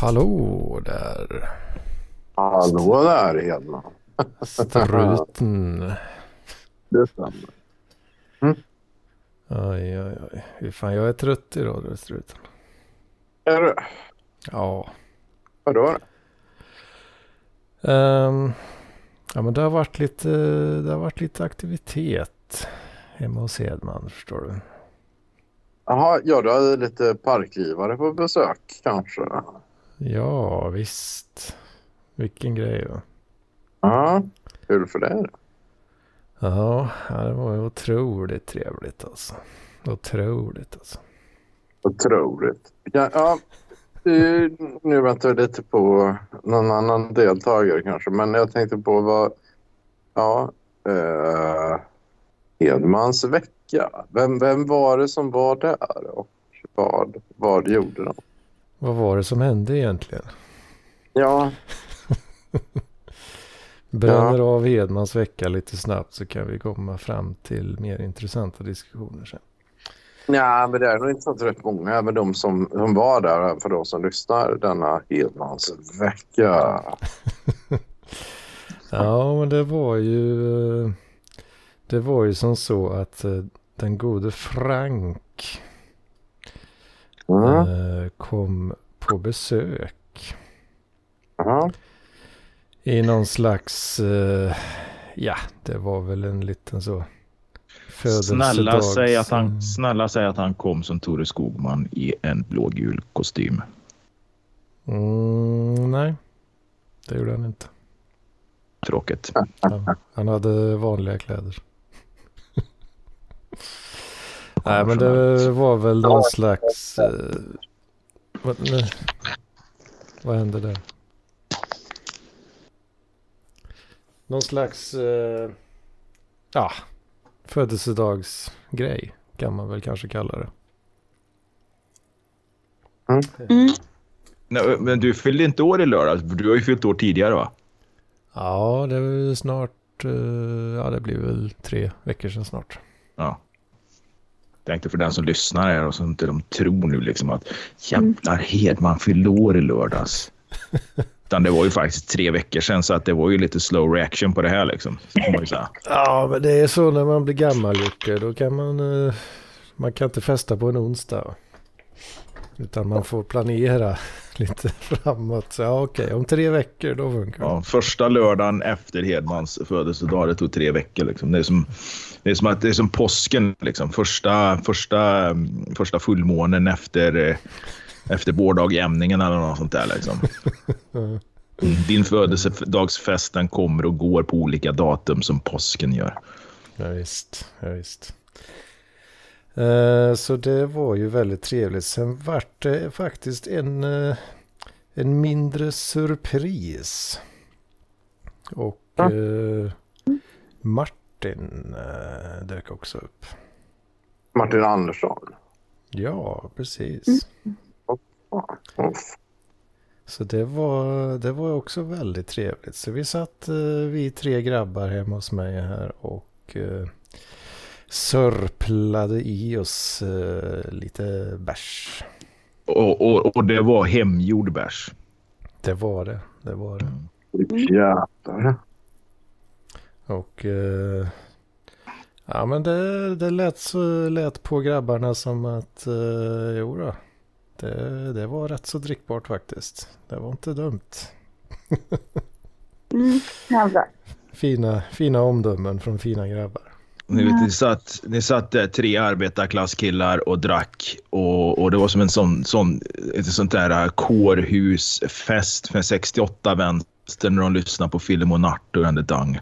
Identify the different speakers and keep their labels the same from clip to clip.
Speaker 1: Hallå där.
Speaker 2: Hallå där Hedman.
Speaker 1: Struten.
Speaker 2: Det stämmer.
Speaker 1: Oj, oj, oj. Fy Fan, jag är trött idag, du struten.
Speaker 2: Är du?
Speaker 1: Ja.
Speaker 2: Vadå?
Speaker 1: Ehm, ja, men det har varit lite, det har varit lite aktivitet hemma hos Hedman, förstår du.
Speaker 2: Jaha, ja du hade lite parklivare på besök kanske?
Speaker 1: Ja, visst. Vilken grej. Va?
Speaker 2: Ja, kul för dig.
Speaker 1: Ja, ja, det var otroligt trevligt alltså. Otroligt alltså.
Speaker 2: Otroligt. Ja, ja, nu väntar vi lite på någon annan deltagare kanske, men jag tänkte på vad... Ja, eh, Hedmans vecka. Vem, vem var det som var där och vad, vad gjorde de?
Speaker 1: Vad var det som hände egentligen?
Speaker 2: Ja,
Speaker 1: Bränner av Hedmans vecka lite snabbt så kan vi komma fram till mer intressanta diskussioner sen.
Speaker 2: Ja, men det är nog inte rätt många, även de som, som var där, för de som lyssnar denna Hedmans vecka.
Speaker 1: Ja, men det var ju... eh, Det var ju som så att eh, den gode Frank
Speaker 2: Mm.
Speaker 1: eh, kom på besök
Speaker 2: Ja.
Speaker 1: i någon slags... eh, Ja, det var väl en liten så...
Speaker 3: Snälla säg, att han,
Speaker 1: Mm.
Speaker 3: snälla säg att han kom som Tore Skogman i en blågul kostym.
Speaker 1: Mm, nej, det gjorde han inte.
Speaker 3: Tråkigt.
Speaker 1: Ja, han hade vanliga kläder. Nej, men det var väl någon slags... Eh, vad, nej. vad hände där? Någon slags... Eh, ja, födelsedagsgrej kan man väl kanske kalla det.
Speaker 4: Mm.
Speaker 3: Nej, men du fyllde inte år i lördags, du har ju fyllt år tidigare va?
Speaker 1: Ja, det är snart... Eh, ja, det blir väl tre veckor sedan snart.
Speaker 3: Ja. Tänkte för den som lyssnar här och som inte de tror nu liksom att jävlar Hedman fyllde år i lördags. Utan det var ju faktiskt tre veckor sedan så att det var ju lite slow reaction på det här liksom.
Speaker 1: Ja, men det är så när man blir gammal Jocke. Då kan man... Eh, man kan inte festa på en onsdag. Utan man får planera lite framåt. Så ja, okej, om tre veckor då funkar det.
Speaker 3: Ja, första lördagen efter Hedmans födelsedag, det tog tre veckor. Liksom. Det, är som, det, är som att, det är som påsken, liksom. första, första, första fullmånen efter, eh, efter vårdagjämningen eller något sånt där. Liksom. Din födelsedagsfest den kommer och går på olika datum som påsken gör.
Speaker 1: Ja, visst, ja, visst. Eh, så det var ju väldigt trevligt. Sen vart det faktiskt en, eh, en mindre surpris. Och
Speaker 2: Ja.
Speaker 1: eh, Martin eh, dök också upp.
Speaker 2: Martin Andersson.
Speaker 1: Ja, precis.
Speaker 2: Mm.
Speaker 1: Så det var, det var också väldigt trevligt. Så vi satt, eh, vi tre grabbar hemma hos mig här och eh, sörplade i oss eh, lite bärs.
Speaker 3: Och, och, och det var hemgjord bärs.
Speaker 1: Det var det, det var det.
Speaker 2: Jävlar.
Speaker 1: Och eh, ja men det, det lät, så, lät på grabbarna som att eh, jo då, det, det var rätt så drickbart faktiskt. Det var inte dumt.
Speaker 4: Mm. Ja, bra.
Speaker 1: Fina, fina omdömen från fina grabbar.
Speaker 3: Ni, vet, ni, satt, ni satt där, tre arbetarklasskillar och drack och, och det var som en sån, sån, ett sånt där kårhusfest med 68 vänster när de lyssnar på Film och Natt och and the Dung.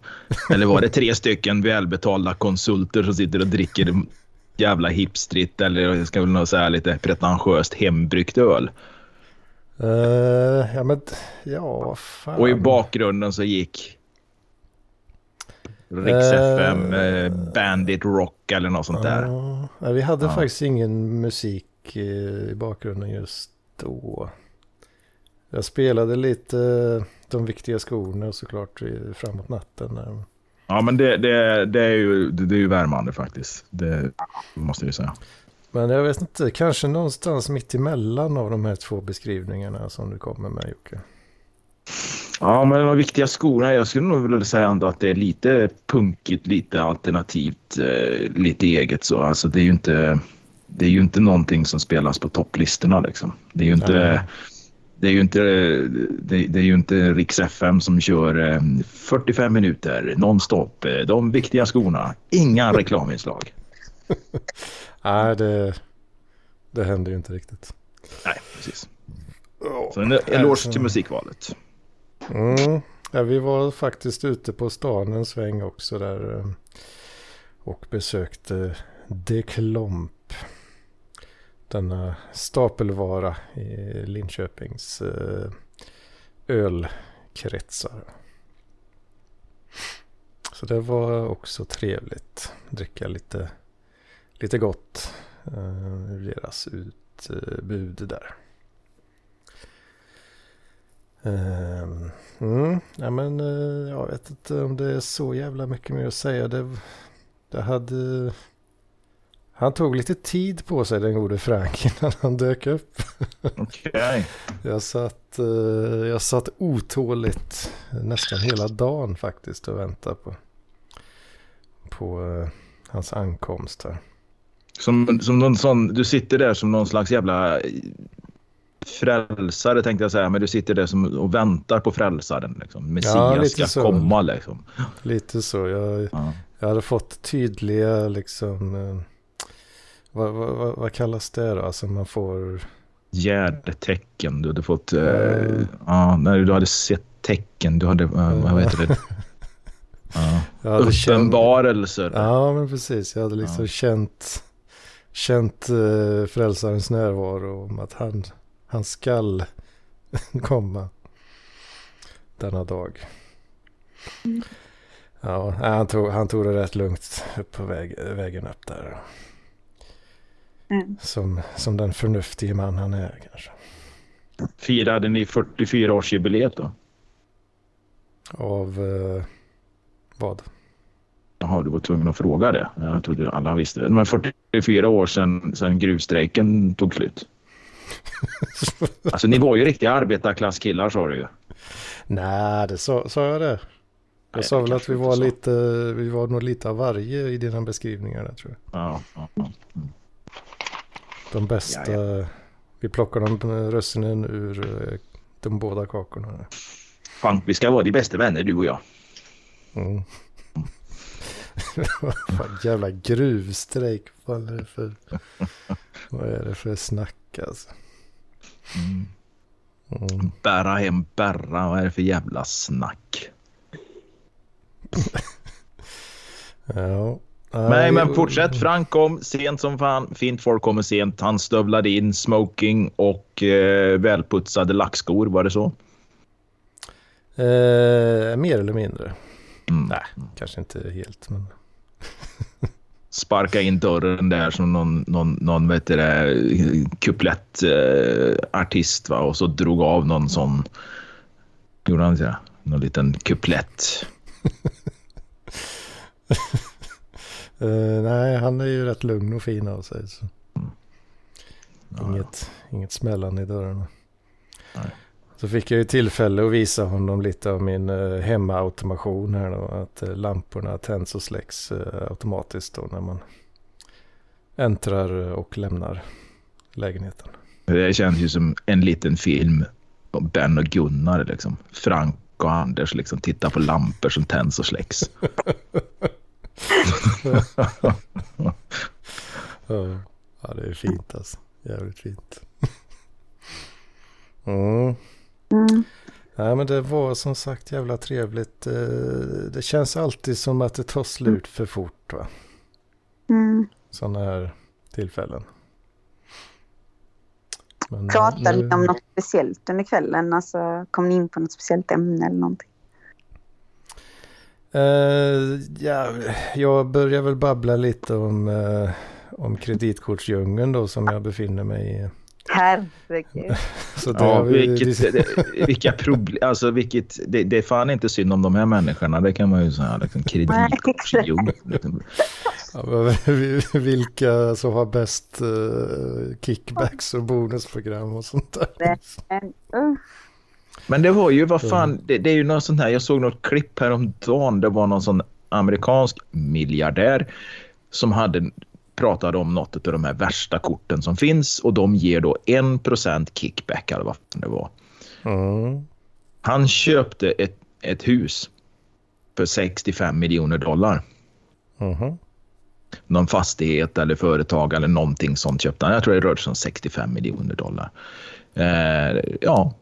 Speaker 3: Eller var det tre stycken välbetalda konsulter som sitter och dricker jävla hipstrit eller jag ska väl säga lite pretentiöst hembryggt öl.
Speaker 1: Eh, ja men, ja fan.
Speaker 3: Och i bakgrunden så gick Riks
Speaker 1: Eh,
Speaker 3: FM, eh, Bandit Rock eller något sånt där.
Speaker 1: Nej, vi hade faktiskt ingen musik i bakgrunden just då. Jag spelade lite eh, de viktiga skorna såklart i- framåt natten.
Speaker 3: Ja, men det, det, det, är ju, det, det är ju värmande faktiskt. Det måste jag ju säga.
Speaker 1: Men jag vet inte, kanske någonstans mitt emellan av de här två beskrivningarna som du kommer med Jocke.
Speaker 3: Ja, men de viktiga skorna. Jag skulle nog vilja säga ändå att det är lite punkigt, lite alternativt, eh, lite eget så. Alltså det är ju inte, det är ju inte någonting som spelas på topplistorna liksom. Det är ju inte,
Speaker 1: Nej.
Speaker 3: Det är ju inte, det, det är ju inte Riks FM som kör eh, 45 minuter nonstop. eh, De viktiga skorna. Inga reklaminslag.
Speaker 1: Nej, det, det händer ju inte riktigt.
Speaker 3: Nej, precis. Så en eloge till musikvalet.
Speaker 1: Mm. Ja, vi var faktiskt ute på stan en sväng också där eh, och besökte De Klomp. Denna stapelvara i Linköpings eh, ölkretsar. Så det var också trevligt. Dricka lite, lite gott ur deras utbud där. Ehm, mm, ja, men eh, jag vet inte om det är så jävla mycket mer att säga. Det, det hade... Han tog lite tid på sig den gode Frank innan han dök upp.
Speaker 3: Okej.
Speaker 1: Jag satt, eh, jag satt otåligt nästan hela dagen faktiskt och väntade på, på eh, hans ankomst här.
Speaker 3: Som, som någon sån, du sitter där som någon slags jävla frälsare tänkte jag säga, men du sitter där som, och väntar på frälsaren. Liksom. Messias
Speaker 1: Ja,
Speaker 3: ska
Speaker 1: så.
Speaker 3: komma liksom.
Speaker 1: Lite så. Jag,
Speaker 3: Ja.
Speaker 1: jag hade fått tydliga liksom... Vad, vad, vad, kallas det då? Alltså man får...
Speaker 3: Gärdtecken, du hade fått... Eh,
Speaker 1: Ja.
Speaker 3: ja, när du hade sett tecken, du hade... eh, vad heter det? Ja.
Speaker 1: Jag hade känt,
Speaker 3: Uppenbarelser.
Speaker 1: ja men precis. Jag hade liksom
Speaker 3: Ja.
Speaker 1: känt, känt uh, frälsarens närvaro om att han, han skall komma denna dag. Ja, nej, han tog, han tog det rätt lugnt upp på väg, vägen upp där.
Speaker 4: Mm.
Speaker 1: Som, som den förnuftige man han är kanske.
Speaker 3: Firade ni 44-årsjubileet då?
Speaker 1: Av eh, vad?
Speaker 3: Jaha, du var tvungen att fråga det. Jag trodde alla visste det. Men 44 år sedan, sedan gruvstrejken tog slut. Alltså ni var ju riktiga arbetarklasskillar sa du ju.
Speaker 1: Nej, det sa, sa jag det. Jag
Speaker 3: Nej,
Speaker 1: sa
Speaker 3: det
Speaker 1: väl att vi var lite, vi var nog lite av varje i dina beskrivningar där tror jag.
Speaker 3: Ja, ja, ja.
Speaker 1: De bästa, vi plockar de russinen ur eh, de båda kakorna.
Speaker 3: Fan, vi ska vara de bästa vänner du och jag.
Speaker 1: Mm. Fan, jävla gruvstrejk, vad är det för, vad är det för snack alltså?
Speaker 3: Mm.
Speaker 1: Mm.
Speaker 3: Bära hem Berra, vad är det för jävla snack?
Speaker 1: Ja.
Speaker 3: Nej, men fortsätt. Frank kom sent som fan. Fint folk kommer sent. Han stövlade in smoking och eh, välputsade lackskor. Var det så?
Speaker 1: Eh, mer eller mindre.
Speaker 3: Mm.
Speaker 1: Nej, kanske inte helt men.
Speaker 3: Sparka in dörren där som någon, någon, någon vet du det, kuplett eh, artist va? och så drog av någon sån. Gjorde han inte det? Någon liten kuplett.
Speaker 1: Eh, nej, han är ju rätt lugn och fin av sig. Så.
Speaker 3: Ja,
Speaker 1: Inget, inget smällande i dörrarna.
Speaker 3: Nej.
Speaker 1: Så fick jag ju tillfälle att visa honom lite av min eh, hemmaautomation här då. Att eh, lamporna tänds och släcks eh, automatiskt då när man äntrar och lämnar lägenheten.
Speaker 3: Det känns ju som en liten film om Ben och Gunnar. Liksom. Frank och Anders liksom tittar på lampor som tänds och släcks.
Speaker 1: Ja, det är fint alltså. Jävligt fint. Mm.
Speaker 4: Mm.
Speaker 1: Nej men det var som sagt jävla trevligt. Eh, Det känns alltid som att det tar slut för fort va.
Speaker 4: Mm.
Speaker 1: Sådana här tillfällen. Men,
Speaker 4: Pratade
Speaker 1: nu-
Speaker 4: ni om något speciellt under kvällen? Alltså, kom ni in på något speciellt ämne eller någonting?
Speaker 1: Eh, ja, jag börjar väl babbla lite om, eh, om kreditkortsdjungeln då som jag befinner mig i.
Speaker 4: Herregud.
Speaker 1: Så det
Speaker 3: Ja,
Speaker 1: vi
Speaker 3: vilket, det, vilka problem, alltså vilket, det, det är fan inte synd om de här människorna, det kan man ju säga. Liksom, kreditkort,
Speaker 4: Nej, exakt.
Speaker 3: jo, liksom.
Speaker 1: Ja, men vilka som har bäst uh, kickbacks och bonusprogram och sånt där.
Speaker 4: Uh.
Speaker 3: Men det var ju, vad fan, det, det är ju något sånt här, jag såg något klipp häromdagen, det var någon sån amerikansk miljardär som hade pratade om något av de här värsta korten som finns och de ger då 1% kickback eller vad det var.
Speaker 1: Mm.
Speaker 3: Han köpte ett, ett hus för 65 miljoner dollar.
Speaker 1: Mhm.
Speaker 3: Någon fastighet eller företag eller någonting sånt köpte han. Jag tror det rörde sig om 65 miljoner dollar. Eh, ja,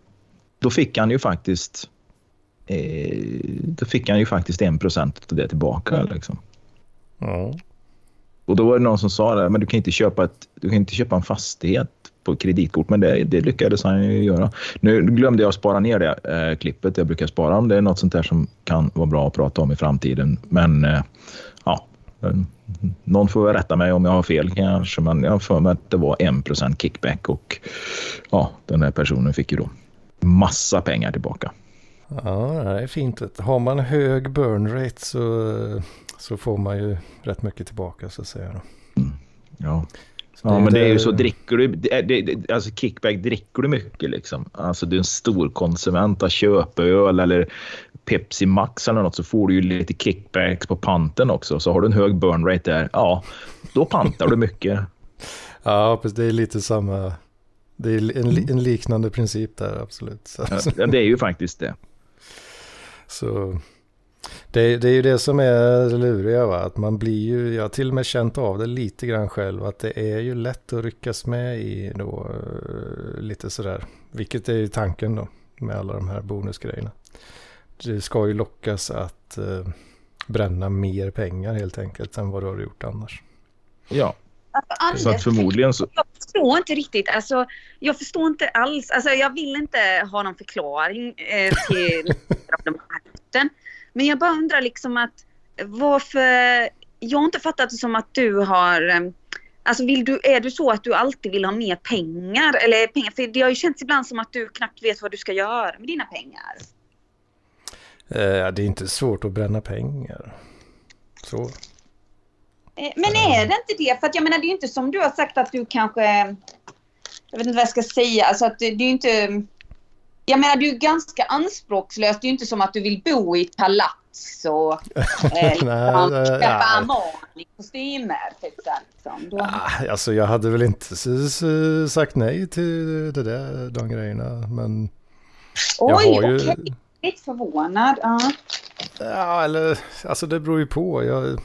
Speaker 3: då fick han ju faktiskt eh, då fick han ju faktiskt 1% av det tillbaka. Liksom.
Speaker 1: Ja.
Speaker 3: Och då var det någon som sa det, men du kan inte köpa, ett, du kan inte köpa en fastighet på kreditkort, men det, det lyckades han ju göra. Nu glömde jag spara ner det eh, klippet jag brukar spara om. Det är något sånt där som kan vara bra att prata om i framtiden. Men eh, ja, någon får väl rätta mig om jag har fel kanske, men jag har för mig att det var 1% kickback och ja, den här personen fick ju då massa pengar tillbaka.
Speaker 1: Ja, det är fint. Har man hög burn rate så, så får man ju rätt mycket tillbaka så att säga.
Speaker 3: Ja.
Speaker 1: Så
Speaker 3: Ja, men det är ju så. Dricker du, det, det- alltså kickback, dricker du mycket liksom? Alltså du är en stor konsument av köpöl eller Pepsi Max eller något så får du ju lite kickbacks på panten också. Så har du en hög burn rate där, ja, då pantar du mycket.
Speaker 1: Ja, precis. Det är lite samma. Det är en, li- en liknande princip där, absolut. Så,
Speaker 3: Ja, det är ju faktiskt det.
Speaker 1: så det, det är ju det som är luriga, va? att man blir ju, jag har till och med känt av det lite grann själv, att det är ju lätt att ryckas med i då eh, lite sådär, vilket är ju tanken då med alla de här bonusgrejerna. Det ska ju lockas att eh, bränna mer pengar helt enkelt än vad du har gjort annars.
Speaker 3: Ja,
Speaker 5: Alltså,
Speaker 3: så att förmodligen så...
Speaker 5: förstår inte riktigt. Alltså, jag förstår inte alls. Alltså, jag vill inte ha någon förklaring eh, till de här korten. Men jag bara undrar liksom att varför... Jag har inte fattat det som att du har... eh, Alltså vill du, är du så att du alltid vill ha mer pengar? Eller pengar? För det har ju känts ibland som att du knappt vet vad du ska göra med dina pengar.
Speaker 1: Eh, det är inte svårt att bränna pengar. Så.
Speaker 5: Eh, Men är det inte det? För att jag menar det är ju inte som du har sagt att du kanske... Jag vet inte vad jag ska säga. Alltså att det, är ju inte... Jag menar du är ganska anspråkslös. Det är ju inte som att du vill bo i ett palats och eh, liksom, köpa. Armani-kostymer. Typ liksom. Då-
Speaker 1: Ah, Alltså jag hade väl inte sagt nej till det där, de grejerna. Men jag
Speaker 5: Oj,
Speaker 1: har ju...
Speaker 5: okej. Lite förvånad. Ja.
Speaker 1: Ja, eller alltså det beror ju på. Jag,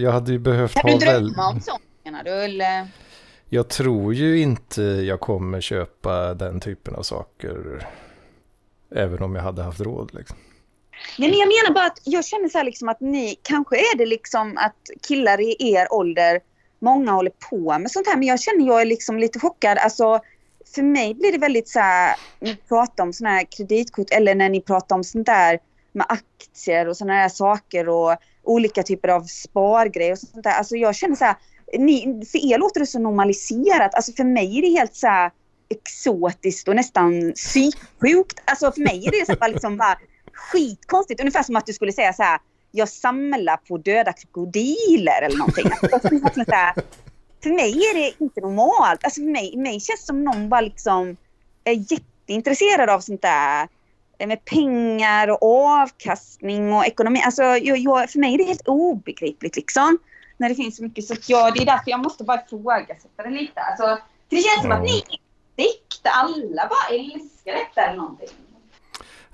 Speaker 1: jag hade ju behövt
Speaker 5: Kan
Speaker 1: ha
Speaker 5: du
Speaker 1: väl...
Speaker 5: drömma om sånt menar du? Eller?
Speaker 1: Jag tror ju inte jag kommer köpa den typen av saker. Även om jag hade haft råd liksom.
Speaker 5: Nej, men jag menar bara att jag känner så här liksom att ni, kanske är det liksom att killar i er ålder, många håller på med sånt här, men jag känner jag är liksom lite chockad. Alltså, för mig blir det väldigt så här, ni pratar om såna här kreditkort eller när ni pratar om sånt där med aktier och såna här saker och olika typer av spargrejer och sånt där. Alltså jag känner så här, ni, för er låter det så normaliserat. Alltså för mig är det helt så här exotiskt och nästan psyksjukt. Alltså för mig är det så bara liksom bara skitkonstigt. Ungefär som att du skulle säga så här, jag samlar på döda krokodiler eller någonting. Alltså, så här, för mig är det inte normalt. Alltså för mig, mig känns det som någon bara liksom är jätteintresserad av sånt där med pengar och avkastning och ekonomi. Alltså jag, jag, för mig är det helt obegripligt liksom. När det finns så mycket. Så jag, det är därför jag måste bara ifrågasätta det lite. Alltså, för det känns som att ni är äkta. Alla bara älskar detta eller någonting.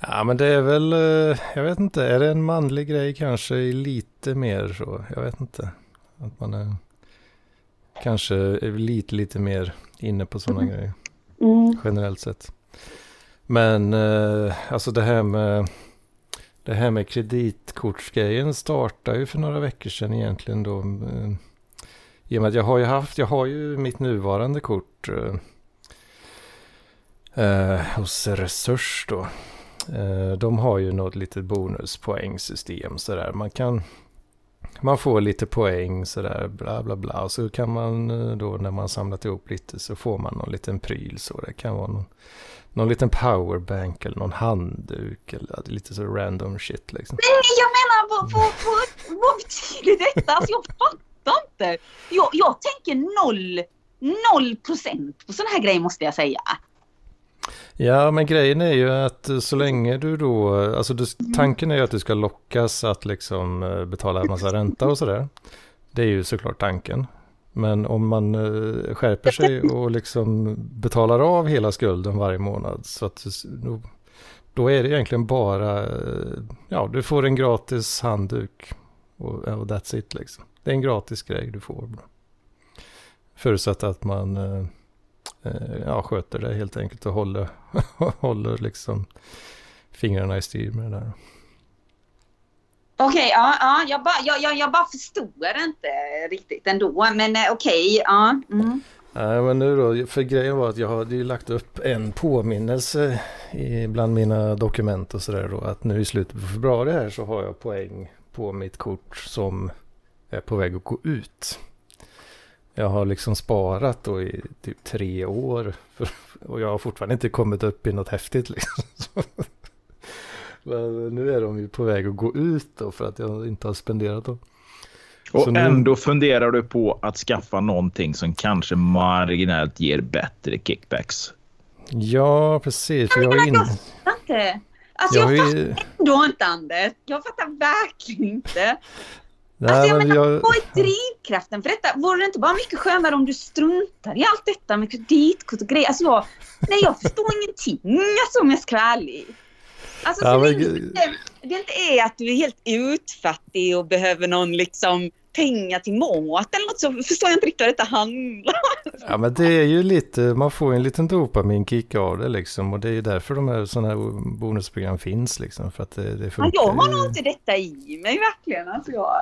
Speaker 1: Ja men det är väl, eh, jag vet inte, är det en manlig grej kanske lite mer så? Jag vet inte. Att man är kanske är lite, lite mer inne på sådana grejer
Speaker 5: Mm.
Speaker 1: generellt sett. Men eh, alltså det här med det här med kreditkortsgrejen startade ju för några veckor sedan egentligen då. eh, I och med att jag har ju haft, jag har ju mitt nuvarande kort eh, eh hos Resurs då. Eh, de har ju något litet bonuspoängsystem sådär. Man kan man får lite poäng sådär bla bla bla. Och så kan man eh, då när man samlat ihop lite så får man någon liten pryl så. Det kan vara någon, någon liten powerbank eller någon handduk eller lite så random shit liksom.
Speaker 5: Nej, jag menar vad, vad, vad, vad betyder detta? Alltså jag fattar inte. Jag, jag tänker noll, noll procent på sådana här grejer måste jag säga.
Speaker 1: Ja, men grejen är ju att så länge du då, alltså du, tanken är ju att du ska lockas att liksom eh, betala en massa ränta och sådär. Det är ju såklart tanken. Men om man eh, skärper sig och liksom betalar av hela skulden varje månad så att då, är det egentligen bara, eh, ja du får en gratis handduk och, och that's it liksom. Det är en gratis grej du får. Förutsatt att man eh, eh, ja, sköter det helt enkelt och håller, håller liksom fingrarna i styr med det där.
Speaker 5: Okej, okay, ja, ja jag, bara, jag, jag, jag bara förstår inte riktigt ändå. Men eh, okej, okay, ja. Mm.
Speaker 1: Nej, men nu då, för grejen var att jag hade ju lagt upp en påminnelse i, bland mina dokument och sådär då. Att nu i slutet på februari här så har jag poäng på mitt kort som är på väg att gå ut. Jag har liksom sparat då i typ tre år. För, och jag har fortfarande inte kommit upp i något häftigt liksom. Men nu är de ju på väg att gå ut då för att jag inte har spenderat dem.
Speaker 3: Och nu... ändå funderar du på att skaffa någonting som kanske marginellt ger bättre kickbacks.
Speaker 1: Ja, precis. För jag är in...
Speaker 5: Inte. Alltså jag, jag fattar ändå inte Anders. Jag fattar verkligen inte. Nej, alltså jag men menar, jag... vad är drivkraften för detta? Vore det inte bara mycket skönare om du struntar i allt detta med kreditkort och grejer? Alltså jag, nej, jag förstår ingenting alltså om jag ska vara ärlig. Alltså ja, men... det inte är att du är helt utfattig och behöver någon liksom pengar till mat eller något så förstår jag inte riktigt vad detta handlar.
Speaker 1: Ja men det är ju lite, man får en liten dopaminkick av det liksom och det är ju därför de här sådana här bonusprogram finns liksom för att det, det
Speaker 5: funkar. Ja, jag har nog inte detta i mig verkligen alltså jag.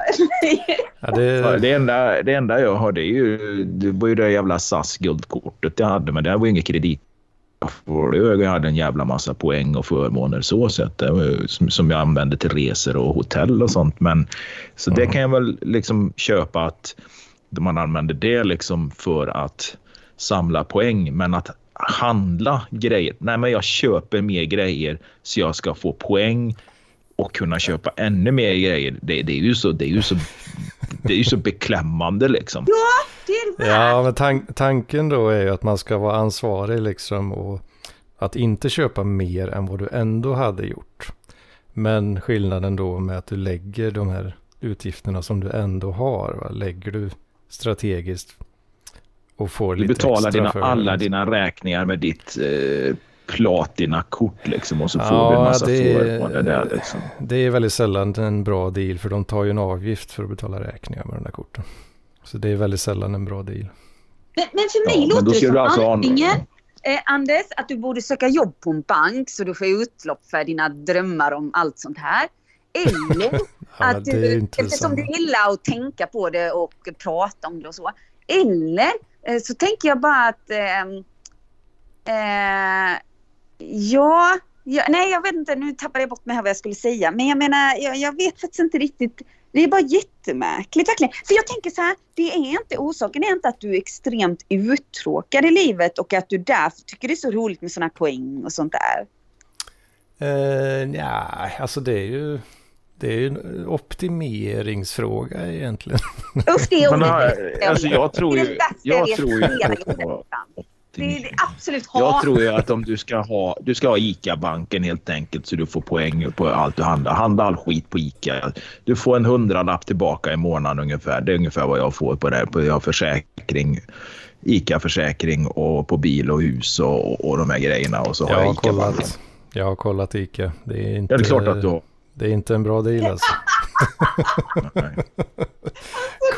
Speaker 3: ja, det... det, enda, det enda jag har det är ju, det var ju det jävla SAS guldkortet jag hade men det var ju inget kredit jag hade en jävla massa poäng och förmåner så sett som jag använde till resor och hotell och sånt. Men så mm. det kan jag väl liksom köpa att man använder det liksom för att samla poäng. Men att handla grejer. Nej, men jag köper mer grejer så jag ska få poäng och kunna köpa ännu mer grejer. Det, det är ju så, det är ju så, det är ju så beklämmande liksom.
Speaker 5: Ja, det är
Speaker 1: det. Ja, men tan tanken då är ju att man ska vara ansvarig liksom och att inte köpa mer än vad du ändå hade gjort. Men skillnaden då med att du lägger de här utgifterna som du ändå har, va? lägger du strategiskt och får lite extra
Speaker 3: Du betalar dina, alla liksom. dina räkningar med ditt eh, platinakort liksom och så får ja, du en massa det, förmåner där liksom.
Speaker 1: Det är väldigt sällan en bra deal för de tar ju en avgift för att betala räkningar med de där korten. Så det är väldigt sällan en bra deal.
Speaker 5: Men, men för mig ja, låter det som alltså antingen, eh, Anders, att du borde söka jobb på en bank så du får utlopp för dina drömmar om allt sånt här. Eller ja, att du, eftersom du gillar att tänka på det och prata om det och så. Eller eh, så tänker jag bara att eh, eh Ja, ja, nej jag vet inte, nu tappade jag bort mig här vad jag skulle säga. Men jag menar, jag, jag vet faktiskt inte riktigt. Det är bara jättemärkligt verkligen. För jag tänker så här, det är inte orsaken är inte att du är extremt uttråkad i livet och att du därför tycker det är så roligt med sådana poäng och sånt där.
Speaker 1: Uh, ja, alltså det är ju det är ju en optimeringsfråga egentligen.
Speaker 5: Usch, det är
Speaker 3: ordet. Alltså jag tror ju, jag tror ju på,
Speaker 5: det är absolut
Speaker 3: hat. Jag tror ju att om du ska ha, du ska ha ICA-banken helt enkelt så du får poäng på allt du handlar. Handla all skit på ICA. Du får en hundralapp tillbaka i månaden ungefär. Det är ungefär vad jag får på det. Jag har försäkring, ICA-försäkring och på bil och hus och, och de här grejerna. Och så
Speaker 1: jag
Speaker 3: har
Speaker 1: jag ICA-banken. Jag har kollat ICA. Det är inte,
Speaker 3: ja, det är klart att du har.
Speaker 1: Det är inte en bra deal alltså.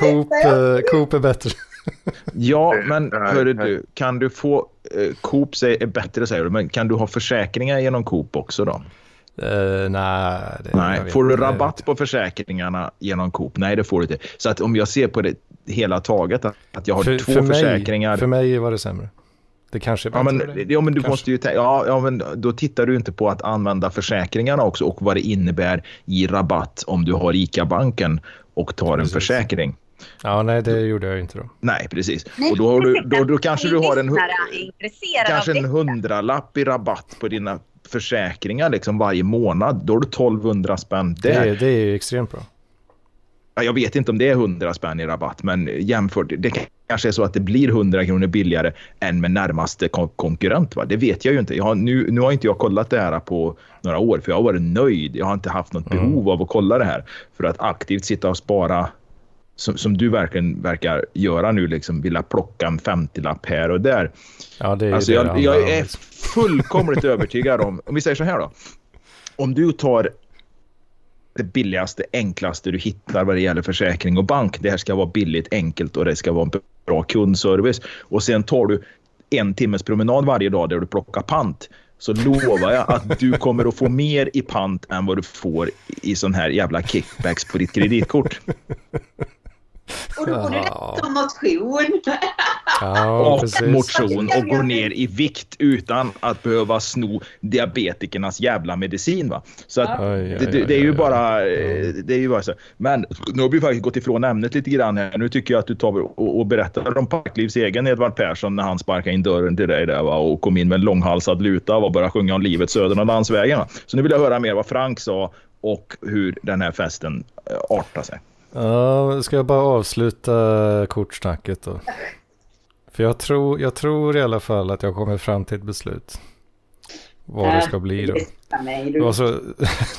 Speaker 1: Coop, eh, Coop är bättre.
Speaker 3: Ja, men hörru du, kan du få... Eh, Coop är bättre säger du, men kan du ha försäkringar genom Coop också då?
Speaker 1: Uh, nej.
Speaker 3: Det, nej. Får du rabatt på försäkringarna genom Coop? Nej, det får du inte. Så att om jag ser på det hela taget, att jag har för, två för mig, försäkringar.
Speaker 1: För mig var det sämre. Det kanske är
Speaker 3: ja, men, ja, men du kanske. måste ju ja, ja, men då tittar du inte på att använda försäkringarna också och vad det innebär i rabatt om du har ICA-banken och tar Precis. en försäkring.
Speaker 1: Ja, nej, det gjorde jag inte då.
Speaker 3: Nej, precis. Och då, har du, då, då kanske du har en, kanske en hundralapp i rabatt på dina försäkringar liksom varje månad, då har du 1200 spänn
Speaker 1: Det,
Speaker 3: där.
Speaker 1: är- det är ju extremt bra.
Speaker 3: Ja, jag vet inte om det är 100 spänn i rabatt, men jämfört, det kanske är så att det blir 100 kronor billigare än med närmaste kon- konkurrent. Va? Det vet jag ju inte. Jag har, nu, nu har inte jag kollat det här på några år, för jag har varit nöjd. Jag har inte haft något
Speaker 1: Mm.
Speaker 3: behov av att kolla det här för att aktivt sitta och spara som, som du verkligen verkar göra nu, liksom vilja plocka en 50-lapp här och där.
Speaker 1: Ja, det är
Speaker 3: Alltså
Speaker 1: det
Speaker 3: jag, jag är fullkomligt övertygad om, om vi säger så här då. Om du tar det billigaste, enklaste du hittar vad det gäller försäkring och bank. Det här ska vara billigt, enkelt och det ska vara en bra kundservice. Och sen tar du en timmes promenad varje dag där du plockar pant. Så lovar jag att du kommer att få mer i pant än vad du får i sån här jävla kickbacks på ditt kreditkort.
Speaker 5: Och då du
Speaker 1: Ja.
Speaker 5: rätt om motion.
Speaker 1: Ja,
Speaker 3: och
Speaker 1: precis.
Speaker 3: motion och går ner i vikt utan att behöva sno diabetikernas jävla medicin. Va? Så att
Speaker 1: oj,
Speaker 3: det, det, det är ju bara, eh, det är ju bara så. Men nu har vi faktiskt gått ifrån ämnet lite grann här. Nu tycker jag att du tar och, och berättar om Parklivs egen Edvard Persson när han sparkade in dörren till dig där va? och kom in med en långhalsad luta och började sjunga om livet söder om landsvägen. Va? Så nu vill jag höra mer vad Frank sa och hur den här festen eh, artar sig.
Speaker 1: Ja, ska jag bara avsluta kortsnacket då? För jag tror, jag tror i alla fall att jag kommer fram till ett beslut. Vad det ska bli då. Det
Speaker 5: du.
Speaker 1: var, så,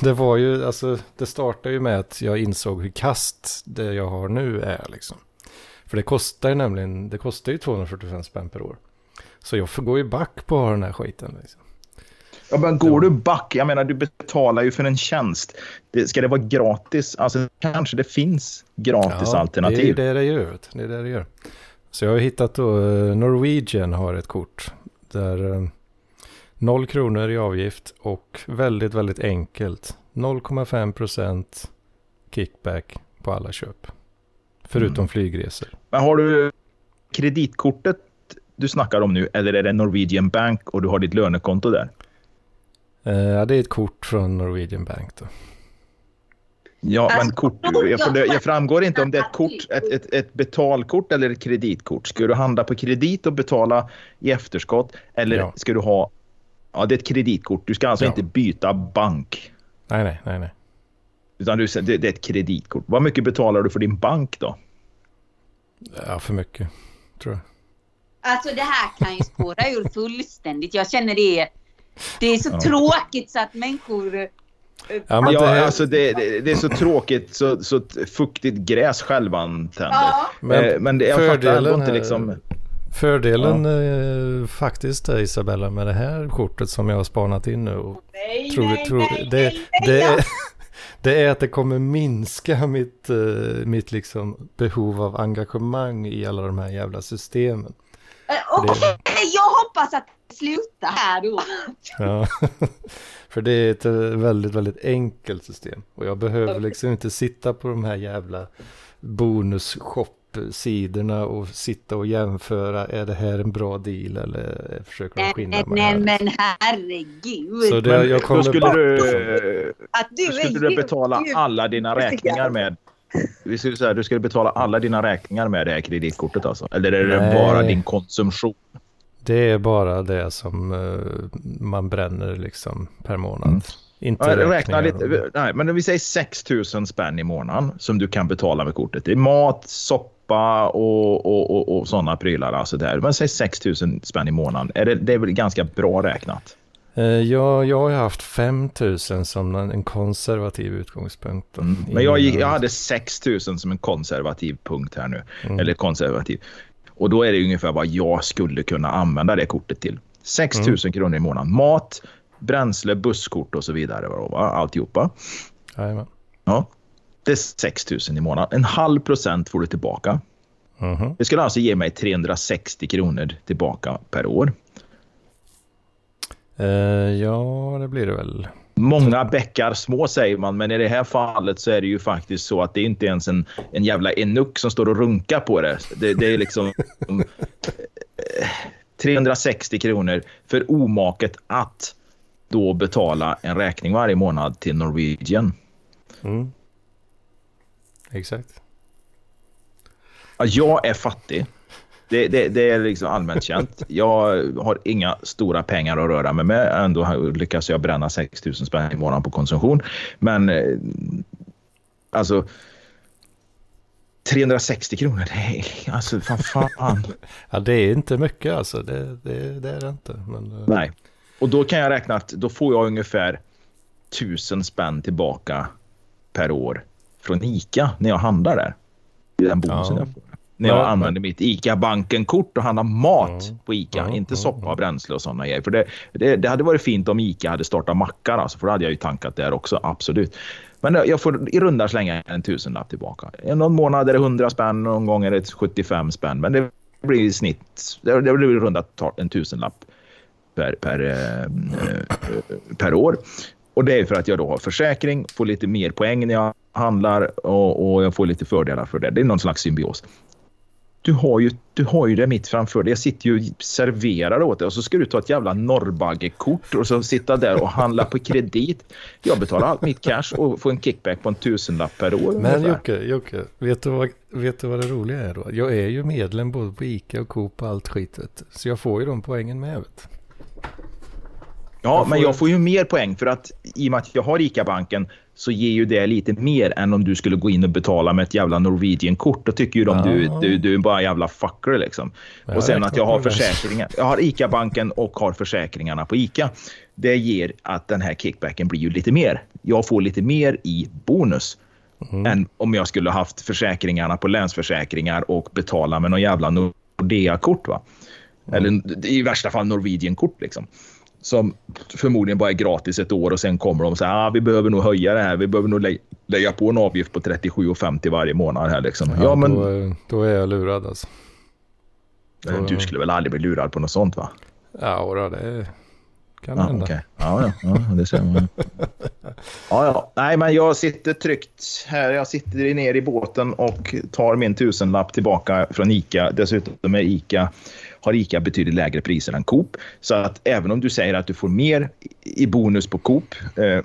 Speaker 1: det var ju, alltså det startade ju med att jag insåg hur kast det jag har nu är liksom. För det kostar ju nämligen, det kostar ju 245 spänn per år. Så jag får gå ju back på att ha den här skiten liksom.
Speaker 3: Ja, men går du back, jag menar du betalar ju för en tjänst. Det, ska det vara gratis? Alltså kanske det finns gratis alternativ.
Speaker 1: Det är det det gör. Det är det det gör. Så jag har hittat då, eh, Norwegian har ett kort. Där eh, 0 kronor i avgift och väldigt, väldigt enkelt. 0,5 procent kickback på alla köp. Förutom
Speaker 3: Mm.
Speaker 1: flygresor.
Speaker 3: Men har du kreditkortet du snackar om nu eller är det Norwegian Bank och du har ditt lönekonto där?
Speaker 1: Eh, Ja, det är ett kort från Norwegian Bank då.
Speaker 3: Ja,
Speaker 5: Alltså,
Speaker 3: men kort, jag, framgår inte om det är ett, kort, ett, ett, ett betalkort eller ett kreditkort. Ska du handla på kredit och betala i efterskott eller
Speaker 1: Ja.
Speaker 3: ska du ha... Ja, det är ett kreditkort. Du ska alltså
Speaker 1: Ja.
Speaker 3: inte byta bank.
Speaker 1: Nej, nej, nej, nej.
Speaker 3: Utan du, det, det är ett kreditkort. Vad mycket betalar du för din bank då?
Speaker 1: Ja, för mycket tror jag.
Speaker 5: Alltså det här kan ju spåra ur fullständigt. Jag känner det. Det är så
Speaker 3: Ja.
Speaker 5: tråkigt så att människor... eh,
Speaker 1: Ja, men
Speaker 3: ja,
Speaker 1: det här-
Speaker 3: alltså det, det, det är så tråkigt, så, så fuktigt gräs självantänder.
Speaker 5: Ja,
Speaker 3: Men, Eh, men det, jag fattar ändå
Speaker 1: fördelen
Speaker 3: inte
Speaker 1: här-
Speaker 3: liksom...
Speaker 1: Fördelen eh, faktiskt är Isabella med det här kortet som jag har spanat in nu. Och
Speaker 5: nej,
Speaker 1: tror,
Speaker 5: nej,
Speaker 1: tror,
Speaker 5: nej,
Speaker 1: det,
Speaker 5: nej,
Speaker 1: det, är, det är att det kommer minska mitt, eh, mitt liksom behov av engagemang i alla de här jävla systemen.
Speaker 5: Eh, Okej, jag hoppas att det slutar här då.
Speaker 1: Ja. För det är ett eh, väldigt, väldigt enkelt system. Och jag behöver liksom inte sitta på de här jävla bonus-shop-sidorna och sitta och jämföra. Är det här en bra deal eller försöker de skinna här?
Speaker 5: nej men herregud.
Speaker 1: Så det, jag
Speaker 3: då
Speaker 1: kommer
Speaker 3: skulle
Speaker 1: bort
Speaker 3: du,
Speaker 5: att du
Speaker 3: då skulle du betala alla dina räkningar med... Vi skulle säga, du skulle betala alla dina räkningar med det här kreditkortet alltså? Eller är det
Speaker 1: Nej.
Speaker 3: bara din konsumtion?
Speaker 1: Det är bara det som eh, man bränner liksom per månad.
Speaker 3: Mm.
Speaker 1: Inte
Speaker 3: Ja, Räkna lite, nej, men om vi säger 6 000 spänn i månaden som du kan betala med kortet. Det är mat, soppa och, och, och, och sådana prylar. Alltså där. Men säg 6 000 spänn i månaden. Är det, det är väl ganska bra räknat?
Speaker 1: Eh, jag, jag har haft 5 000 som en konservativ utgångspunkt.
Speaker 3: Mm. Men jag, gick, jag hade 6 000 som en konservativ punkt här nu.
Speaker 1: Mm.
Speaker 3: Eller konservativ. Och då är det ungefär vad jag skulle kunna använda det kortet till. 6 000 kronor i månaden. Mat, bränsle, busskort och så vidare. Va? Alltihopa.
Speaker 1: Jajamän.
Speaker 3: Ja. Det är 6 000 i månaden. En halv procent får du tillbaka.
Speaker 1: Mhm.
Speaker 3: Det skulle alltså ge mig 360 kronor tillbaka per år.
Speaker 1: Eh, ja, det blir det väl.
Speaker 3: Många bäckar små säger man, men i det här fallet så är det ju faktiskt så att det inte ens en, en jävla enuck som står och runkar på det. Det, det är liksom eh, 360 kronor för omaket att då betala en räkning varje månad till Norwegian.
Speaker 1: Mm. Exakt.
Speaker 3: Ja, Jag är fattig. Det, det, det är liksom allmänt känt. Jag har inga stora pengar att röra mig med. Ändå lyckas jag bränna 6 000 spänn i månaden på konsumtion. Men eh, alltså 360 kronor, det är alltså fan fan.
Speaker 1: Ja, det är inte mycket alltså. Det, det, det är det inte. Men, eh,
Speaker 3: Nej. Och då kan jag räkna att då får jag ungefär 1000 spänn tillbaka per år från ICA när jag handlar där. I den bonusen
Speaker 1: Ja.
Speaker 3: jag får. När jag
Speaker 1: Ja,
Speaker 3: använder mitt ICA-banken-kort och handlar mat
Speaker 1: Ja.
Speaker 3: på ICA.
Speaker 1: Ja,
Speaker 3: inte soppa bränsle och sådana grejer. För det, det, det hade varit fint om ICA hade startat mackar. Alltså, för då hade jag ju tankat där också, absolut. Men jag får i runda slänga en tusenlapp tillbaka. Någon månad är det 100 spänn, någon gång är det 75 spänn. Men det blir i snitt, det det blir i runda tal en tusenlapp per, per, eh, eh, per år. Och det är för att jag då har försäkring, får lite mer poäng när jag handlar och, och jag får lite fördelar för det. Det är någon slags symbios. Du har ju, du har ju det mitt framför dig. Jag sitter ju och serverar åt dig och så ska du ta ett jävla norrbaggekort och så sitta där och handla på kredit. Jag betalar allt mitt cash och får en kickback på en tusenlapp per år.
Speaker 1: Men. Jocke, Jocke vet, du vad, vet du vad det roliga är då? Jag är ju medlem både på ICA och Coop och allt skit. Vet du. Så jag får ju de poängen med. Vet.
Speaker 3: Ja,
Speaker 1: Jag
Speaker 3: men jag får ju mer poäng för att i och med att jag har ICA-banken så ger ju det lite mer än om du skulle gå in och betala med ett jävla Norwegian-kort. Då tycker ju de du,
Speaker 1: Ja.
Speaker 3: du, du är bara en jävla fucker liksom.
Speaker 1: Jag
Speaker 3: och sen att jag har försäkringar. Jag har ICA-banken och har försäkringarna på ICA. Det ger att den här kickbacken blir ju lite mer. Jag får lite mer i bonus
Speaker 1: Mm.
Speaker 3: än om jag skulle haft försäkringarna på Länsförsäkringar och betala med någon jävla Nordea-kort. Va? Eller i värsta fall Norwegian-kort. Liksom. Som förmodligen bara är gratis ett år och sen kommer de och säger ah, vi behöver nog höja det här. Vi behöver nog lä- lägga på en avgift på 37,50 varje månad. här liksom. Ja, men
Speaker 1: då, då är jag lurad alltså.
Speaker 3: eh, du skulle väl aldrig bli lurad på något sånt va?
Speaker 1: Ja, då, det kan
Speaker 3: Ja,
Speaker 1: hända.
Speaker 3: okej. ja, ja, ja, det ser man. Ja, ja. Nej, men jag sitter tryggt här. Jag sitter ner i båten och tar min tusenlapp tillbaka från ICA. Dessutom är ICA, har ICA betydligt lägre priser än Coop. Så att även om du säger att du får mer i bonus på Coop eh,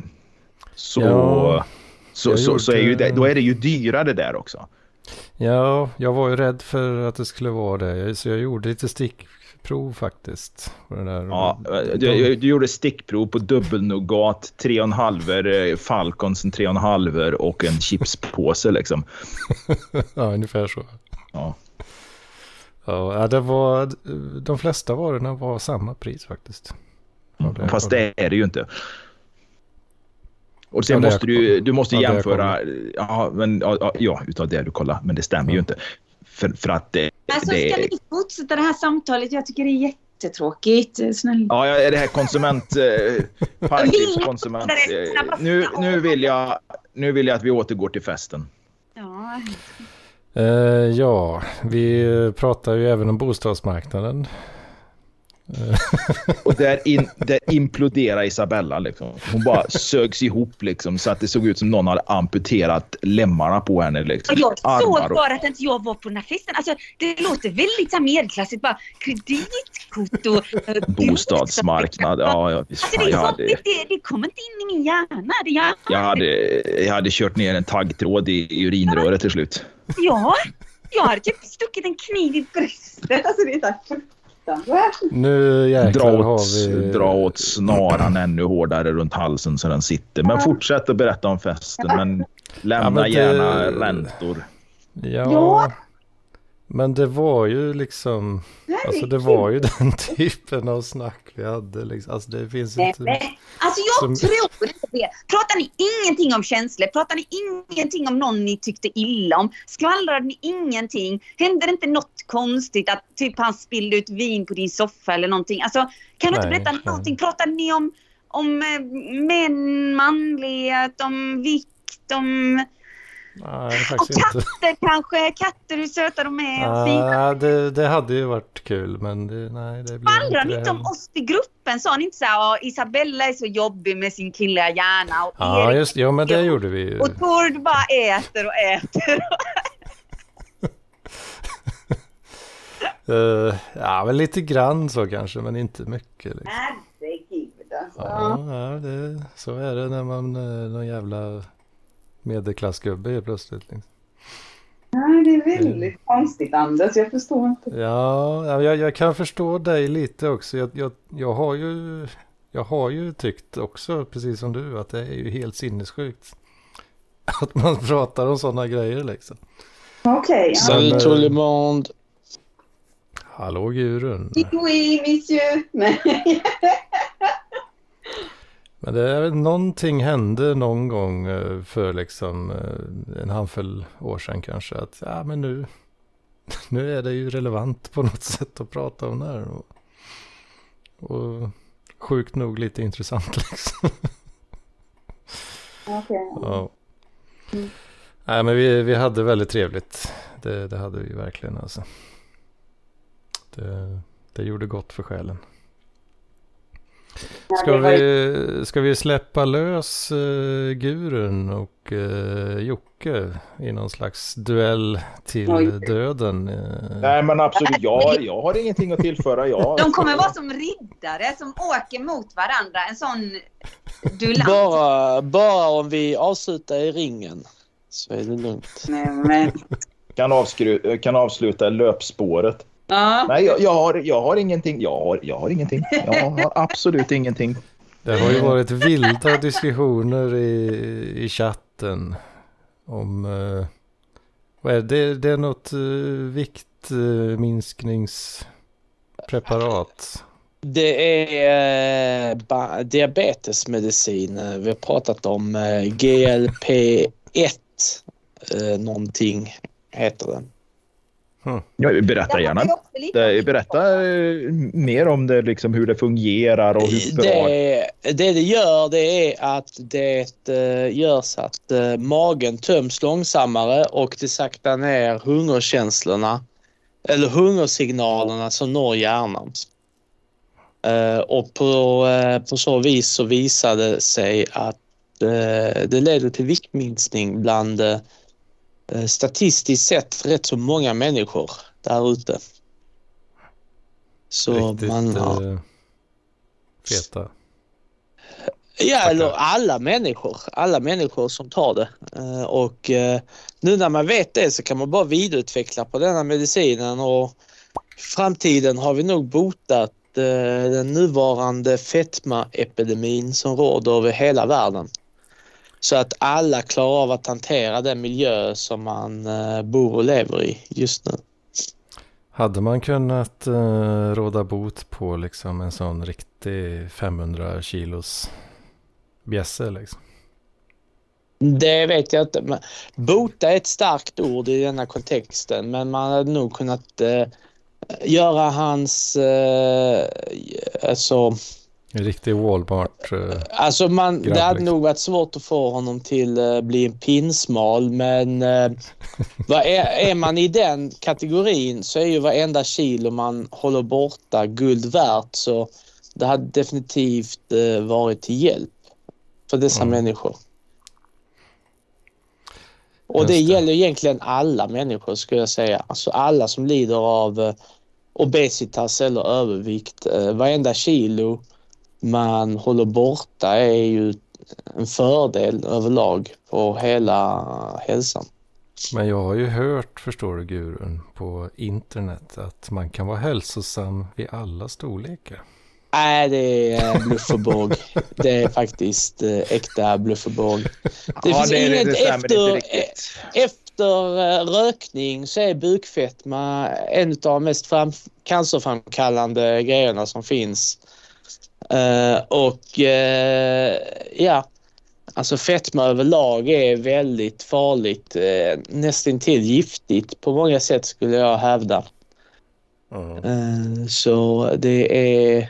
Speaker 3: så,
Speaker 1: Ja,
Speaker 3: så, så, så är ju det, då är det ju dyrare där också.
Speaker 1: Ja, jag var ju rädd för att det skulle vara det. Så jag gjorde lite stickprov faktiskt. På det där.
Speaker 3: Ja,
Speaker 1: De-
Speaker 3: du, du gjorde stickprov på dubbelnougat, 3,5 eh, Falcons, en 3,5 och en chipspåse liksom.
Speaker 1: ja, ungefär så.
Speaker 3: Ja.
Speaker 1: Ja, det var, de flesta varorna var samma pris faktiskt. Ja, det-
Speaker 3: Fast det är det ju inte. Och sen
Speaker 1: Ja,
Speaker 3: måste du, du måste
Speaker 1: ja,
Speaker 3: jämföra, ja, men, ja, ja, utav det du kollar, men det stämmer ju
Speaker 1: Ja.
Speaker 3: inte. För, för att det,
Speaker 5: Alltså
Speaker 3: det
Speaker 5: ska ni fortsätta det här samtalet? Jag tycker det är jättetråkigt. Snälla.
Speaker 3: Ja, är det här konsument... Eh, parklivskonsument. Eh, nu, nu, vill jag, nu vill jag att vi återgår till festen.
Speaker 5: Ja.
Speaker 1: Eh, ja, vi pratar ju även om bostadsmarknaden.
Speaker 3: Och där, in, där imploderar Isabella. Liksom. Hon bara sögs ihop liksom, så att det såg ut som någon hade amputerat lemmarna på henne. Liksom.
Speaker 5: Jag såg
Speaker 3: Armar och-
Speaker 5: bara att inte jag var på den här festen. Alltså, det låter väldigt så medelklassigt. Bara kreditkort och...
Speaker 3: Bostadsmarknad. Ja, ja, visst
Speaker 5: Alltså, det,
Speaker 3: jag, hade,
Speaker 5: det, det, det kommer inte in i min hjärna. Det gör
Speaker 3: jag, hade, jag hade kört ner en taggtråd i, i urinröret till slut.
Speaker 5: Ja, jag hade typ stuckit en kniv i bröstet. Alltså, det är så här fruktansvärt.
Speaker 1: Nu jäklar
Speaker 3: Dra
Speaker 1: har
Speaker 3: åt,
Speaker 1: vi...
Speaker 3: dra åt snaran ännu hårdare runt halsen så den sitter. Men fortsätt att berätta om festen. Men lämna
Speaker 1: Ja, men det-
Speaker 3: gärna räntor.
Speaker 1: Ja,
Speaker 5: Ja.
Speaker 1: Men det var ju liksom... Alltså det var ju den typen av snack vi hade. Liksom. Alltså det finns
Speaker 5: Nej,
Speaker 1: inte...
Speaker 5: Alltså jag
Speaker 1: Som-
Speaker 5: tror inte det. Pratar ni ingenting om känslor? Pratar ni ingenting om någon ni tyckte illa om? Skvallrade ni ingenting? Hände det inte något konstigt att typ han spillde ut vin på din soffa eller någonting? Alltså kan du inte berätta
Speaker 1: nej.
Speaker 5: någonting? Pratade ni om, om eh, män, manlighet, om vikt, om...
Speaker 1: Nej,
Speaker 5: Och
Speaker 1: faktiskt inte.
Speaker 5: katter kanske? Katter, hur söta de är och fina.
Speaker 1: Ah, det, det hade ju varit kul men det, nej det blev
Speaker 5: ni
Speaker 1: det
Speaker 5: inte om oss i gruppen? Sa ni inte så här, "Ja, Isabella är så jobbig med sin killiga hjärna och
Speaker 1: Ja,
Speaker 5: Erik
Speaker 1: just ja men det gjorde vi ju.
Speaker 5: Och Tord bara äter och äter.
Speaker 1: Eh, ja, väl lite grann så kanske, men inte mycket. Liksom.
Speaker 5: Herregud alltså.
Speaker 1: Ja, ja det, så är det när man är någon jävla medelklassgubbe helt plötsligt. Liksom.
Speaker 5: Nej, det är väldigt konstigt Anders, jag förstår inte.
Speaker 1: Ja, ja, jag, jag kan förstå dig lite också. Jag, jag, jag, har ju, jag har ju tyckt också, precis som du, att det är ju helt sinnessjukt. Att man pratar om sådana grejer liksom.
Speaker 5: Okej. ja.
Speaker 6: Salut tout le monde.
Speaker 1: Hallå Gurun.
Speaker 5: Oui, monsieur. Men,
Speaker 1: det är någonting hände någon gång eh, för liksom eh, en handfull år sedan kanske. Att ja men nu, nu är det ju relevant på något sätt att prata om det här. Och, och sjukt nog lite intressant liksom.
Speaker 5: Okej.
Speaker 1: Ja.
Speaker 5: Mm.
Speaker 1: Nej men vi, vi hade väldigt trevligt. Det, det hade vi verkligen alltså. Det, det gjorde gott för själen. Ska vi, ska vi släppa lös uh, Gurun och uh, Jocke i någon slags duell till
Speaker 5: Oj.
Speaker 1: döden? eh?
Speaker 3: Nej men absolut, jag, jag har ingenting att tillföra. Jag,
Speaker 5: De kommer vara som riddare som åker mot varandra. En sån duellant.
Speaker 6: Bara, bara om vi avslutar i ringen så är det lugnt.
Speaker 5: Nej, men...
Speaker 3: kan, avskru, kan avsluta löpspåret.
Speaker 5: Ja.
Speaker 3: Nej, jag, jag, har, jag har ingenting. Jag har, jag har ingenting. Jag har absolut ingenting.
Speaker 1: Det har ju varit vilda diskussioner i, i chatten om... eh, vad är det? Det är något uh, viktminskningspreparat.
Speaker 6: Det är eh, ba- diabetesmedicin. Eh, Vi har pratat om eh, GLP-1 eh, någonting heter den.
Speaker 3: Ja, berätta gärna. berätta eh, mer om det, liksom, hur det fungerar och hur bra.
Speaker 6: Det, det det gör det är att det eh, gör så att eh, magen töms långsammare och det saktar ner hungerkänslorna eller hungersignalerna som når hjärnan. Och på, på så vis så visade det sig att det leder till viktminskning bland statistiskt sett rätt så många människor där ute. Så
Speaker 1: Riktigt
Speaker 6: man har...
Speaker 1: eh, feta.
Speaker 6: Ja,
Speaker 1: Tackar.
Speaker 6: eller alla människor. Alla människor som tar det. Eh, Och eh, nu när man vet det så kan man bara vidareutveckla på denna medicinen och i framtiden har vi nog botat eh, den nuvarande fetmaepidemin som råder över hela världen. Så att alla klarar av att hantera den miljö som man eh, bor och lever i just nu.
Speaker 1: Hade man kunnat uh, råda bot på liksom en sån riktig 500 kilos bjässe liksom?
Speaker 6: Det vet jag inte. Bota är ett starkt ord i denna kontexten men man hade nog kunnat eh, göra hans... Eh, alltså,
Speaker 1: En riktig Walmart. eh,
Speaker 6: alltså man,
Speaker 1: Grabb,
Speaker 6: det hade
Speaker 1: liksom.
Speaker 6: nog varit svårt att få honom till eh, bli en pinsmal men eh, är, är man i den kategorin så är ju varenda kilo man håller borta guld värt så det hade definitivt eh, varit till hjälp för dessa
Speaker 1: Mm.
Speaker 6: människor. Och
Speaker 1: Just
Speaker 6: det
Speaker 1: det.
Speaker 6: gäller egentligen alla människor skulle jag säga. Alltså alla som lider av eh, obesitas eller övervikt. Eh, varenda kilo man håller borta är ju en fördel överlag på hela hälsan.
Speaker 1: Men jag har ju hört, förstår du Gurun, på internet att man kan vara hälsosam vid alla storlekar.
Speaker 6: Nej, det är bluff och båg. Det är faktiskt eh, äkta bluff och båg. Det finns inget
Speaker 3: stämmer
Speaker 6: efter-. Efter eh, rökning så är bukfetma en av de mest fram, cancerframkallande grejerna som finns. Eh, och eh, ja, alltså fetma överlag är väldigt farligt. Uh, nästintill giftigt på många sätt skulle jag hävda. Eh, så det är...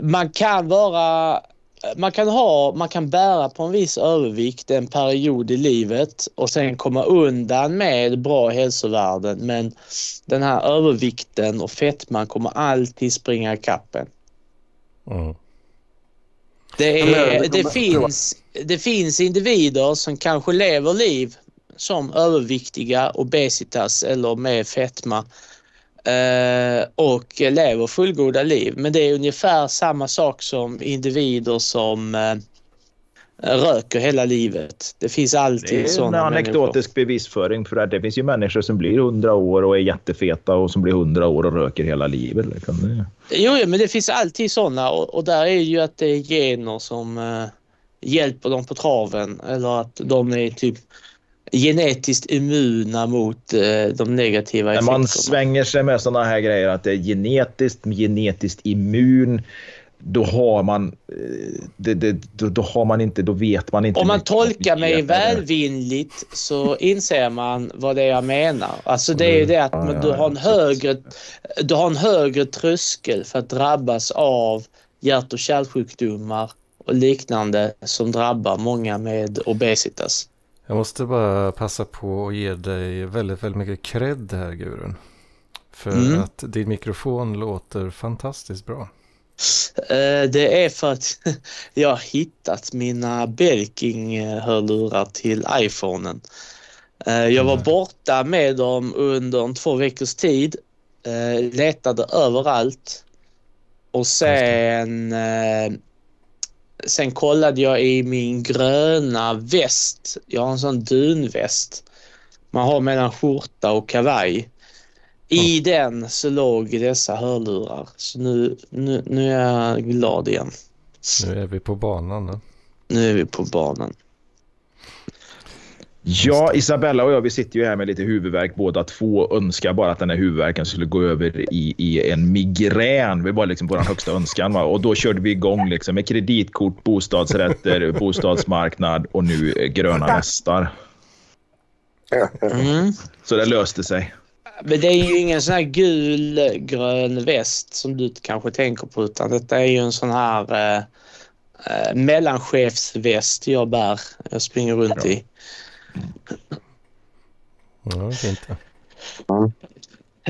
Speaker 6: man kan vara... Man kan ha, man kan bära på en viss övervikt en period i livet och sen komma undan med bra hälsovärden men den här övervikten och fetman kommer alltid springa ikapp en.
Speaker 1: Mm.
Speaker 6: Det, är,
Speaker 2: det
Speaker 6: finns, det finns individer som kanske lever liv som överviktiga, obesitas eller med fetma eh, och lever fullgoda liv. Men det är ungefär samma sak som individer som eh, röker hela livet. Det finns alltid
Speaker 3: Det är en
Speaker 6: sådana
Speaker 3: anekdotisk bevisföring för att det finns ju människor som blir 100 år och är jättefeta och som blir 100 år och röker hela livet. Liksom.
Speaker 6: Jo, men det finns alltid sådana och, och där är ju att det är gener som eh, hjälper dem på traven eller att de är typ genetiskt immuna mot eh, de negativa effekterna.
Speaker 3: man svänger sig med sådana här grejer att det är genetiskt, genetiskt immun. Då har man, eh, det, det, då, då har man inte, då vet man inte.
Speaker 6: Om man tolkar mig välvilligt så inser man vad det är jag menar. Alltså det är ju det att
Speaker 3: Mm.
Speaker 6: Man, du, har en högre, du har en högre tröskel för att drabbas av hjärt och kärlsjukdomar och liknande som drabbar många med obesitas.
Speaker 1: Jag måste bara passa på att ge dig väldigt, väldigt mycket cred här Gurun. För
Speaker 6: Mm.
Speaker 1: att din mikrofon låter fantastiskt bra.
Speaker 6: Eh, Det är för att jag har hittat mina Belking-hörlurar till iPhonen. Eh, Jag var
Speaker 1: Mm.
Speaker 6: borta med dem under en två veckors tid. eh, Letade överallt. Och sen, eh, sen kollade jag i min gröna väst. Jag har en sån dunväst. Man har mellan skjorta och kavaj. I den så låg dessa hörlurar. Så nu, nu, nu är jag glad igen.
Speaker 1: Nu är vi på banan. Nu.
Speaker 6: Nu är vi på banan.
Speaker 3: Ja, Isabella och jag vi sitter ju här med lite huvudvärk båda två önskar bara att den här huvudvärken skulle gå över i, i en migrän. Det var liksom vår högsta önskan. Va? Och då körde vi igång liksom med kreditkort, bostadsrätter, bostadsmarknad och nu eh, gröna västar.
Speaker 6: Mm.
Speaker 3: Så det löste sig.
Speaker 6: Men det är ju ingen sån här gul-grön väst som du kanske tänker på utan detta är ju en sån här eh, eh, mellanchefsväst jag bär. Jag springer runt i.
Speaker 1: Ja, det är fint. det.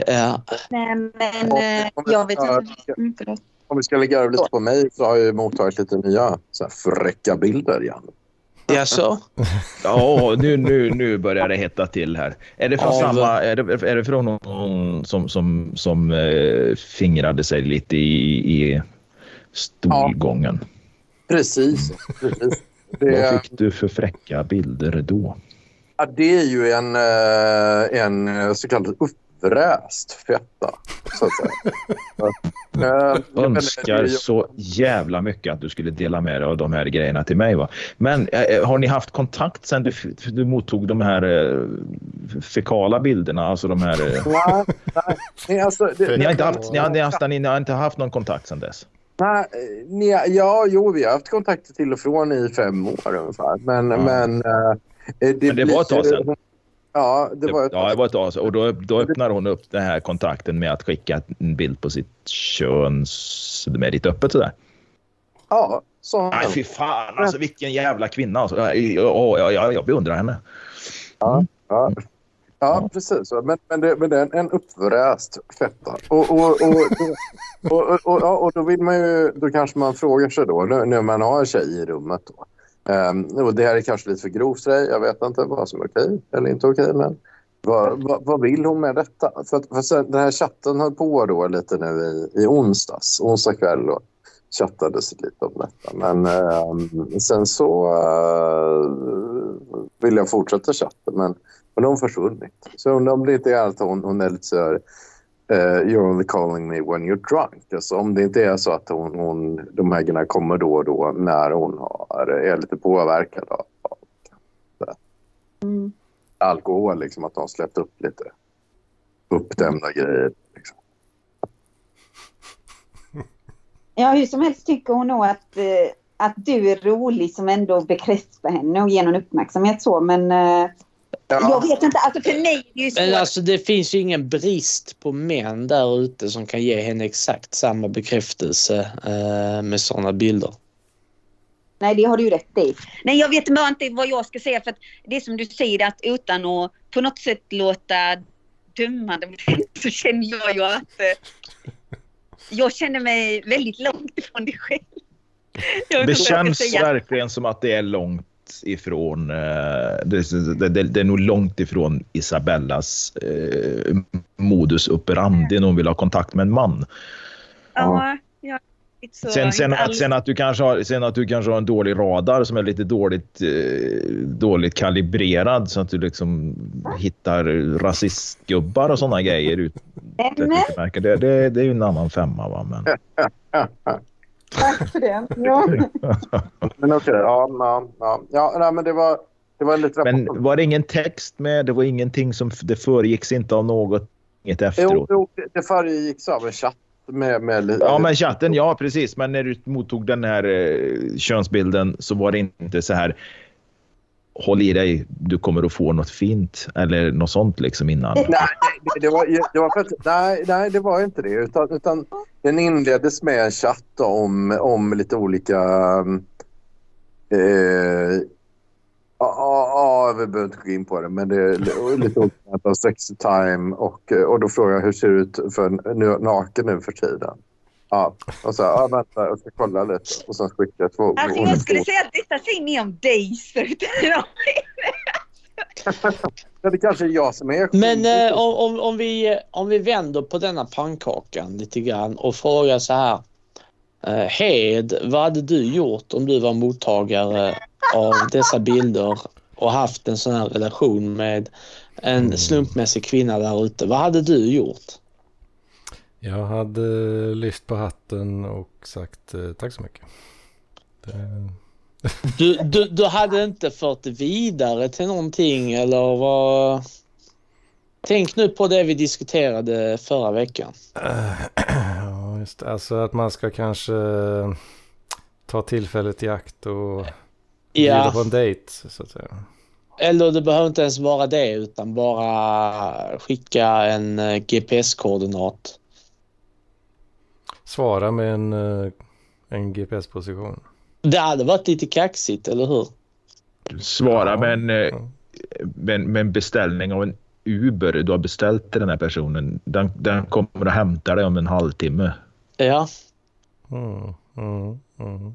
Speaker 6: Ja.
Speaker 5: Nej, men
Speaker 2: Ja,
Speaker 5: eh,
Speaker 2: om vi-
Speaker 5: jag vet
Speaker 2: ja,
Speaker 5: inte. Mm.
Speaker 2: Om vi ska lägga över lite på mig så har jag ju mottagit lite nya så här fräcka bilder igen.
Speaker 6: Jaså?
Speaker 3: Ja, nu, nu, nu börjar det hetta till här. Är det från,
Speaker 6: Av-
Speaker 3: samma, är det, är det från någon som, som, som eh, fingrade sig lite i, i stolgången?
Speaker 2: Precis. precis.
Speaker 3: Vad
Speaker 2: Det,
Speaker 3: fick du för fräcka bilder då?
Speaker 2: Ja, det är ju en, eh, en eh, så kallad uppvräst fetta. Så att säga. Eh, det
Speaker 3: önskar så jävla mycket att du skulle dela med dig av de här grejerna till mig. Va? Men har ni haft kontakt sen du, du mottog de här eh, fekala bilderna? Alltså de här,
Speaker 2: Nej, nej, nej, alltså, det,
Speaker 3: ni, har inte haft, ni, har, ni, har haft, ni har inte haft någon kontakt sen dess?
Speaker 2: Nej, ni, ja, jo, vi har haft kontakter till och från i fem år ungefär. Men,
Speaker 3: Ja.
Speaker 2: men, eh, det,
Speaker 3: Men det var ett tag
Speaker 2: blir-
Speaker 3: sedan.
Speaker 2: Ja, det var ett
Speaker 3: ja, det var ett tag sedan. Och då, då öppnar hon upp den här kontakten med att skicka en bild på sitt kön med lite öppet sådär.
Speaker 2: Ja, så.
Speaker 3: Nej, fy fan alltså vilken jävla kvinna. Alltså. Ja, ja, ja, jag beundrar henne.
Speaker 2: Ja, ja, precis. Men, men, det, men det är en, uppvräst fetta. Och, och, och, och, ja, och då vill man ju, då kanske man frågar sig då, nu när man har en tjej i rummet då. Um, och det här är kanske lite för grovt för dig. Jag vet inte vad som är okej eller inte okej. Men vad, vad, vad vill hon med detta? För, att, för sen, den här chatten höll på då lite nu i, i onsdags, onsdag kväll. Då chattades lite om detta. Men um, sen så uh, vill jag fortsätta chatta. Men men de har försvunnit. Så jag undrar om det inte är att hon, hon är lite så här eh, you're only calling me when you're drunk. Alltså om det inte är så att hon, hon, de här grejerna kommer då och då när hon har, är lite påverkad av, av
Speaker 5: Mm.
Speaker 2: alkohol. Liksom, att de har släppt upp lite uppdämda grejer. Liksom.
Speaker 5: Ja, hur som helst tycker hon nog att, eh, att du är rolig som ändå bekräftar henne och ger någon uppmärksamhet så. Men eh, jag vet inte, alltså för mig är det ju.
Speaker 6: Men alltså det finns ju ingen brist på män där ute som kan ge henne exakt samma bekräftelse eh, med sådana bilder.
Speaker 5: Nej, det har du ju rätt i. Nej, jag vet bara inte vad jag ska säga för att det är som du säger att utan att på något sätt låta dömande så känner jag ju att eh, jag känner mig väldigt långt ifrån dig själv.
Speaker 3: Det känns verkligen som att det är långt ifrån... eh, Det, det, det, är nog långt ifrån Isabellas eh, modus operandi när hon vill ha kontakt med en man.
Speaker 5: Ja, ja. Så
Speaker 3: Sen, sen, att, sen, att du kanske har, sen att du kanske har en dålig radar som är lite dåligt, eh, dåligt kalibrerad så att du liksom hittar rasistgubbar och sådana grejer. Ut, det, det, det är ju en annan femma. Va? Men,
Speaker 5: tack för det. Ja.
Speaker 2: Men okej, ja, ja, ja. ja nej, men det var, det var lite
Speaker 3: men var det ingen text med? Det var ingenting som... Det föregicks inte av något inget
Speaker 2: Jo,
Speaker 3: efteråt?
Speaker 2: jo, det- det föregicks av en chatt med, med lite...
Speaker 3: Ja, men chatten, ja precis. Men när du mottog den här eh, könsbilden så var det inte så här håll i dig, du kommer att få något fint eller något sånt liksom innan.
Speaker 2: Nej, det, det, var, det var för att, nej, nej, det var inte det. Utan, utan den inleddes med en chatt om, om lite olika... Eh, ja, vi behöver inte gå in på det, men det är lite olika av sexy time. Och, och då frågade jag hur ser det ut för naken nu för tiden? Ja, och så ja, vänta, jag ska kolla lite. Och sen skickade jag två...
Speaker 5: Alltså jag skulle säga att detta säger mer om dig. Struten.
Speaker 2: Ja, det kanske är jag som är
Speaker 6: Men eh, om, om, om, vi, om vi vänder på denna pannkakan lite grann och frågar så här. Eh, Hed, vad hade du gjort om du var mottagare av dessa bilder och haft en sån här relation med en slumpmässig kvinna där ute? Vad hade du gjort?
Speaker 1: Jag hade lyft på hatten och sagt eh, tack så mycket. Det,
Speaker 6: Du, du, du hade inte fört det vidare till någonting eller vad? Tänk nu på det vi diskuterade förra veckan.
Speaker 1: ja, just det. Alltså att man ska kanske eh, ta tillfället i akt och bjuda på
Speaker 6: Ja,
Speaker 1: en dejt så att säga.
Speaker 6: eller det behöver inte ens vara det utan bara skicka en eh, GPS-koordinat.
Speaker 1: Svara med en, eh, en GPS-position.
Speaker 6: Det hade varit lite kaxigt, eller hur?
Speaker 3: Svara
Speaker 1: Ja,
Speaker 3: med, en, eh,
Speaker 1: ja.
Speaker 3: med, en- med en beställning av en Uber du har beställt till den här personen. Den, den kommer att hämta dig om en halvtimme.
Speaker 6: Ja.
Speaker 1: Mm, mm, mm.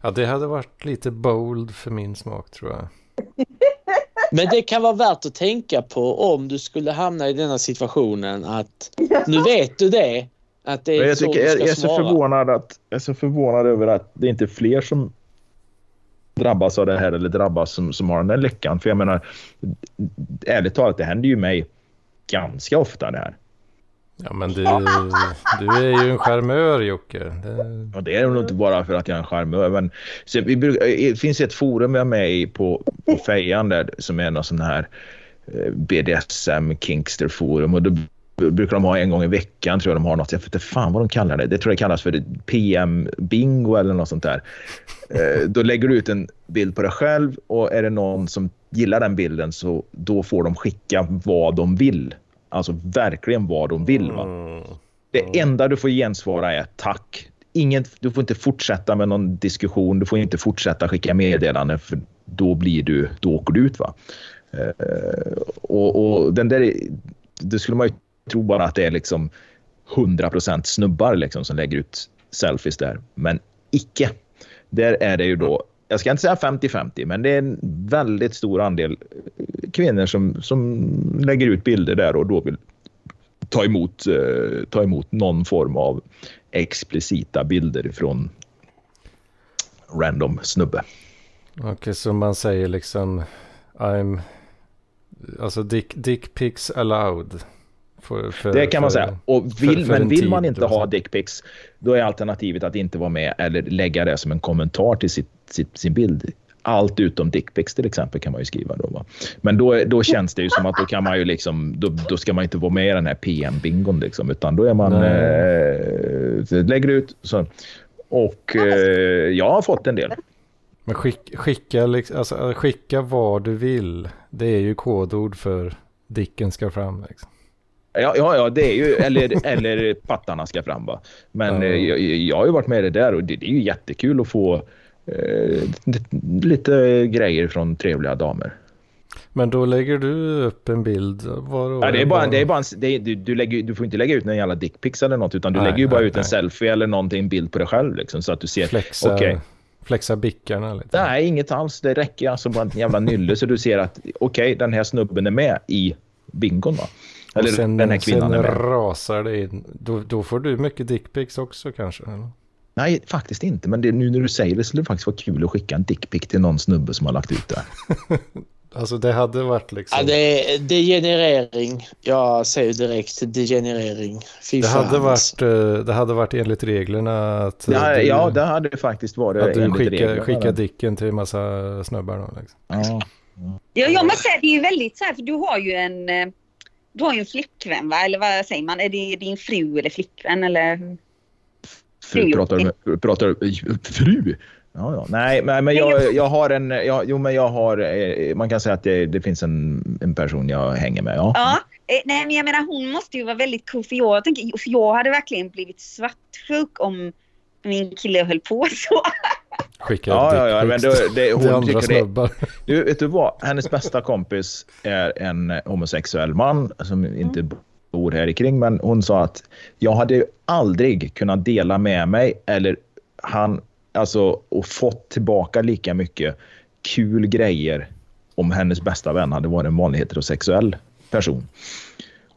Speaker 1: Ja, det hade varit lite bold för min smak tror jag.
Speaker 6: Men det kan vara värt att tänka på om du skulle hamna i denna situationen att nu vet du det. Att det är
Speaker 3: Men jag,
Speaker 6: så
Speaker 3: tycker, jag, jag, är så förvånad att, jag är så förvånad över att det inte är fler som drabbas av det här eller drabbas som, som har den där lyckan. För jag menar, ärligt talat, det händer ju mig ganska ofta det här.
Speaker 1: Ja, men du, du är ju en charmör Jocke. Det,
Speaker 3: Och det är nog inte bara för att jag är en charmör. Men, så vi, bruk- det finns ett forum jag är med i på, på Fejan där, som är någon sån här eh, BDSM Kinkster forum. Och då brukar de ha en gång i veckan tror jag de har något. Jag vet inte fan vad de kallar det. Det tror jag kallas för PM bingo eller något sånt där. Eh, Då lägger du ut en bild på dig själv och är det någon som gillar den bilden så då får de skicka vad de vill. Alltså verkligen vad de vill. Va?
Speaker 1: mm,
Speaker 3: Det enda du får gensvara är tack. Ingen, du får inte fortsätta med någon diskussion. Du får inte fortsätta skicka meddelanden för då blir du, då åker du ut. Va? Eh, och, och den där, det skulle man ju tror bara att det är liksom 100% snubbar liksom som lägger ut selfies där. Men icke. Där är det ju då, jag ska inte säga 50-50, men det är en väldigt stor andel kvinnor som, som lägger ut bilder där och då vill ta emot, eh, ta emot någon form av explicita bilder från random snubbe.
Speaker 1: Okej, så man säger liksom I'm... Alltså dick, dick pics allowed. För, för,
Speaker 3: Det kan man säga. Och vill,
Speaker 1: för-
Speaker 3: men
Speaker 1: en
Speaker 3: vill man inte
Speaker 1: då,
Speaker 3: ha dickpics, då är alternativet att inte vara med eller lägga det som en kommentar till sitt, sitt, sin bild. Allt utom dickpics till exempel kan man ju skriva då. Va? Men då, då känns det ju som att då kan man ju liksom, då, då ska man inte vara med i den här PM-bingon liksom, utan då är man, eh, lägger ut så. Och eh, jag har fått en del.
Speaker 1: Men skick, skicka, liksom, alltså, skicka vad du vill. Det är ju kodord för dicken ska fram. Liksom.
Speaker 3: Ja, ja, ja, det är ju, eller, eller pattarna ska fram va. Men eh, jag, jag har ju varit med i det där och det, det är ju jättekul att få eh, lite grejer från trevliga damer.
Speaker 1: Men då lägger du upp en bild. Var,
Speaker 3: Ja, det är bara, det är bara en, det är, du, du, lägger, du får inte lägga ut en jävla dickpics eller något utan du
Speaker 1: Nej,
Speaker 3: lägger ju bara
Speaker 1: nej,
Speaker 3: ut en
Speaker 1: nej.
Speaker 3: selfie eller någonting, en bild på dig själv liksom, så att du ser.
Speaker 1: Flexa,
Speaker 3: Okej.
Speaker 1: flexa bickarna lite.
Speaker 3: Nej, inget alls. Det räcker alltså bara en jävla nylle så du ser att okej, den här snubben är med i bingon va. Eller
Speaker 1: sen,
Speaker 3: den här kvinnan
Speaker 1: sen rasar det in. Då, då får du mycket dickpics också kanske. Eller?
Speaker 3: Nej, faktiskt inte. Men det, nu när du säger det skulle det faktiskt vara kul att skicka en dickpic till någon snubbe som har lagt ut det.
Speaker 1: Alltså det hade varit liksom...
Speaker 6: Ja, det är degenerering. Jag säger direkt degenerering. Fy
Speaker 1: det, hade
Speaker 6: alltså.
Speaker 1: varit, eh, det hade varit enligt reglerna att... eh,
Speaker 3: Ja,
Speaker 1: du,
Speaker 3: ja det hade det faktiskt varit.
Speaker 1: att du skickar, skickar dicken till en massa snubbar då. Liksom.
Speaker 3: Ja.
Speaker 5: Ja, jag måste säga det är ju väldigt så här, för du har ju en, eh, du har ju en flickvän va? Eller vad säger man? Är det din fru eller flickvän eller?
Speaker 3: Fru, pratar du med, pratar fru? Ja, ja. Nej, men, men jag, jag har en, jag, jo men jag har, eh, man kan säga att det, det finns en, en person jag hänger med. Ja.
Speaker 5: Ja, eh, nej men jag menar hon måste ju vara väldigt cool för jag tänker, för jag hade verkligen blivit svartsjuk om min kille höll på så.
Speaker 1: Skicka
Speaker 3: Ja, ja, ja, men då, det,
Speaker 1: till
Speaker 3: hon
Speaker 1: andra
Speaker 3: tycker det,
Speaker 1: snubbar.
Speaker 3: du, vet du vad? Hennes bästa kompis är en homosexuell man som inte bor här i kring, men hon sa att jag hade ju aldrig kunnat dela med mig eller han, alltså och fått tillbaka lika mycket kul grejer om hennes bästa vän hade varit en vanlig heterosexuell person.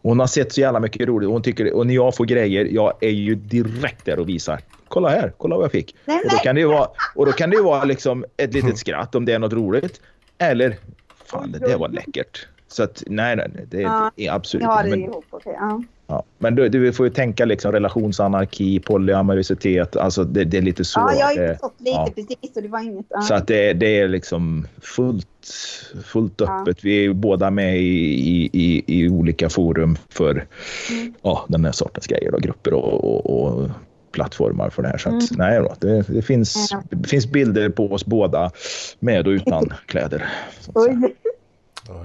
Speaker 3: Hon har sett så jävla mycket roligt och hon tycker och när jag får grejer, jag är ju direkt där och visar. Kolla här, kolla vad jag fick.
Speaker 5: Nej,
Speaker 3: Och då kan det ju vara, och då kan det ju vara liksom ett litet skratt om det är något roligt. Eller, fan det där var läckert. Så att nej, nej, nej det
Speaker 5: Ja,
Speaker 3: är absolut
Speaker 5: Jag har det
Speaker 3: men,
Speaker 5: ihop, okej. ja.
Speaker 3: ja. men du, du får ju tänka liksom relationsanarki, polyamorositet, alltså det, det är lite så.
Speaker 5: Ja, jag har ju
Speaker 3: det-
Speaker 5: förstått lite
Speaker 3: ja.
Speaker 5: precis och det var inget. Ja.
Speaker 3: så att det, det är liksom fullt, fullt
Speaker 5: Ja.
Speaker 3: öppet. Vi är ju båda med i, i, i, i olika forum för
Speaker 5: Mm.
Speaker 3: ja, den här sortens grejer. Då, grupper och, och, och plattformar för det här. Så att,
Speaker 5: Mm.
Speaker 3: nej då, det, det, finns,
Speaker 5: Ja.
Speaker 3: det finns bilder på oss båda med och utan kläder.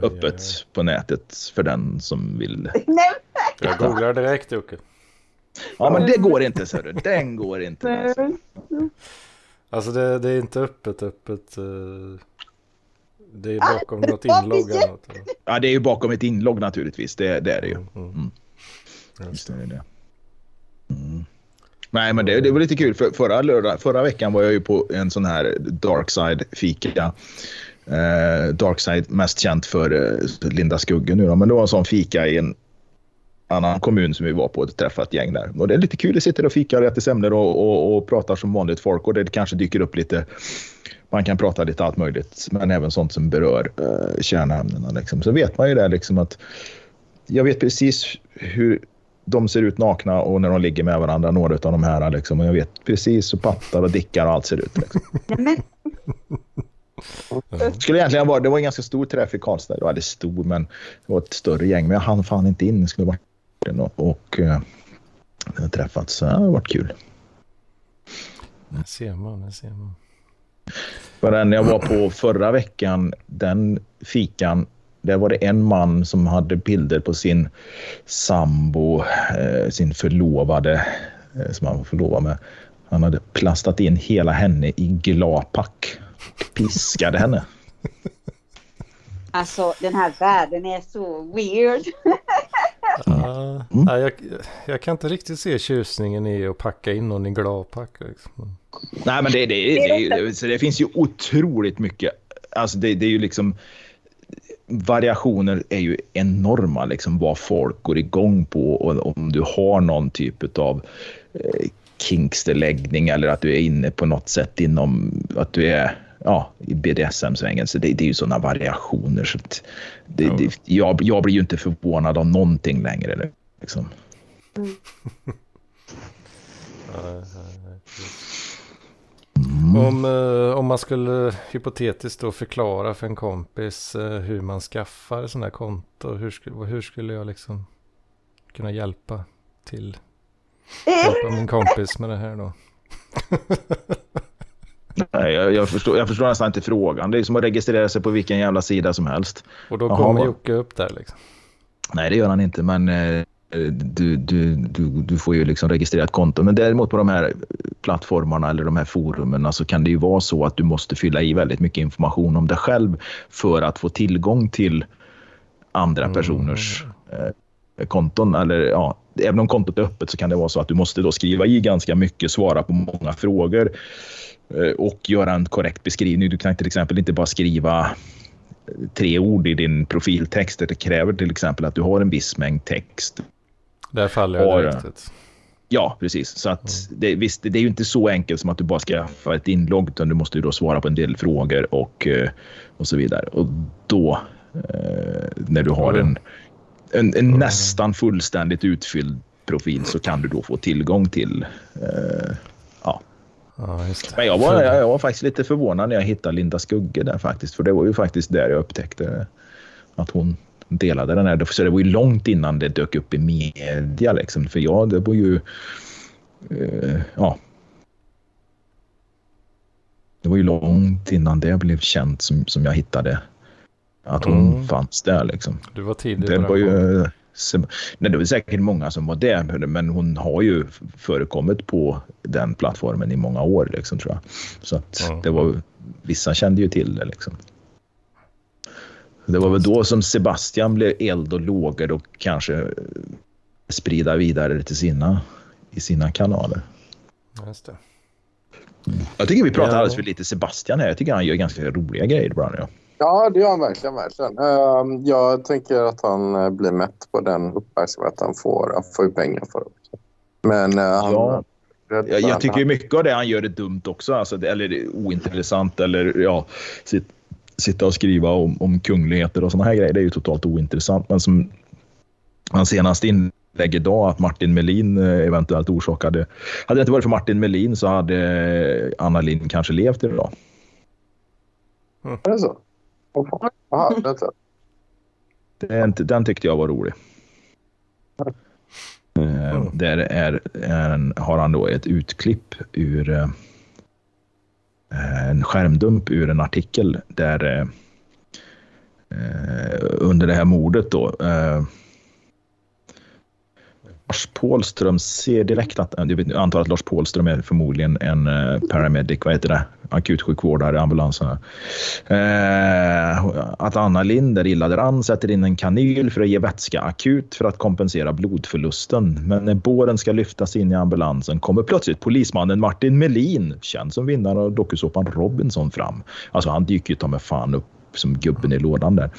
Speaker 3: Öppet på nätet för den som vill.
Speaker 5: Nej,
Speaker 1: Jag googlar direkt Jocke.
Speaker 3: Ja, men det går inte, så du. Den går inte. Alltså.
Speaker 1: Alltså det, det är inte öppet öppet. eh, Det är bakom något inlogg något.
Speaker 3: Ja, det är ju bakom ett inlogg naturligtvis. Det, det är det ju.
Speaker 1: Mm.
Speaker 3: Mm.
Speaker 1: Just
Speaker 3: Just
Speaker 1: det.
Speaker 3: Mm. Nej, men det, det var lite kul. För förra, lördag, förra veckan var jag ju på en sån här Darkside-fika. Eh, Darkside mest känt för eh, Linda Skugge nu då. Men det var en sån fika i en annan kommun som vi var på och träffade ett gäng där. Och det är lite kul. Vi sitter och fikar och äter semlor och, och, och pratar som vanligt folk. Och det kanske dyker upp lite man kan prata lite allt möjligt, men även sånt som berör eh, kärnämnena. Liksom. Så vet man ju det liksom att jag vet precis hur de ser ut nakna och när de ligger med varandra, några av de här. Liksom. Och jag vet precis hur pattar och dickar och allt ser ut. Liksom.
Speaker 1: Ja.
Speaker 3: Skulle egentligen vara, det var en ganska stor träff i Karlstad. Det var väldigt stor, men det var ett större gäng. Men jag hann fan inte in. Det skulle varit den och, och det har träffats. Så det har varit kul.
Speaker 1: Där ser man, där ser man.
Speaker 3: För den jag var på förra veckan, den fikan, där var det en man som hade bilder på sin sambo, eh, sin förlovade, eh, som han var förlovad med. Han hade plastat in hela henne i glapack och piskade henne.
Speaker 5: alltså den här världen är så weird.
Speaker 1: Ja,
Speaker 3: Mm.
Speaker 1: ja, jag, jag kan inte riktigt se tjusningen i att packa in någon i gladpack. Liksom.
Speaker 3: Nej, men det, det, det, det, så det finns ju otroligt mycket. Alltså det, det är ju liksom... Variationer är ju enorma, liksom vad folk går igång på och om du har någon typ av eh, kinksterläggning eller att du är inne på något sätt inom att du är ja, i BDSM-svängen. Så det, det är ju sådana variationer. Så att det,
Speaker 1: Ja.
Speaker 3: det, jag, jag blir ju inte förvånad av någonting längre. Liksom.
Speaker 1: Precis. Om, eh, om man skulle hypotetiskt då förklara för en kompis eh, hur man skaffar sådana här konto. Hur skulle, hur skulle jag liksom kunna hjälpa till? Hjälpa min kompis med det här då.
Speaker 3: Nej, jag, jag, förstår, jag förstår nästan inte frågan. Det är som att registrera sig på vilken jävla sida som helst.
Speaker 1: Och då kommer Jocke upp där liksom.
Speaker 3: Nej, det gör han inte, men eh, du, du, du, du får ju liksom registrera ett konto. Men däremot på de här plattformarna eller de här forumen så kan det ju vara så att du måste fylla i väldigt mycket information om dig själv för att få tillgång till andra
Speaker 1: Mm.
Speaker 3: personers eh, konton. Eller, ja, även om kontot är öppet så kan det vara så att du måste då skriva i ganska mycket, svara på många frågor eh, och göra en korrekt beskrivning. Du kan till exempel inte bara skriva tre ord i din profiltext. Det kräver till exempel att du har en viss mängd text.
Speaker 1: Där faller jag
Speaker 3: Har
Speaker 1: direkt.
Speaker 3: Ja, precis. Så att det, visst, det är ju inte så enkelt som att du bara ska få ett inlogg, utan du måste ju då svara på en del frågor och, eh, och så vidare. Och då, eh, när du har en, en, en nästan fullständigt utfylld profil så kan du då få tillgång till eh, ja.
Speaker 1: Ja.
Speaker 3: Men jag var, jag, jag var faktiskt lite förvånad när jag hittade Linda Skugge där faktiskt. För det var ju faktiskt där jag upptäckte att hon delade den här. Så det var ju långt innan det dök upp i media liksom. För jag, det var ju... Eh, ja. Det var ju långt innan det blev känt som, som jag hittade att hon
Speaker 1: Mm.
Speaker 3: fanns där liksom.
Speaker 1: Du var tidig
Speaker 3: Det var ju... Nej, det var säkert många som var där, men hon har ju förekommit på den plattformen i många år, liksom, tror jag. Så att
Speaker 1: Ja.
Speaker 3: det var, vissa kände ju till det. Liksom. Det var väl då som Sebastian blev eld och lågor och kanske eh, sprida vidare till sina, i sina kanaler.
Speaker 1: Just det.
Speaker 3: Jag tycker vi pratar
Speaker 1: Ja.
Speaker 3: alldeles för lite Sebastian här. Jag tycker han gör ganska roliga grejer ibland. Ja.
Speaker 2: Ja, det gör han verkligen. verkligen. Ehm, jag tänker att han eh, blir mätt på den uppmärksamhet han får. Han får ju pengar för det också. Men eh, han...
Speaker 3: Ja. Jag, jag tycker mycket av det han gör är dumt också. Alltså, eller ointressant. Eller ja, sit, sitta och skriva om, om kungligheter och såna här grejer. Det är ju totalt ointressant. Men som hans senaste inlägg idag att Martin Melin eh, eventuellt orsakade... Hade det inte varit för Martin Melin så hade Anna Lind kanske levt idag.
Speaker 2: Är det så? Vänta.
Speaker 3: Den, den tyckte jag var rolig. Eh, Där är, är en, har han då ett utklipp ur eh, Eh, en skärmdump ur en artikel där eh, eh under det här mordet då eh, Lars Pålström ser direkt att, jag antar att Lars Pålström är förmodligen en eh, paramedic, vad heter det, akutsjukvårdare, ambulanserna. Eh, att Anna Linder illa däran, sätter in en kanyl för att ge vätska akut för att kompensera blodförlusten. Men när båren ska lyftas in i ambulansen kommer plötsligt polismannen Martin Melin, känd som vinnare av dokusåpan Robinson, fram. Alltså han dyker ju ta med fan upp som gubben i lådan där.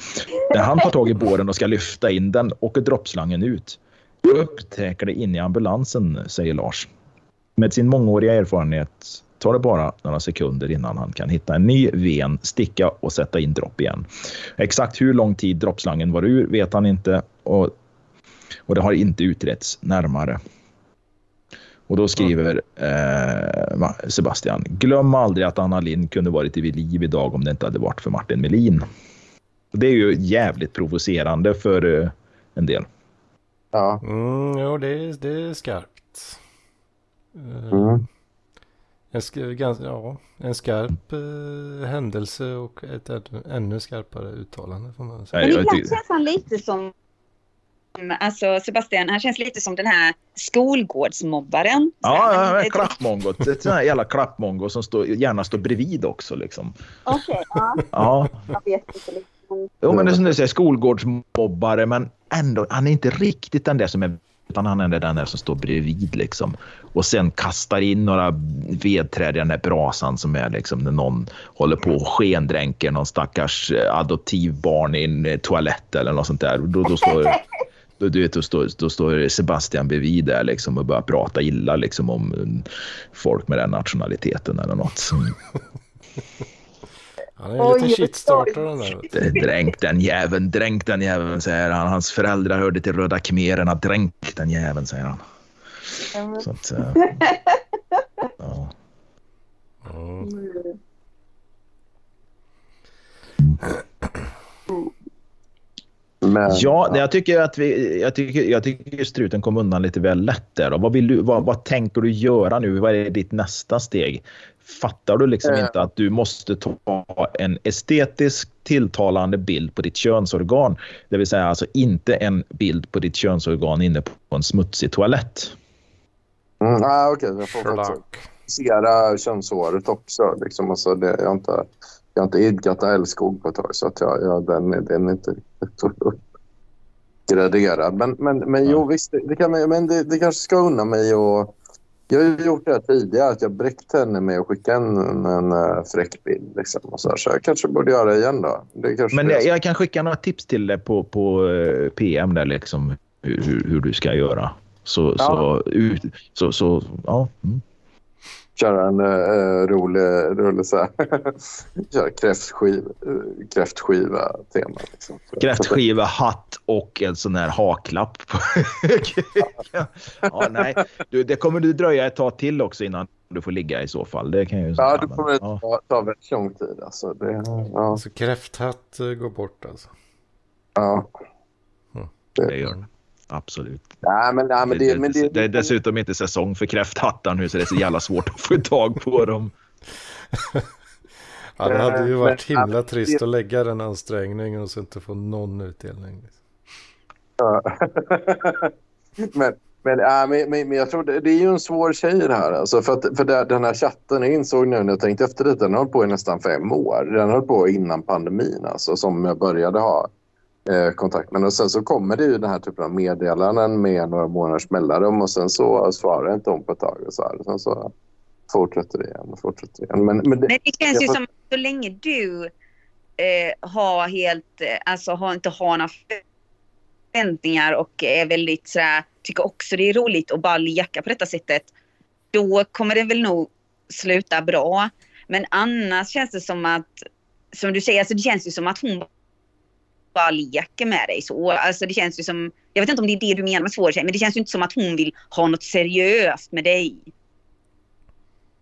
Speaker 3: När han tar tag i båren och ska lyfta in den åker droppslangen ut. Jag upptäcker det in i ambulansen, säger Lars. Med sin mångåriga erfarenhet tar det bara några sekunder innan han kan hitta en ny ven, sticka och sätta in dropp igen. Exakt hur lång tid droppslangen var ur vet han inte och, och det har inte utretts närmare. Och då skriver eh, Sebastian, glöm aldrig att Anna Lind kunde varit vid liv idag om det inte hade varit för Martin Melin. Det är ju jävligt provocerande för eh, en del.
Speaker 2: Ja.
Speaker 1: Mm, jo, det är, det är skarpt. Eh,
Speaker 2: Mm.
Speaker 1: En, sk- ganska, ja, en skarp eh, händelse och ett än- ännu skarpare uttalande får man säga.
Speaker 5: Men ibland känns han lite som... Alltså Sebastian, han känns lite som den här skolgårdsmobbaren.
Speaker 3: Ja, ja, ja klappmongot. Ett sånt här jävla klappmongo som står, gärna står bredvid också. Liksom.
Speaker 5: Okej, ja,
Speaker 3: Ja,
Speaker 5: jag vet inte.
Speaker 3: Jo, men det är som du säger, skolgårdsmobbare, men ändå, han är inte riktigt den där som är utan han är den där som står bredvid liksom. Och sen kastar in några vedträd i den där brasan som är liksom när någon håller på och skendränker någon stackars eh, adoptivbarn i en eh, toalett eller något sånt där. Då, då står då, du vet, då, står, då står Sebastian bredvid där liksom och börjar prata illa liksom om eh, folk med den nationaliteten eller något.
Speaker 1: Han är en
Speaker 5: Oj,
Speaker 1: liten shitstarter den där.
Speaker 3: Dränk den jäveln, dränk den jäveln, säger han. Hans föräldrar hörde till Röda khmererna. Dränk den jäveln, säger han. Så att, eh, ja.
Speaker 1: Mm.
Speaker 2: Men,
Speaker 3: Ja, jag tycker att vi, jag tycker, jag tycker struten kom undan lite väl lätt där. Vad, vill du, vad, vad tänker du göra nu? Vad är ditt nästa steg? Fattar du liksom
Speaker 2: Eh.
Speaker 3: inte att du måste ta en estetisk tilltalande bild på ditt könsorgan? Det vill säga alltså inte en bild på ditt könsorgan inne på en smutsig toalett.
Speaker 2: Mm, ah, okej, jag får faktiskt könsåret också. Liksom. Alltså, det, jag, har inte, jag har inte idkat älskog på ett tag så att jag, jag, den, är- den är inte riktigt uppgraderad. Men, men, men jo, visst, det, det, kan, men det, det kanske ska unna mig och jag har gjort det tidigare, att jag bräckt henne med att skicka en, en, en äh, fräck bild. Liksom, och så, så jag kanske borde göra det igen då. Det kanske
Speaker 3: Men
Speaker 2: det
Speaker 3: jag,
Speaker 2: så.
Speaker 3: jag kan skicka några tips till dig på, på eh, PM där liksom hur, hur, hur du ska göra. Så,
Speaker 2: Ja.
Speaker 3: så, ut, så, så ja. Mm.
Speaker 2: Köra en uh, rolig, rolig så här. Köra kräftskiva, uh, kräftskiva tema. Liksom.
Speaker 3: Kräftskiva, hatt och en sån här haklapp. på- ja, nej. Du, det kommer du dröja ett tag till också innan du får ligga i så fall. Det kan ju
Speaker 2: Ja, det kommer
Speaker 3: ja.
Speaker 2: ta, ta väldigt lång tid. Alltså. Det, ja,
Speaker 1: Alltså kräfthatt eh, går bort alltså.
Speaker 2: ja.
Speaker 3: Det gör det. Absolut.
Speaker 2: Nej, men, nej, men
Speaker 3: det,
Speaker 2: det, men det,
Speaker 3: det är dessutom inte säsong för kräfthattar nu så det är så jävla svårt att få tag på dem.
Speaker 1: Ja, det hade ju varit
Speaker 2: men-
Speaker 1: himla trist att lägga den ansträngningen och så inte få någon utdelning.
Speaker 2: men, men, äh, men, men, men jag tror det, det är ju en svår tjej det här. Alltså för att, för det, den här chatten, jag insåg nu när jag tänkte efter lite, den har hållit på i nästan fem år. Den höll på innan pandemin alltså, som jag började ha eh, kontakt med. Och sen så kommer det ju den här typen av meddelanden med några månaders mellanrum och sen så svarar inte hon på ett tag. Och så, här. Och sen så fortsätter det igen och fortsätter igen. Men, men det,
Speaker 5: Men det känns ju
Speaker 2: Jag-
Speaker 5: som att så länge du eh, har helt, eh, alltså har, inte har några förväntningar och är väldigt sådär, tycker också det är roligt att bara leka på detta sättet. Då kommer det väl nog sluta bra. Men annars känns det som att, som du säger, alltså det känns ju som att hon bara leker med dig så. Alltså det känns ju som, jag vet inte om det är det du menar med svår tjej, men det känns ju inte som att hon vill ha något seriöst med dig.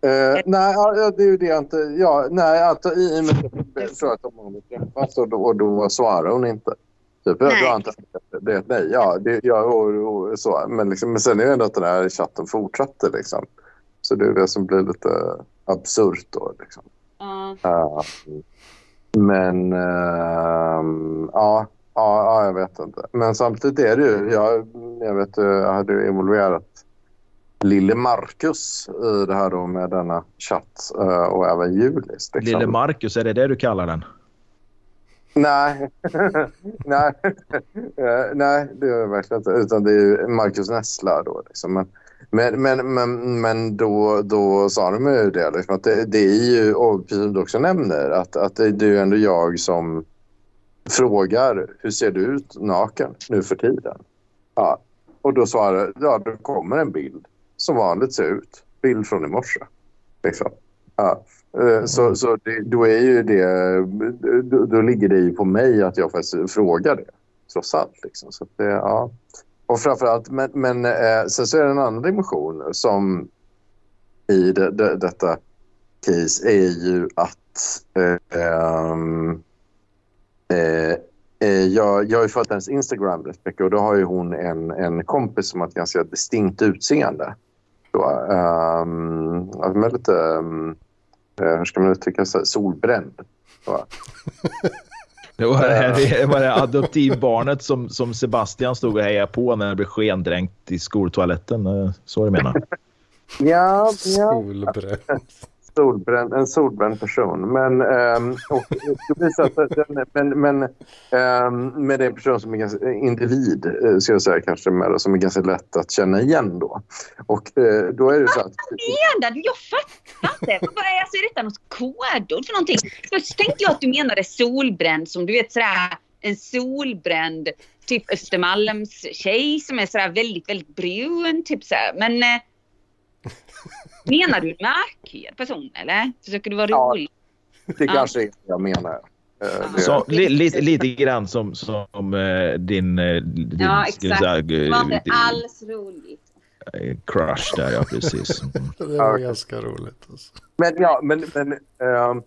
Speaker 2: Eh, nej, det är ju det jag inte... Ja, nej, att, i och med att jag hon vill träffas och då, då svarar hon inte. Typ,
Speaker 5: Nej.
Speaker 2: jag att det är ett nej. Ja, det, ja och, och, så. Men, liksom, men sen är det ändå att den här chatten fortsätter. Liksom. Så det är det som blir lite absurt då. Liksom. Eh, men uh, ja, ja, ja, jag vet inte. Men samtidigt är det ju... Jag, jag vet, eh, jag hade ju involverat Lille Marcus i det här då med denna chatt eh, och även Julis. Liksom.
Speaker 3: Lille Marcus, är det det du kallar den?
Speaker 2: Nej, nej, eh, nej, det gör det verkligen inte. Utan det är ju Marcus Nessla då. Liksom. Men, men, men, men, men då, då sa de ju det, liksom, att det, det är ju, och precis som du också nämner, att, att det, det är ju ändå jag som frågar hur ser du ut naken nu för tiden? Ja. Och då svarar ja, då kommer en bild som vanligt ser ut. Bild från i morse. Liksom. Ja. Eh, så, så det, då är ju det, då, då ligger det ju på mig att jag faktiskt frågar det. Trots allt. Liksom. Så att det, ja. Och framförallt, men, men eh, sen så är det en annan dimension som i de, de, detta case är ju att ehm, eh, eh, jag, jag har ju följt hennes Instagram rätt mycket och då har ju hon en, en kompis som har ett ganska distinkt utseende. Då, ehm, um, med lite, um, hur ska man uttrycka sig, solbränd.
Speaker 3: Det var det, det var det adoptivbarnet som, som Sebastian stod och hejade på när det blev skendränkt i skoltoaletten. eh, Så du menar?
Speaker 2: Ja, ja.
Speaker 1: Solbränd
Speaker 2: solbränd, en solbränd person. Men, ehm, och, det att den, men, men ehm, med det är en person som är ganska individ, eh, ska jag säga kanske, med, som är ganska lätt att känna igen då. Och eh, då är det så att...
Speaker 5: Vad menar du? Jag fattar inte. Vad är, alltså, är detta något kodord för någonting? Först tänkte jag att du menade solbränd som du vet sådär en solbränd typ Östermalms tjej som är sådär väldigt, väldigt brun. Typ sådär. Men eh, menar du en mörkhyad person eller? Försöker du vara
Speaker 2: Ja.
Speaker 5: rolig?
Speaker 2: Det kanske är det jag menar. Eh,
Speaker 3: Så, li, li, lite grann som, som eh, din, eh, din
Speaker 5: Ja, exakt.
Speaker 3: säga,
Speaker 5: Det var inte alls roligt.
Speaker 3: crush där, ja precis. Mm.
Speaker 1: Det var ganska roligt. Alltså.
Speaker 2: Men ja, men, men ehm,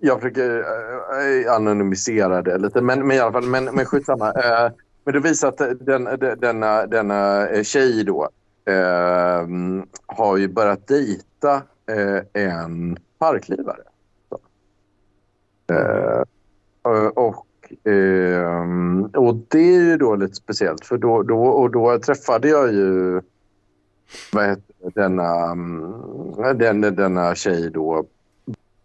Speaker 2: jag försöker uh, anonymisera det lite. Men, men i alla fall, men, men skitsamma. Uh, men det visar att den, den, denna, denna tjej då eh, har ju börjat dejta eh, en parklivare. Så. Eh, eh och, ehm, och det är ju då lite speciellt för då, då, och då träffade jag ju vad heter denna, mm, den, denna tjej då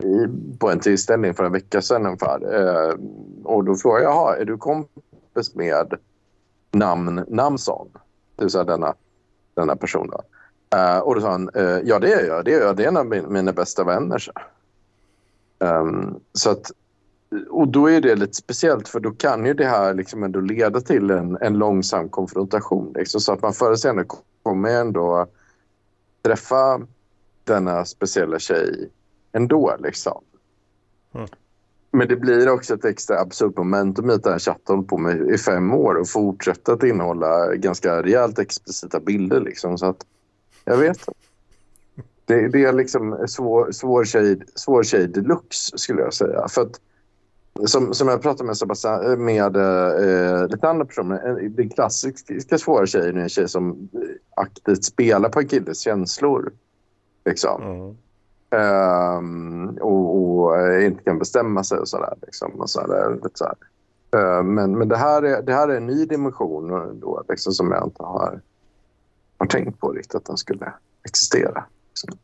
Speaker 2: i, på en tillställning för en vecka sedan ungefär. Eh, och då frågade jag, "Jaha, är du kompis med namn Namson? Det vill säga denna, denna person då. Uh, och då sa han, uh, ja det är jag, det är jag, det är en av min, mina bästa vänner. Så. Um, så att, och då är det lite speciellt för då kan ju det här liksom ändå leda till en, en långsam konfrontation. Liksom, så att man förr eller senare kommer ändå träffa denna speciella tjej ändå. Liksom.
Speaker 1: Mm.
Speaker 2: Men det blir också ett extra absurt momentum i att den här chatten hållit på med i fem år och fortsätter att innehålla ganska rejält explicita bilder. Liksom. Så att, jag vet inte. Det, det är liksom svår, svår, tjej, svår tjej deluxe skulle jag säga. För att, som, som jag pratade med, Sebastian, eh, med eh, lite andra personer. Den klassiska svåra tjejen är en tjej som aktivt spelar på en killes känslor. Liksom.
Speaker 1: Mm.
Speaker 2: Ehm, och, och eh, inte kan bestämma sig och sådär. Liksom, och så där, lite så här. Ehm, men men det, här är, det här är en ny dimension då, liksom, som jag inte har, har tänkt på riktigt att den skulle existera. Liksom.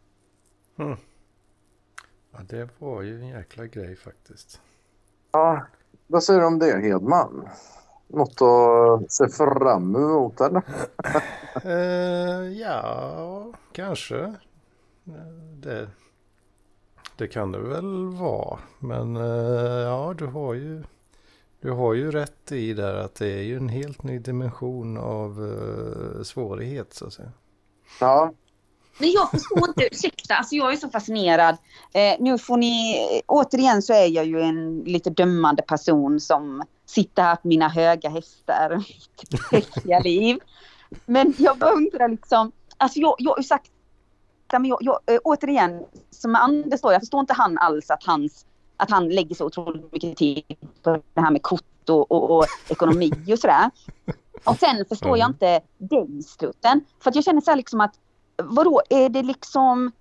Speaker 1: Ja, det var ju en jäkla grej faktiskt.
Speaker 2: Ja, vad säger du om det, Hedman? Något att se fram emot, eller?
Speaker 1: Eh, ja, kanske. Eh, Det, det kan det väl vara. Men eh, ja, du har ju du har ju rätt i där att det är ju en helt ny dimension av eh, svårighet så att säga.
Speaker 2: Ja,
Speaker 5: Men jag förstår inte, ursäkta, alltså jag är så fascinerad. Eh, nu får ni, återigen så är jag ju en lite dömande person som sitter här på mina höga hästar, mitt liv. Men jag bara undrar liksom, alltså jag, jag har ju sagt, men jag, jag, eh, återigen, som Anders då, jag förstår inte han alls att hans att han lägger så otroligt mycket tid på det här med kort och, och, och ekonomi och sådär. Och sen förstår jag
Speaker 1: Mm.
Speaker 5: inte dig Strutten. För att jag känner så här liksom att vadå, är det liksom...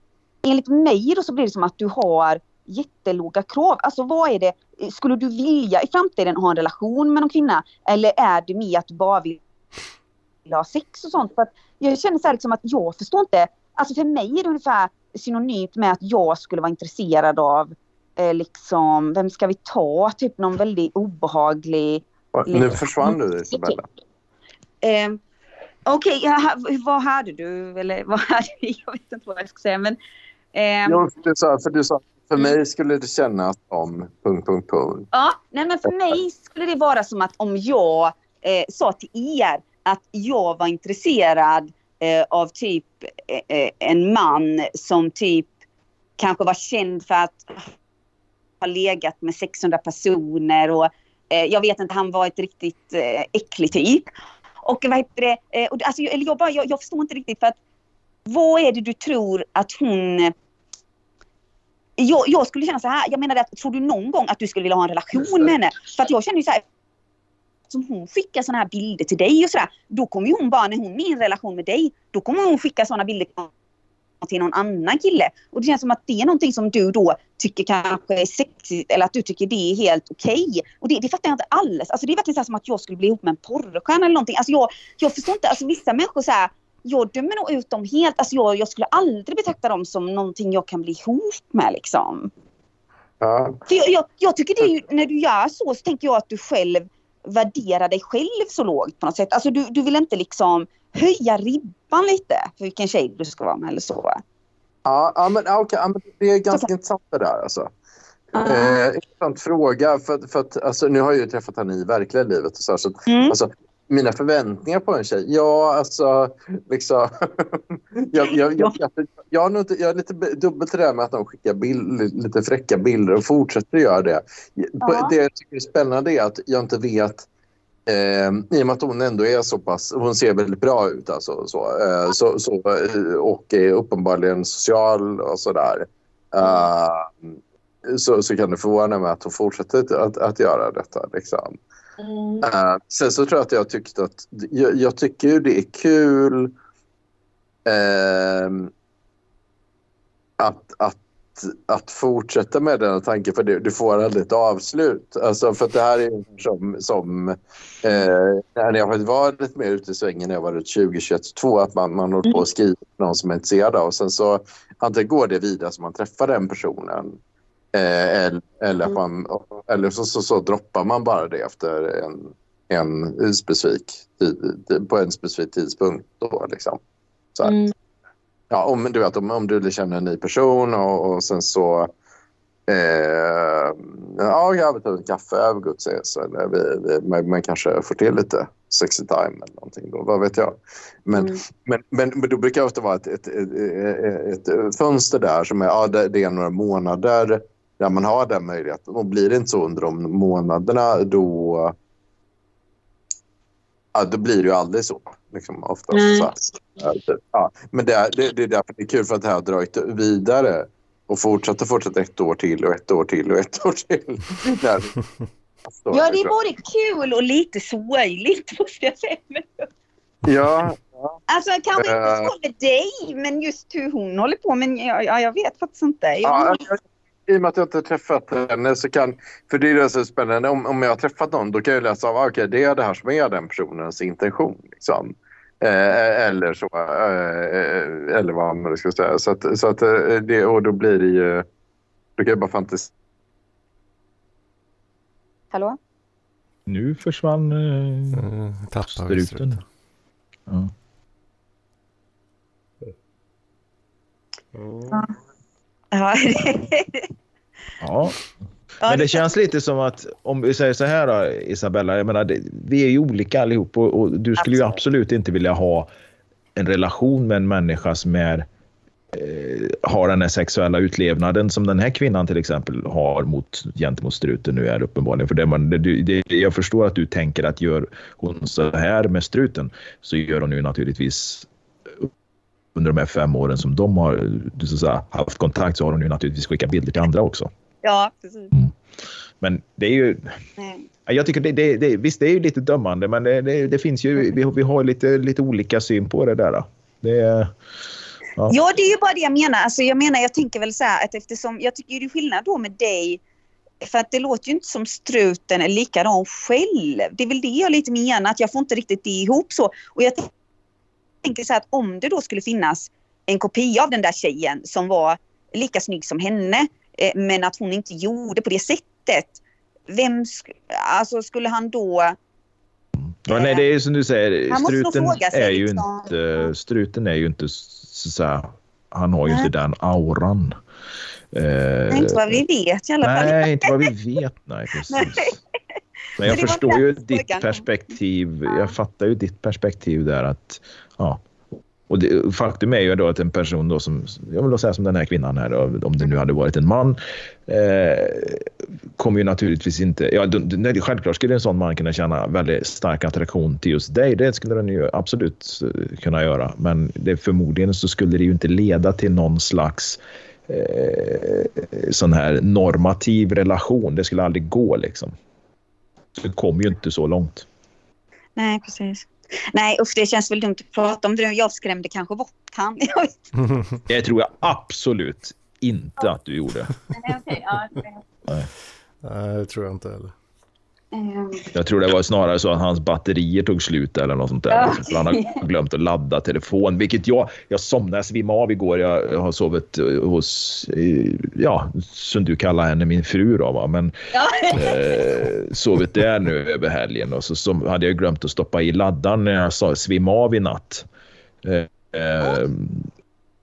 Speaker 5: Enligt mig då så blir det som att du har jättelåga krav. Alltså vad är det? Skulle du vilja i framtiden ha en relation med någon kvinna? Eller är det mer att du bara vill ha sex och sånt? För att jag känner så här liksom att jag förstår inte. Alltså för mig är det ungefär synonymt med att jag skulle vara intresserad av eh, liksom, vem ska vi ta? Typ någon väldigt obehaglig
Speaker 2: nu försvann du, Isabella.
Speaker 5: Eh, Okej, ja, vad hade du? Eller vad hade Jag vet inte vad jag ska säga. Men, ehm,
Speaker 2: Jo, för du sa, för du sa för mig skulle det kännas som... Punkt, punkt, punkt.
Speaker 5: ja, nej, men för mig skulle det vara som att om jag eh, sa till er att jag var intresserad eh, Eh, av typ eh, eh, en man som typ kanske var känd för att ha legat med 600 personer och eh, jag vet inte, han var ett riktigt eh, äcklig typ. Och vad heter det, eh, och, alltså, jag- jag, bara, jag, jag förstår inte riktigt för att vad är det du tror att hon jag, jag skulle känna så här, jag menar att tror du någon gång att du skulle vilja ha en relation med henne? För att jag känner ju så här, som hon skickar såna här bilder till dig och sådär, då kommer ju hon bara, när hon är i en relation med dig, då kommer hon skicka såna bilder till någon annan kille. Och det känns som att det är någonting som du då tycker kanske är sexigt eller att du tycker det är helt okej. Och det, det fattar jag inte alls. Alltså det är verkligen så som att jag skulle bli ihop med en porrstjärna eller någonting. Alltså jag, jag förstår inte, alltså vissa människor så här, jag dömer nog ut dem helt. Alltså jag, jag skulle aldrig betrakta dem som någonting jag kan bli ihop med liksom.
Speaker 2: Ja.
Speaker 5: För jag, jag, jag tycker det är ju, när du gör så så tänker jag att du själv värderar dig själv så lågt på något sätt. Alltså du, du vill inte liksom höja ribban lite för vilken tjej du ska vara med eller så.
Speaker 2: Ja, ja, men, okej, ja, men det är ganska intressant det där. Alltså. Eh, intressant fråga. För, för att, alltså, nu har jag ju träffat henne i verkliga livet. Och så, här, så
Speaker 5: Mm.
Speaker 2: alltså, mina förväntningar på en tjej? Ja, alltså... Liksom, jag, jag, jag, jag, har inte, jag är lite be- dubbelt det där med att de skickar bild, lite fräcka bilder och fortsätter göra det.
Speaker 5: Ja.
Speaker 2: Det jag tycker är spännande är att jag inte vet Eh, I och med att hon ändå är så pass... Hon ser väldigt bra ut. Alltså, så, eh, så, så, eh, och är uppenbarligen social och sådär. Eh, så, så kan det förvåna mig att hon fortsätter att, att, att göra detta. Liksom.
Speaker 5: Mm.
Speaker 2: Uh, sen så tror jag att jag tyckte att... Jag, jag tycker ju det är kul uh, att, att, att fortsätta med den tanken för du får aldrig ett avslut. Alltså för att det här är ju som, som eh, när jag har var lite mer ute i svängen när jag var runt 20, 21, 22 att man, man håller på att skriva till någon som är intresserad av och sen så antingen går det vidare så man träffar den personen eh, eller, att man, eller så, så, så droppar man bara det efter en, en specifik tid, på en specifik tidpunkt. Då, liksom. så här.
Speaker 5: Mm.
Speaker 2: Ja, om, du vet, om, om du känner en ny person och, och sen så... Eh, ja, jag vill ta en kaffe, ut och ses. Eller vi, vi, man, man kanske får till lite sexy time eller någonting då, vad vet jag. Men,
Speaker 5: Mm.
Speaker 2: men, men, men då brukar det ofta vara ett, ett, ett, ett, fönster där som är, ja, det, det är några månader där man har den möjligheten. Och blir det inte så under de månaderna då, ja, då blir det ju aldrig så. Liksom, oftast,
Speaker 5: Nej.
Speaker 2: så. Ja, men det är, det, det är därför det är kul för att det här har dragit vidare och fortsatt och fortsatt ett år till och ett år till och ett år till. Där.
Speaker 5: Ja, det är både kul och lite sorgligt måste jag säga.
Speaker 2: Ja,
Speaker 5: Alltså kanske inte så med dig, men just hur hon håller på. Men jag, ja, jag vet faktiskt inte. Jag,
Speaker 2: Ja, jag- I och med att jag inte har träffat henne så kan... För det är det som är spännande. Om, om jag har träffat någon då kan jag läsa av okej det är det här som är den personens intention. Liksom. Eh, eller så. Eh, eller vad man ska säga. Så att, så att, eh, det, och då blir det ju... Då kan jag bara fantisera.
Speaker 5: Hallå?
Speaker 3: Nu försvann eh,
Speaker 1: Eh, Tappar vi
Speaker 3: struten. Ja.
Speaker 5: Ja.
Speaker 3: ja,
Speaker 5: Ja,
Speaker 3: men det känns lite som att om vi säger så här då, Isabella, jag menar, det, vi är ju olika allihop och, och du skulle ju
Speaker 5: Absolut.
Speaker 3: absolut inte vilja ha en relation med en människa som är, eh, har den här sexuella utlevnaden som den här kvinnan till exempel har mot, gentemot struten nu är uppenbarligen. För det man, det, det, jag förstår att du tänker att gör hon så här med struten så gör hon ju naturligtvis under de här fem åren som de har så säga, haft kontakt så har hon ju naturligtvis skickat bilder till andra också.
Speaker 5: ja, precis.
Speaker 3: Men det är ju,
Speaker 5: Nej.
Speaker 3: Ja, Jag tycker det, det, det, visst, det är ju lite dömande, men det, det, det finns ju, vi, vi har lite, lite olika syn på det där. Det, Ja.
Speaker 5: Ja, det är ju bara det jag menar. Alltså, jag menar, jag tänker väl så här att eftersom jag tycker det är skillnad då med dig. För att det låter ju inte som struten är likadan själv. Det är väl det jag lite menar, att jag får inte riktigt det ihop så. Och jag tänker så här att om det då skulle finnas en kopia av den där tjejen som var lika snygg som henne, eh, men att hon inte gjorde på det sättet. Vem sk- alltså skulle han då...
Speaker 3: ja, nej, det är som du säger, struten är ju
Speaker 5: liksom.
Speaker 3: inte, struten är ju inte så, så här, han har ju
Speaker 5: Nej.
Speaker 3: inte den auran. Eh,
Speaker 5: inte vad vi vet i alla fall.
Speaker 3: Nej, inte vad vi vet. Nej, precis.
Speaker 5: Nej.
Speaker 3: Men jag förstår ju ditt perspektiv.
Speaker 5: Ja.
Speaker 3: Jag fattar ju ditt perspektiv där att ja. Och det, faktum är ju då att en person då som, jag vill då säga som den här kvinnan här, då, om det nu hade varit en man, eh, kommer ju naturligtvis inte, ja nej, självklart skulle en sån man kunna känna väldigt stark attraktion till just dig, det skulle den ju absolut eh, kunna göra, men det, förmodligen så skulle det ju inte leda till någon slags eh, sån här normativ relation, det skulle aldrig gå liksom. Det kom ju inte så långt.
Speaker 5: Nej, precis. Nej, usch, det känns väl dumt att prata om det. Jag skrämde kanske bort han.
Speaker 3: Det tror jag absolut inte att du gjorde.
Speaker 5: inte. Okej, ja,
Speaker 1: Nej, det tror jag inte heller.
Speaker 5: Ehm,
Speaker 3: Jag tror det var snarare så att hans batterier tog slut eller något sånt där.
Speaker 5: Ja.
Speaker 3: Han har glömt att ladda telefon, vilket jag, jag somnade, jag svimmade av igår. Jag har sovit eh, hos, eh, ja, som du kallar henne, min fru då va. Men
Speaker 5: Ja.
Speaker 3: eh, sovit där nu över helgen och så, så hade jag glömt att stoppa i laddaren när jag sa svimma av i natt. Eh, eh,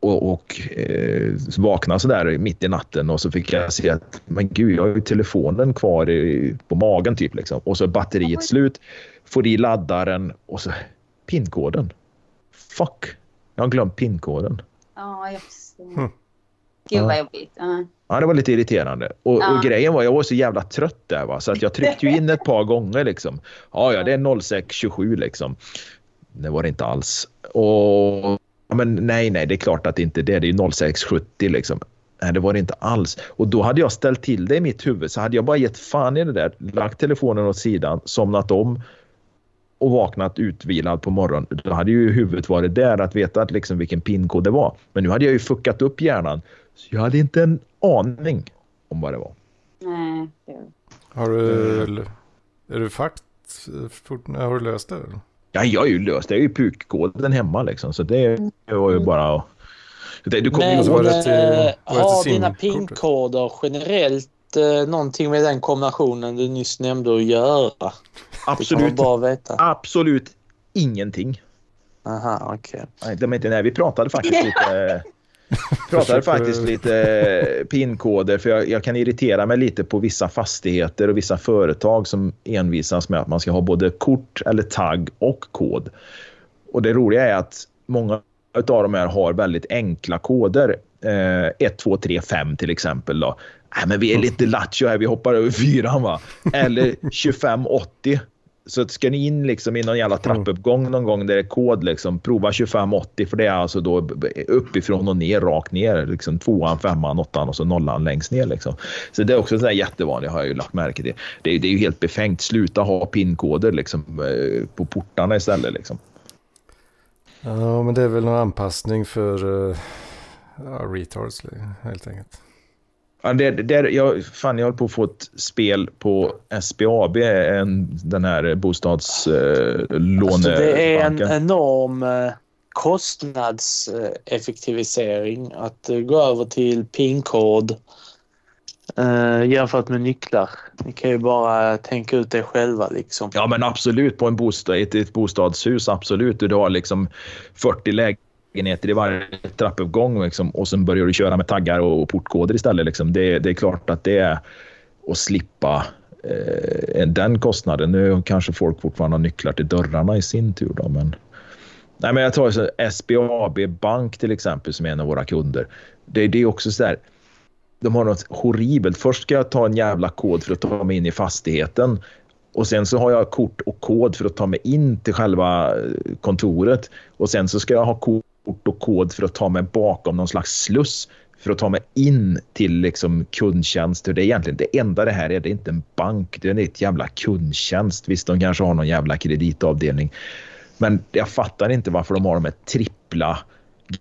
Speaker 3: och, och eh, vaknade så där mitt i natten och så fick jag se att men gud, jag har ju telefonen kvar i, på magen typ liksom. Och så är batteriet slut, får i laddaren och så pinkoden. Fuck, jag har glömt pinkoden.
Speaker 5: Ja, jag förstår.
Speaker 1: Hm.
Speaker 5: Gud vad
Speaker 3: Ja.
Speaker 5: jobbigt. Ja.
Speaker 3: Ja, det var lite irriterande. Och,
Speaker 5: Ja.
Speaker 3: och grejen var, jag var så jävla trött där va, så att jag tryckte ju in ett par gånger liksom. Ja, ja, det är 06.27 liksom. Det var det inte alls. Och ja, men nej, nej, det är klart att det inte är det. Det är ju 06.70 liksom. Nej, det var det inte alls. Och då hade jag ställt till det i mitt huvud. Så hade jag bara gett fan i det där, lagt telefonen åt sidan, somnat om och vaknat utvilad på morgonen. Då hade ju huvudet varit där att veta att liksom vilken pinkod det var. Men nu hade jag ju fuckat upp hjärnan. Så jag hade inte en aning om vad det var.
Speaker 5: Nej.
Speaker 1: Har du,
Speaker 3: Mm.
Speaker 1: är du fakt, har du löst det?
Speaker 3: Ja, jag har ju löst det. Har ju pukkoden hemma liksom. Så det var ju bara att... Det- Du kommer ju
Speaker 6: Men
Speaker 1: det till-
Speaker 6: eh, har dina
Speaker 1: simkortet?
Speaker 6: PIN-koder generellt eh, någonting med den kombinationen du nyss nämnde att göra?
Speaker 3: Absolut,
Speaker 6: att veta.
Speaker 3: absolut ingenting.
Speaker 6: Aha, okej.
Speaker 3: Nej, de är inte, nej, vi pratade faktiskt lite...
Speaker 1: Försöker-
Speaker 3: faktiskt lite eh, pinkoder för jag, jag kan irritera mig lite på vissa fastigheter och vissa företag som envisas med att man ska ha både kort eller tagg och kod. Och det roliga är att många av de här har väldigt enkla koder. Eh, 1, 2, 3, 5 till exempel. Då. Nej, men vi är lite lattjo här, vi hoppar över fyran va. Eller 25, 80. Så att ska ni in liksom i någon jävla trappuppgång någon gång där det är kod, liksom, prova 2580 för det är alltså då uppifrån och ner, rakt ner. Liksom tvåan, femman, åttan och så nollan längst ner. Liksom. Så det är också så här jättevanligt har jag ju lagt märke till. Det är, det är ju helt befängt. Sluta ha pinkoder liksom, eh, på portarna istället. Liksom.
Speaker 1: Ja, men det är väl någon anpassning för uh, ja, retards helt enkelt.
Speaker 3: Ja, det, det, jag, fan, jag håller på att få ett spel på SBAB, en, den här bostadslånebanken.
Speaker 6: Alltså det är en enorm eh, kostnadseffektivisering att eh, gå över till PIN-kod eh, jämfört med nycklar. Ni kan ju bara tänka ut det själva liksom.
Speaker 3: Ja, men absolut. På en bostad, ett, ett bostadshus, absolut. Du har liksom 40 lägenheter i varje trappuppgång liksom, och sen börjar du köra med taggar och portkoder istället. Liksom. Det, det är klart att det är att slippa eh, den kostnaden. Nu kanske folk fortfarande har nycklar till dörrarna i sin tur. Då, men... Nej, men jag tar så SBAB Bank till exempel som är en av våra kunder. Det, det är också så där. De har något horribelt. Först ska jag ta en jävla kod för att ta mig in i fastigheten. Och sen så har jag kort och kod för att ta mig in till själva eh, kontoret. Och sen så ska jag ha ort och kod för att ta mig bakom någon slags sluss för att ta mig in till liksom kundtjänst. Det är egentligen det enda det här är. Det är inte en bank, det är ett jävla kundtjänst. Visst, de kanske har någon jävla kreditavdelning. Men jag fattar inte varför de har de här trippla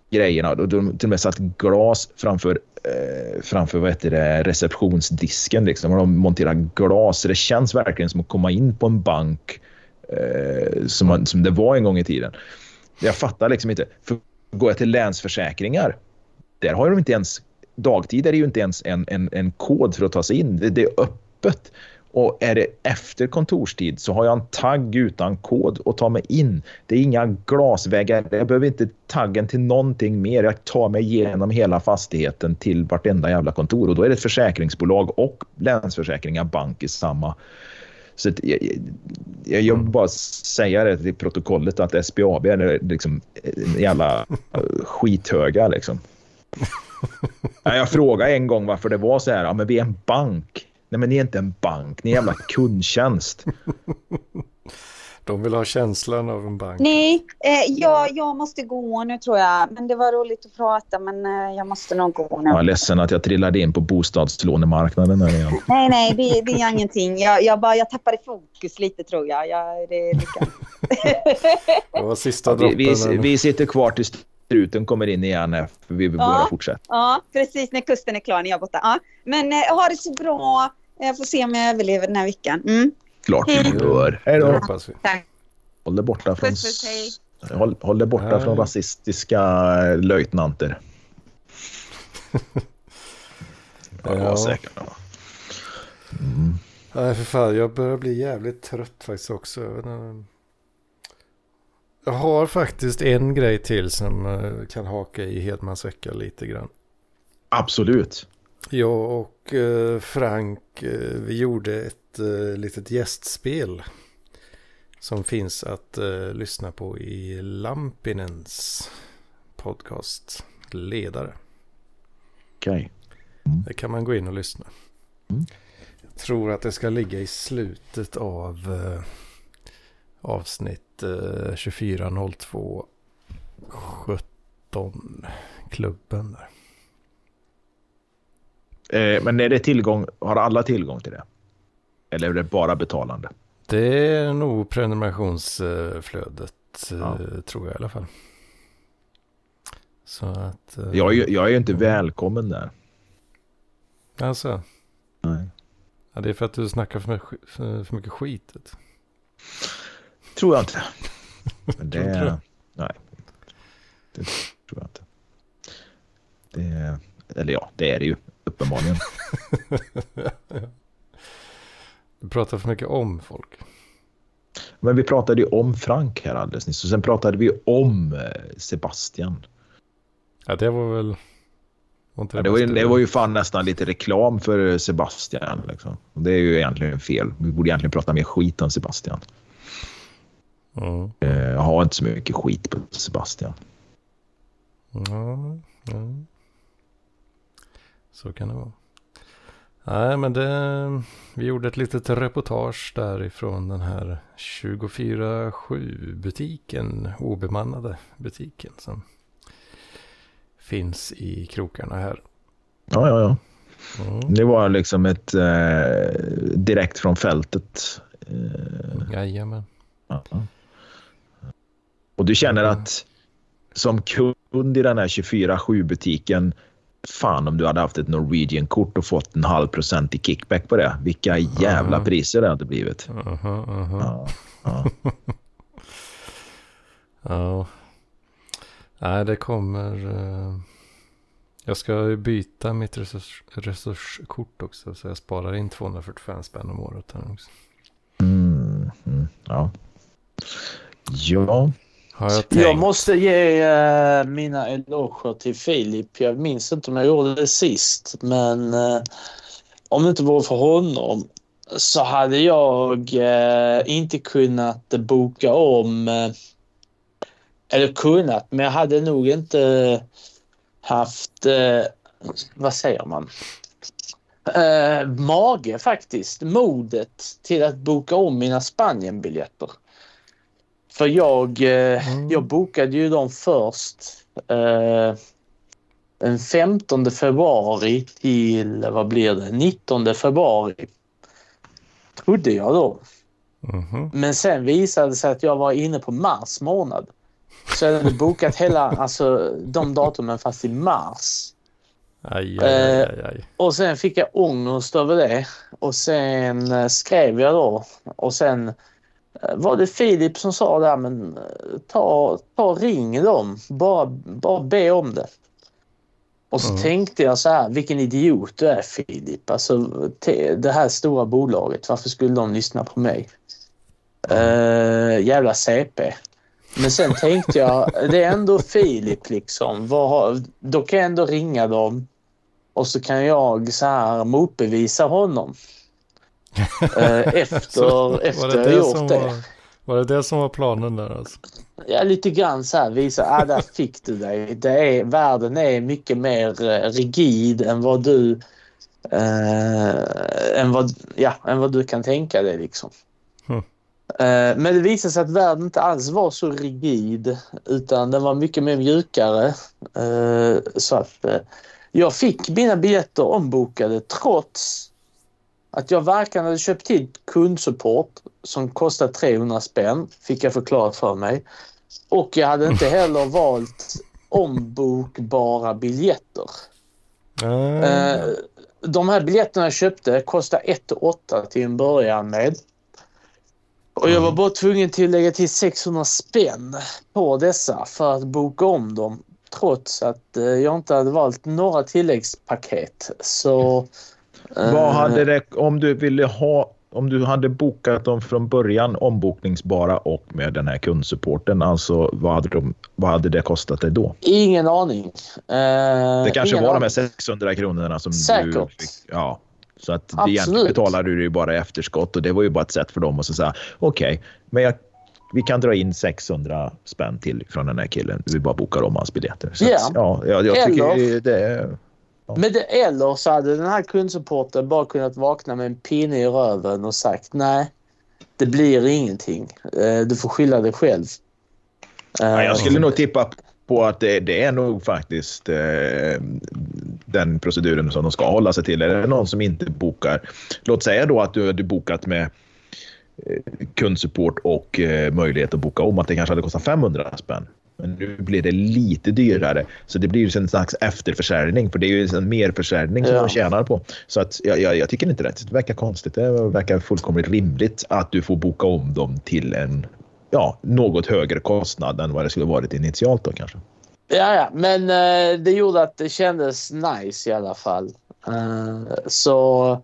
Speaker 3: grejerna. De har till och med satt glas framför, eh, framför vad heter det, receptionsdisken. Liksom. Och de monterar glas. Så det känns verkligen som att komma in på en bank eh, som, man, som det var en gång i tiden. Jag fattar liksom inte. För går jag till Länsförsäkringar, där har de inte ens... Dagtid är det ju inte ens en, en, en kod för att ta sig in. Det, det är öppet. Och är det efter kontorstid så har jag en tagg utan kod att ta mig in. Det är inga glasväggar. Jag behöver inte taggen till någonting mer. Jag tar mig igenom hela fastigheten till vartenda jävla kontor. Och då är det ett försäkringsbolag och Länsförsäkringar Bank i samma. Så att jag, jag, jag vill bara säga det till protokollet att SBAB är liksom en jävla skithöga liksom. Jag frågade en gång varför det var så här. Ja, men vi är en bank. Nej, men ni är inte en bank. Ni är en jävla kundtjänst.
Speaker 1: De vill ha känslan av en bank.
Speaker 5: Nej, eh, jag, jag måste gå nu tror jag. Men det var roligt att prata men eh, jag måste nog gå nu.
Speaker 3: Jag är ledsen att jag trillade in på bostadslånemarknaden. Här igen.
Speaker 5: Nej, nej, det, det är ingenting. Jag, jag, bara, jag tappade fokus lite tror jag. jag det är lika.
Speaker 1: Det var sista
Speaker 3: vi,
Speaker 1: droppen.
Speaker 3: vi,
Speaker 1: men-
Speaker 3: vi sitter kvar till struten kommer in igen för vi vill
Speaker 5: Ja.
Speaker 3: bara fortsätta.
Speaker 5: Ja, precis när kusten är klar när jag är borta. Ja. Men eh, ha det så bra. Jag får se om jag överlever den här veckan. Mm.
Speaker 3: Klart vi gör. Hej då. Håll dig borta från, håll, håll dig borta från rasistiska löjtnanter. Ja,
Speaker 1: Ja.
Speaker 3: säkert. Ja.
Speaker 1: Nej, för fan. Jag börjar bli jävligt trött faktiskt också. Jag har faktiskt en grej till som eh, kan haka i Hedmans vecka lite grann.
Speaker 3: Absolut.
Speaker 1: Jag och eh, Frank, eh, vi gjorde ett eh, litet gästspel. Som finns att eh, lyssna på i Lampinens podcast Ledare.
Speaker 3: Okej.
Speaker 1: Det kan man gå in och lyssna.
Speaker 3: Mm.
Speaker 1: Jag tror att det ska ligga i slutet av eh, avsnitt eh, 2402 17 klubben där.
Speaker 3: Eh, men är det tillgång, har alla tillgång till det? Eller är det bara betalande?
Speaker 1: Det är nog prenumerationsflödet eh,
Speaker 3: Ja.
Speaker 1: tror jag i alla fall. Så att... eh,
Speaker 3: Jag är ju, jag är inte välkommen där.
Speaker 1: Alltså,
Speaker 3: Nej.
Speaker 1: ja, det är för att du snackar för mycket, för, mycket skit. du.
Speaker 3: Tror jag inte. Men
Speaker 1: Tror
Speaker 3: det...
Speaker 1: det?
Speaker 3: Nej. Det tror jag inte. Det, eller ja, det är det ju uppenbarligen.
Speaker 1: Du pratar för mycket om folk.
Speaker 3: Men vi pratade ju om Frank här alldeles nyss och sen pratade vi om eh, Sebastian.
Speaker 1: Ja, det var väl... Var inte
Speaker 3: Ja, det, var ju, det var ju fan nästan lite reklam för Sebastian. Liksom. Och Det är ju egentligen fel. Vi borde egentligen prata mer skit om Sebastian.
Speaker 1: Mm.
Speaker 3: Jag har inte så mycket skit på Sebastian.
Speaker 1: Ja, ja. Så kan det vara. Nej, men det, vi gjorde ett litet reportage därifrån den här 24-7 butiken, obemannade butiken som finns i krokarna här.
Speaker 3: Ja, ja, ja.
Speaker 1: Mm.
Speaker 3: Det var liksom ett eh, direkt från fältet. Eh,
Speaker 1: Jajamän.
Speaker 3: ja. Och du känner att som kund i den här 24-7 butiken, fan om du hade haft ett Norwegian-kort och fått en halv procent i kickback på det. Vilka jävla
Speaker 1: Mm.
Speaker 3: priser det hade blivit.
Speaker 1: Aha, aha.
Speaker 3: Ja, ja.
Speaker 1: Ja. Nej, det kommer... eh, Jag ska byta mitt resurs, resurskort också. Så jag sparar in 245 spänn om året här också.
Speaker 3: Mm, mm, ja. Ja.
Speaker 1: Har jag tänkt.
Speaker 6: Jag måste ge eh, mina eloger till Filip. Jag minns inte om jag gjorde det sist, men eh, om det inte vore för honom så hade jag eh, inte kunnat boka om. Eller kunnat, men jag hade nog inte haft, vad säger man, mage faktiskt, modet till att boka om mina Spanienbiljetter. För jag, eh,
Speaker 1: Mm.
Speaker 6: jag bokade ju dem först eh, den 15 februari till, vad blir det, 19 februari. Trodde jag då.
Speaker 1: Mhm.
Speaker 6: Men sen visade det sig att jag var inne på mars månad. Så jag hade bokat hela, alltså de datumen fast i mars.
Speaker 1: Aj, aj, aj,
Speaker 6: Eh,
Speaker 1: aj, aj.
Speaker 6: Och sen fick jag ångest över det. Och sen eh, skrev jag då. Och sen var det Filip som sa där, men eh, ta, ta ring dem. Bara, bara be om det. Och så
Speaker 1: Mm.
Speaker 6: tänkte jag så här, vilken idiot du är Filip. Alltså det här stora bolaget, varför skulle de lyssna på mig? Uh, jävla CP. Men sen tänkte jag, det är ändå Filip liksom. Vad, då kan jag ändå ringa dem. Och så kan jag så här motbevisa honom. Eh, efter
Speaker 1: Så,
Speaker 6: efter
Speaker 1: var det
Speaker 6: jag
Speaker 1: det
Speaker 6: gjort
Speaker 1: som
Speaker 6: det.
Speaker 1: var, var det det som var planen där alltså?
Speaker 6: Ja, lite grann så här visa, ah, där fick du dig. Det är, världen är mycket mer eh, rigid än vad du eh, än, vad, ja, än vad du kan tänka dig liksom.
Speaker 1: Hmm.
Speaker 6: Eh, men det visade sig att världen inte alls var så rigid utan den var mycket mer mjukare. Eh, så att eh, jag fick mina biljetter ombokade trots att jag varken hade köpt till kundsupport som kostar 300 spänn, fick jag förklarat för mig. Och jag hade inte heller valt ombokbara biljetter. Eh, de här biljetterna jag köpte kostade 1 8 till en början med. Och jag var bara tvungen till att lägga till 600 spänn på dessa för att boka om dem. Trots att eh, jag inte hade valt några tilläggspaket. Så... eh,
Speaker 3: Vad hade det, om du ville ha, om du hade bokat dem från början ombokningsbara och med den här kundsupporten, alltså vad hade, de, vad hade det kostat dig då?
Speaker 6: Ingen aning. Eh,
Speaker 3: Det kanske var de
Speaker 6: aning.
Speaker 3: här 600 kronorna som du
Speaker 6: Säkert.
Speaker 3: fick. Ja. Så att
Speaker 6: Absolut.
Speaker 3: egentligen betalade du ju bara i efterskott och det var ju bara ett sätt för dem att säga okej, men jag, vi kan dra in 600 spänn till från den här killen. Vi bara bokar om hans biljetter. Så
Speaker 6: Ja.
Speaker 3: att, ja, jag, jag tycker
Speaker 6: Eller-
Speaker 3: det är...
Speaker 6: Men det, eller så hade den här kundsupporten bara kunnat vakna med en pinne i röven och sagt nej, det blir ingenting. Eh, du får skylla dig själv. Eh,
Speaker 3: Ja, jag skulle nog tippa på att det, det är nog faktiskt eh, den proceduren som de ska hålla sig till. Är det någon som inte bokar, låt säga då att du hade bokat med eh, kundsupport och eh, möjlighet att boka om att det kanske hade kostat 500 spänn. Men nu blir det lite dyrare, så det blir ju en slags efterförsäljning, för det är ju en merförsäljning som
Speaker 6: Ja.
Speaker 3: de tjänar på. Så att jag, jag, jag tycker inte det. Det verkar konstigt. Det verkar fullkomligt rimligt att du får boka om dem till en ja, något högre kostnad än vad det skulle varit initialt då kanske.
Speaker 6: Ja, ja, men eh, det gjorde att det kändes nice i alla fall. Eh, så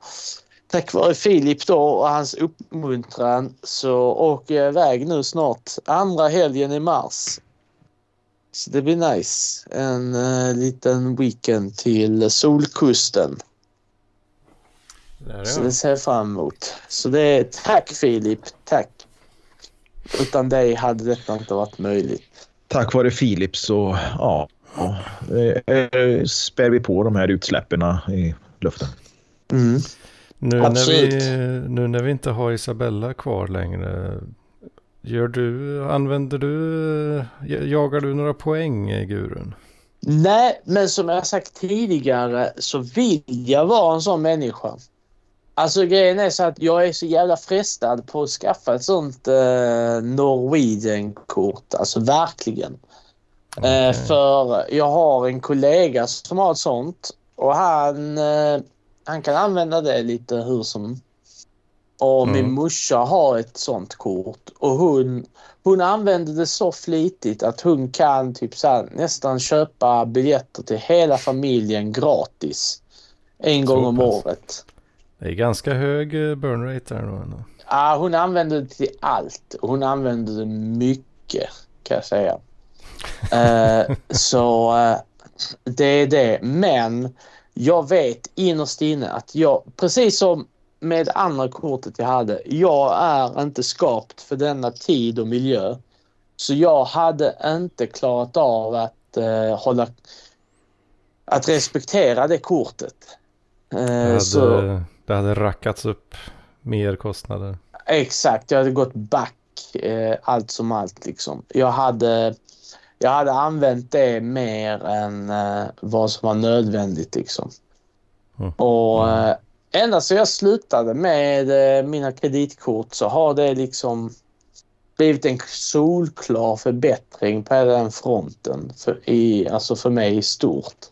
Speaker 6: tack vare Filip då och hans uppmuntran så åker jag iväg nu snart andra helgen i mars. Så det blir nice. En uh, liten weekend till Solkusten.
Speaker 1: Där
Speaker 6: Så det ser jag fram emot. Så det är tack Filip, tack. Utan dig hade detta inte varit möjligt.
Speaker 3: Tack vare Filip så ja, ja, eh, eh, spär vi på de här utsläppen i luften.
Speaker 6: Mm.
Speaker 1: Nu, när
Speaker 6: Absolut.
Speaker 1: vi, nu när vi inte har Isabella kvar längre. Gör du, använder du, jagar du några poäng eh, Gurun?
Speaker 6: Nej, men som jag sagt tidigare så vill jag vara en sån människa. Alltså grejen är så att jag är så jävla frestad på att skaffa ett sånt eh, Norwegian-kort. Alltså verkligen. Eh,
Speaker 1: Okej.
Speaker 6: för jag har en kollega som har ett sånt och han, eh, han kan använda det lite hur som. Och
Speaker 1: Mm.
Speaker 6: min morsa har ett sånt kort och hon, hon använder det så flitigt att hon kan typ så här, nästan köpa biljetter till hela familjen gratis. En
Speaker 1: Så
Speaker 6: gång om
Speaker 1: pass.
Speaker 6: året.
Speaker 1: Det är ganska hög eh, burn rate där då. ändå.
Speaker 6: Ja, hon använder det till allt. Hon använder det mycket kan jag säga. Eh, så eh, det är det. Men jag vet innerst inne att jag, precis som med andra kortet jag hade, jag är inte skapt för denna tid och miljö. Så jag hade inte klarat av att eh, hålla att respektera det kortet. Eh,
Speaker 1: Det hade,
Speaker 6: så,
Speaker 1: det hade rackats upp mer kostnader.
Speaker 6: Exakt, jag hade gått back eh, allt som allt. Liksom. Jag, hade, jag hade använt det mer än eh, vad som var nödvändigt. Liksom.
Speaker 1: Mm.
Speaker 6: Och eh, ända sedan jag slutade med eh, mina kreditkort så har det liksom blivit en solklar förbättring på den fronten. För, i, alltså för mig i stort.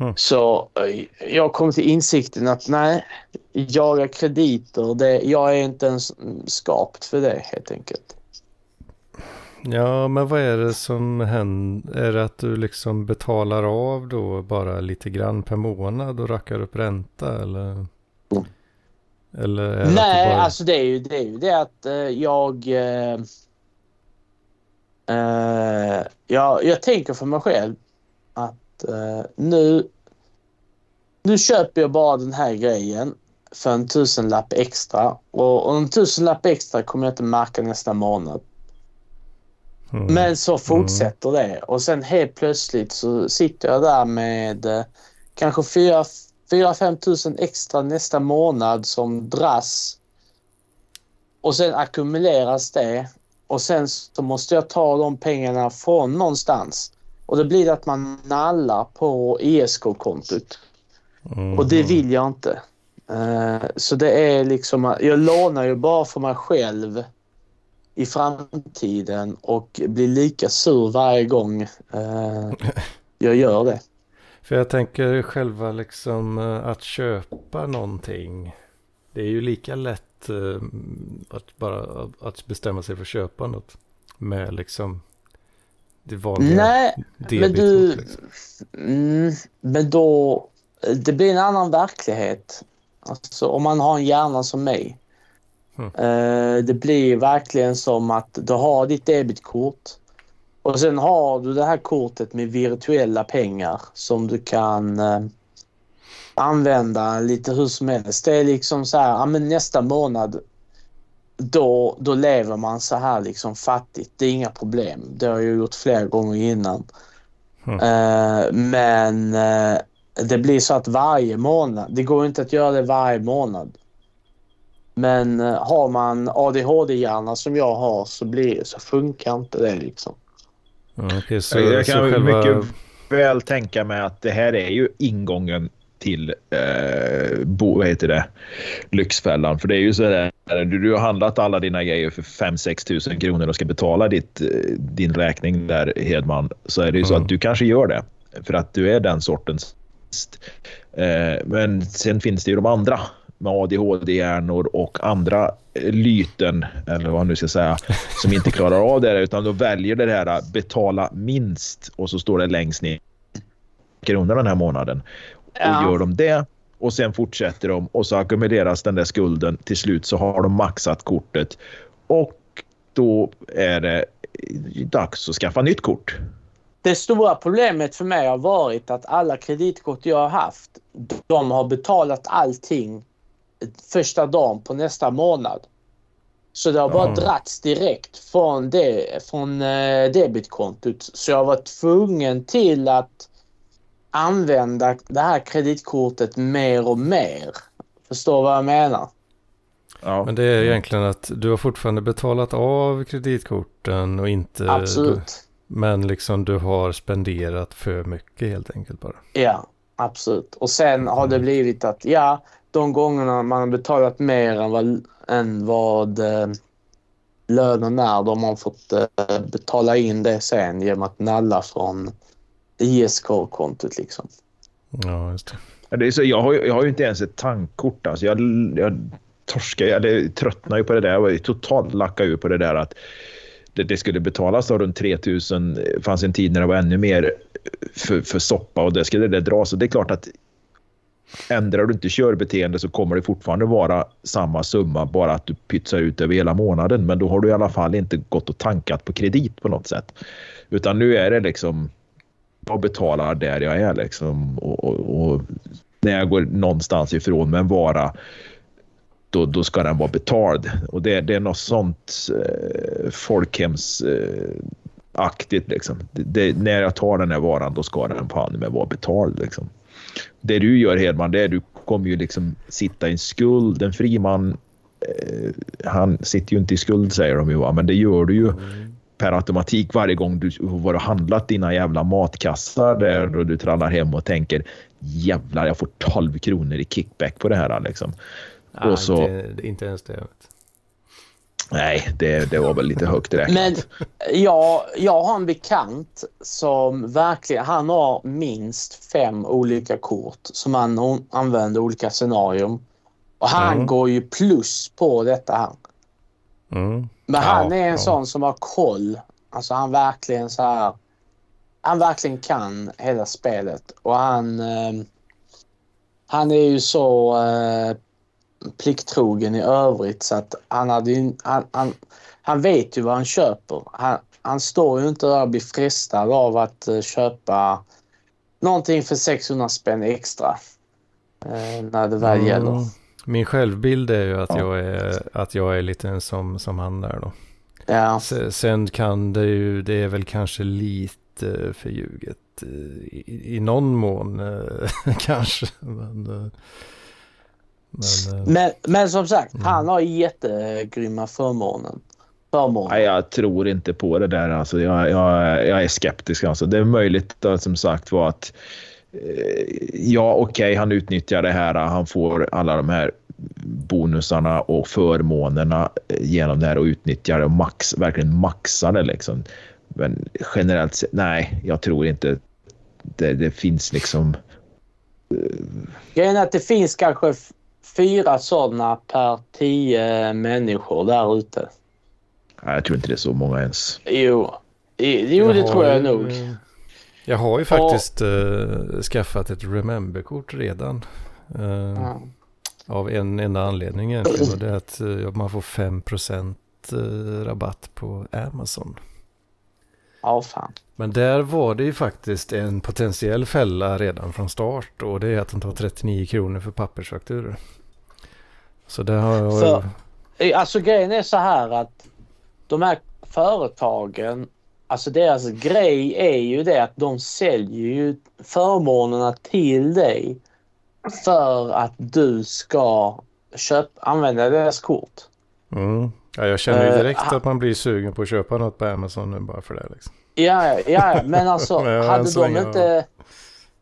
Speaker 1: Mm.
Speaker 6: Så eh, jag kom till insikten att nej, jaga krediter, det, jag är inte ens skapt för det helt enkelt.
Speaker 1: Ja, men vad är det som händer? Är det att du liksom betalar av då bara lite grann per månad och rackar upp ränta eller? Eller
Speaker 6: Nej,
Speaker 1: bara...
Speaker 6: alltså det är ju det, är ju det att eh, jag, eh, eh, jag... Jag tänker för mig själv att eh, nu, nu köper jag bara den här grejen för en tusenlapp extra. Och, och en tusenlapp extra kommer jag inte märka nästa månad.
Speaker 1: Mm.
Speaker 6: Men så fortsätter det och sen helt plötsligt så sitter jag där med eh, kanske 4-5 tusen extra nästa månad som dras. Och sen ackumuleras det och sen så måste jag ta de pengarna från någonstans. Och det blir att man nallar på ISK-kontot
Speaker 1: Mm.
Speaker 6: och det vill jag inte. Eh, så det är liksom, jag lånar ju bara för mig själv i framtiden och blir lika sur varje gång eh, jag gör det.
Speaker 1: För jag tänker själva liksom eh, att köpa någonting. Det är ju lika lätt eh, att bara att bestämma sig för att köpa något. Med liksom det vanliga
Speaker 6: Nej, men du...
Speaker 1: Liksom.
Speaker 6: Mm, men då... Det blir en annan verklighet. Alltså om man har en hjärna som mig.
Speaker 1: Mm.
Speaker 6: Eh, det blir verkligen som att du har ditt debitkort. Och sen har du det här kortet med virtuella pengar som du kan eh, använda lite hur som helst. Det är liksom så här, ja, men nästa månad då, då lever man så här liksom fattigt. Det är inga problem. Det har jag gjort flera gånger innan.
Speaker 1: Mm.
Speaker 6: Eh, men det blir så att varje månad, det går inte att göra det varje månad. Men eh, har man ADHD-hjärna som jag har så, blir, så funkar inte det liksom.
Speaker 1: Mm, okej, så,
Speaker 3: jag
Speaker 1: så
Speaker 3: kan
Speaker 1: själva...
Speaker 3: mycket väl tänka mig att det här är ju ingången till eh, bo, vad heter det? Lyxfällan. För det är ju så där, du, du har handlat alla dina grejer för 5-6 tusen kronor och ska betala ditt, eh, din räkning där Hedman. Så är det ju så
Speaker 1: Mm.
Speaker 3: att du kanske gör det. För att du är den sortens. Eh, men sen finns det ju de andra med ADHD-hjärnor och andra eh, lyten, eller vad man nu ska säga, som inte klarar av det här, utan då väljer det här att betala minst och så står det längst ner kronor den här månaden. Och
Speaker 6: Ja.
Speaker 3: gör de det och sen fortsätter de och så ackumuleras den där skulden. Till slut så har de maxat kortet och då är det dags att skaffa nytt kort.
Speaker 6: Det stora problemet för mig har varit att alla kreditkort jag har haft, de har betalat allting första dagen på nästa månad. Så det har bara
Speaker 1: Ja.
Speaker 6: dragits direkt från, det, från eh, debitkontot. Så jag var tvungen till att använda det här kreditkortet mer och mer. Förstår vad jag menar?
Speaker 3: Ja.
Speaker 1: Men det är egentligen att du har fortfarande betalat av kreditkorten och inte...
Speaker 6: Absolut.
Speaker 1: Men liksom du har spenderat för mycket helt enkelt bara.
Speaker 6: Ja, absolut. Och sen har det blivit att ja, de gångerna man har betalat mer än vad, än vad eh, lönen är, de har fått eh, betala in det sen genom att nalla från ISK-kontot liksom.
Speaker 1: Ja, just det.
Speaker 3: Ja, Det är så, jag, har, ju- jag har ju inte ens ett tankkort. Alltså jag, jag torskar, eller tröttnar ju på det där. Jag var ju totalt lackad ur på det där att det, det skulle betalas då runt 3000. Det fanns en tid när det var ännu mer för, för soppa och det skulle det dras. Och det är klart att ändrar du inte körbeteende så kommer det fortfarande vara samma summa, bara att du pytsar ut över hela månaden. Men då har du i alla fall inte gått och tankat på kredit på något sätt. Utan nu är det liksom, jag betalar där jag är liksom. Och, och, och när jag går någonstans ifrån med en vara, då, då ska den vara betald. Och det, det är något sånt eh, folkhemsaktigt. Eh, liksom. Det, det, när jag tar den här varan, då ska den fan med vara betald. Liksom. Det du gör Hedman, det är du kommer ju liksom sitta i en skuld. En fri man, eh, han sitter ju inte i skuld säger de ju, va? men det gör du ju per automatik varje gång du har handlat dina jävla matkassar där och du trallar hem och tänker jävlar jag får 12 kronor i kickback på det här liksom.
Speaker 1: Ja,
Speaker 3: Och så-
Speaker 1: inte, inte ens det. Vet.
Speaker 3: Nej, det, det var väl lite högt räknat.
Speaker 6: Men jag, jag har en bekant som verkligen, han har minst fem olika kort som han använder olika scenarion. Och han
Speaker 1: Mm.
Speaker 6: går ju plus på detta här.
Speaker 1: Mm.
Speaker 6: Men
Speaker 1: Ja,
Speaker 6: han är en
Speaker 1: ja.
Speaker 6: sån som har koll. Alltså han verkligen så här. Han verkligen kan hela spelet och han. Eh, han är ju så eh, plikttrogen i övrigt så att han hade ju, han, han, han vet ju vad han köper. Han, han står ju inte där och blir frestad av att eh, köpa någonting för 600 spänn extra. Eh, när det väl
Speaker 1: Mm.
Speaker 6: gäller.
Speaker 1: Min självbild är ju att,
Speaker 3: Ja.
Speaker 1: jag, är, att jag är lite som, som han där då.
Speaker 6: Ja.
Speaker 1: Se- Sen kan det ju, det är väl kanske lite förljuget eh, i, i någon mån eh, kanske. Men, men eh,
Speaker 6: Men, men som sagt,
Speaker 1: Mm.
Speaker 6: han har jättegrymma förmånen. Förmåner.
Speaker 3: Nej, jag tror inte på det där. Alltså, jag, jag, jag är skeptisk. Alltså. Det är möjligt att, som sagt var att eh, ja, okej, han utnyttjar det här. Han får alla de här bonusarna och förmånerna eh, genom det här och utnyttjar det och max, verkligen maxar det. Liksom. Men generellt sett, nej, jag tror inte det, det finns liksom.
Speaker 6: Grejen är att det finns kanske fyra sådana per tio människor där ute.
Speaker 3: Nej, jag tror inte det är så många ens.
Speaker 6: Jo, jo det tror jag nog.
Speaker 1: Jag har ju faktiskt eh, skaffat ett Remember-kort redan. eh,
Speaker 6: Ja.
Speaker 1: Av en enda anledning egentligen. Och det är att eh, man får 5% eh, rabatt på Amazon.
Speaker 6: Ja, fan.
Speaker 1: Men där var det ju faktiskt en potentiell fälla redan från start. Och det är att de tar 39 kronor för pappersfakturor. Så det har jag...
Speaker 6: För- Eh, Alltså grejen är så här att de här företagen, alltså deras grej är ju det att de säljer ju förmånerna till dig för att du ska köpa, använda deras kort.
Speaker 1: Mm. Ja, jag känner ju
Speaker 6: Eh,
Speaker 1: direkt
Speaker 6: ha-
Speaker 1: att man blir sugen på att köpa något på Amazon nu bara för det. Liksom.
Speaker 6: Ja, ja, men alltså
Speaker 1: Men
Speaker 6: hade de inte...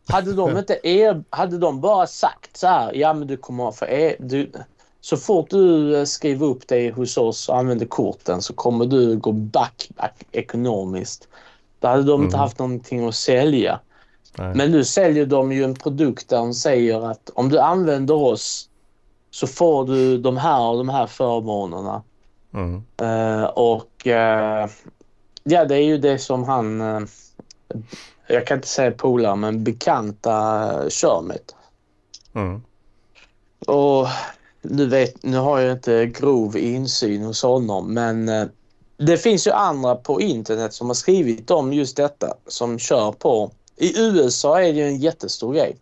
Speaker 6: Hade de inte er, hade de bara sagt så här, ja men du kommer att få er, du, så fort du eh, skriver upp dig hos oss och använder korten så kommer du gå back, back ekonomiskt. Då hade de inte
Speaker 1: Mm.
Speaker 6: haft någonting att sälja.
Speaker 1: Nej.
Speaker 6: Men nu säljer de ju en produkt där de säger att om du använder oss så får du de här och de här förmånerna.
Speaker 1: Mm.
Speaker 6: Eh, och eh, ja, det är ju det som han, eh, jag kan inte säga polare, men bekanta uh, kör med.
Speaker 1: Mm.
Speaker 6: Och nu, vet, nu har jag inte grov insyn hos honom, men eh, det finns ju andra på internet som har skrivit om just detta som kör på. I USA är det ju en jättestor grej.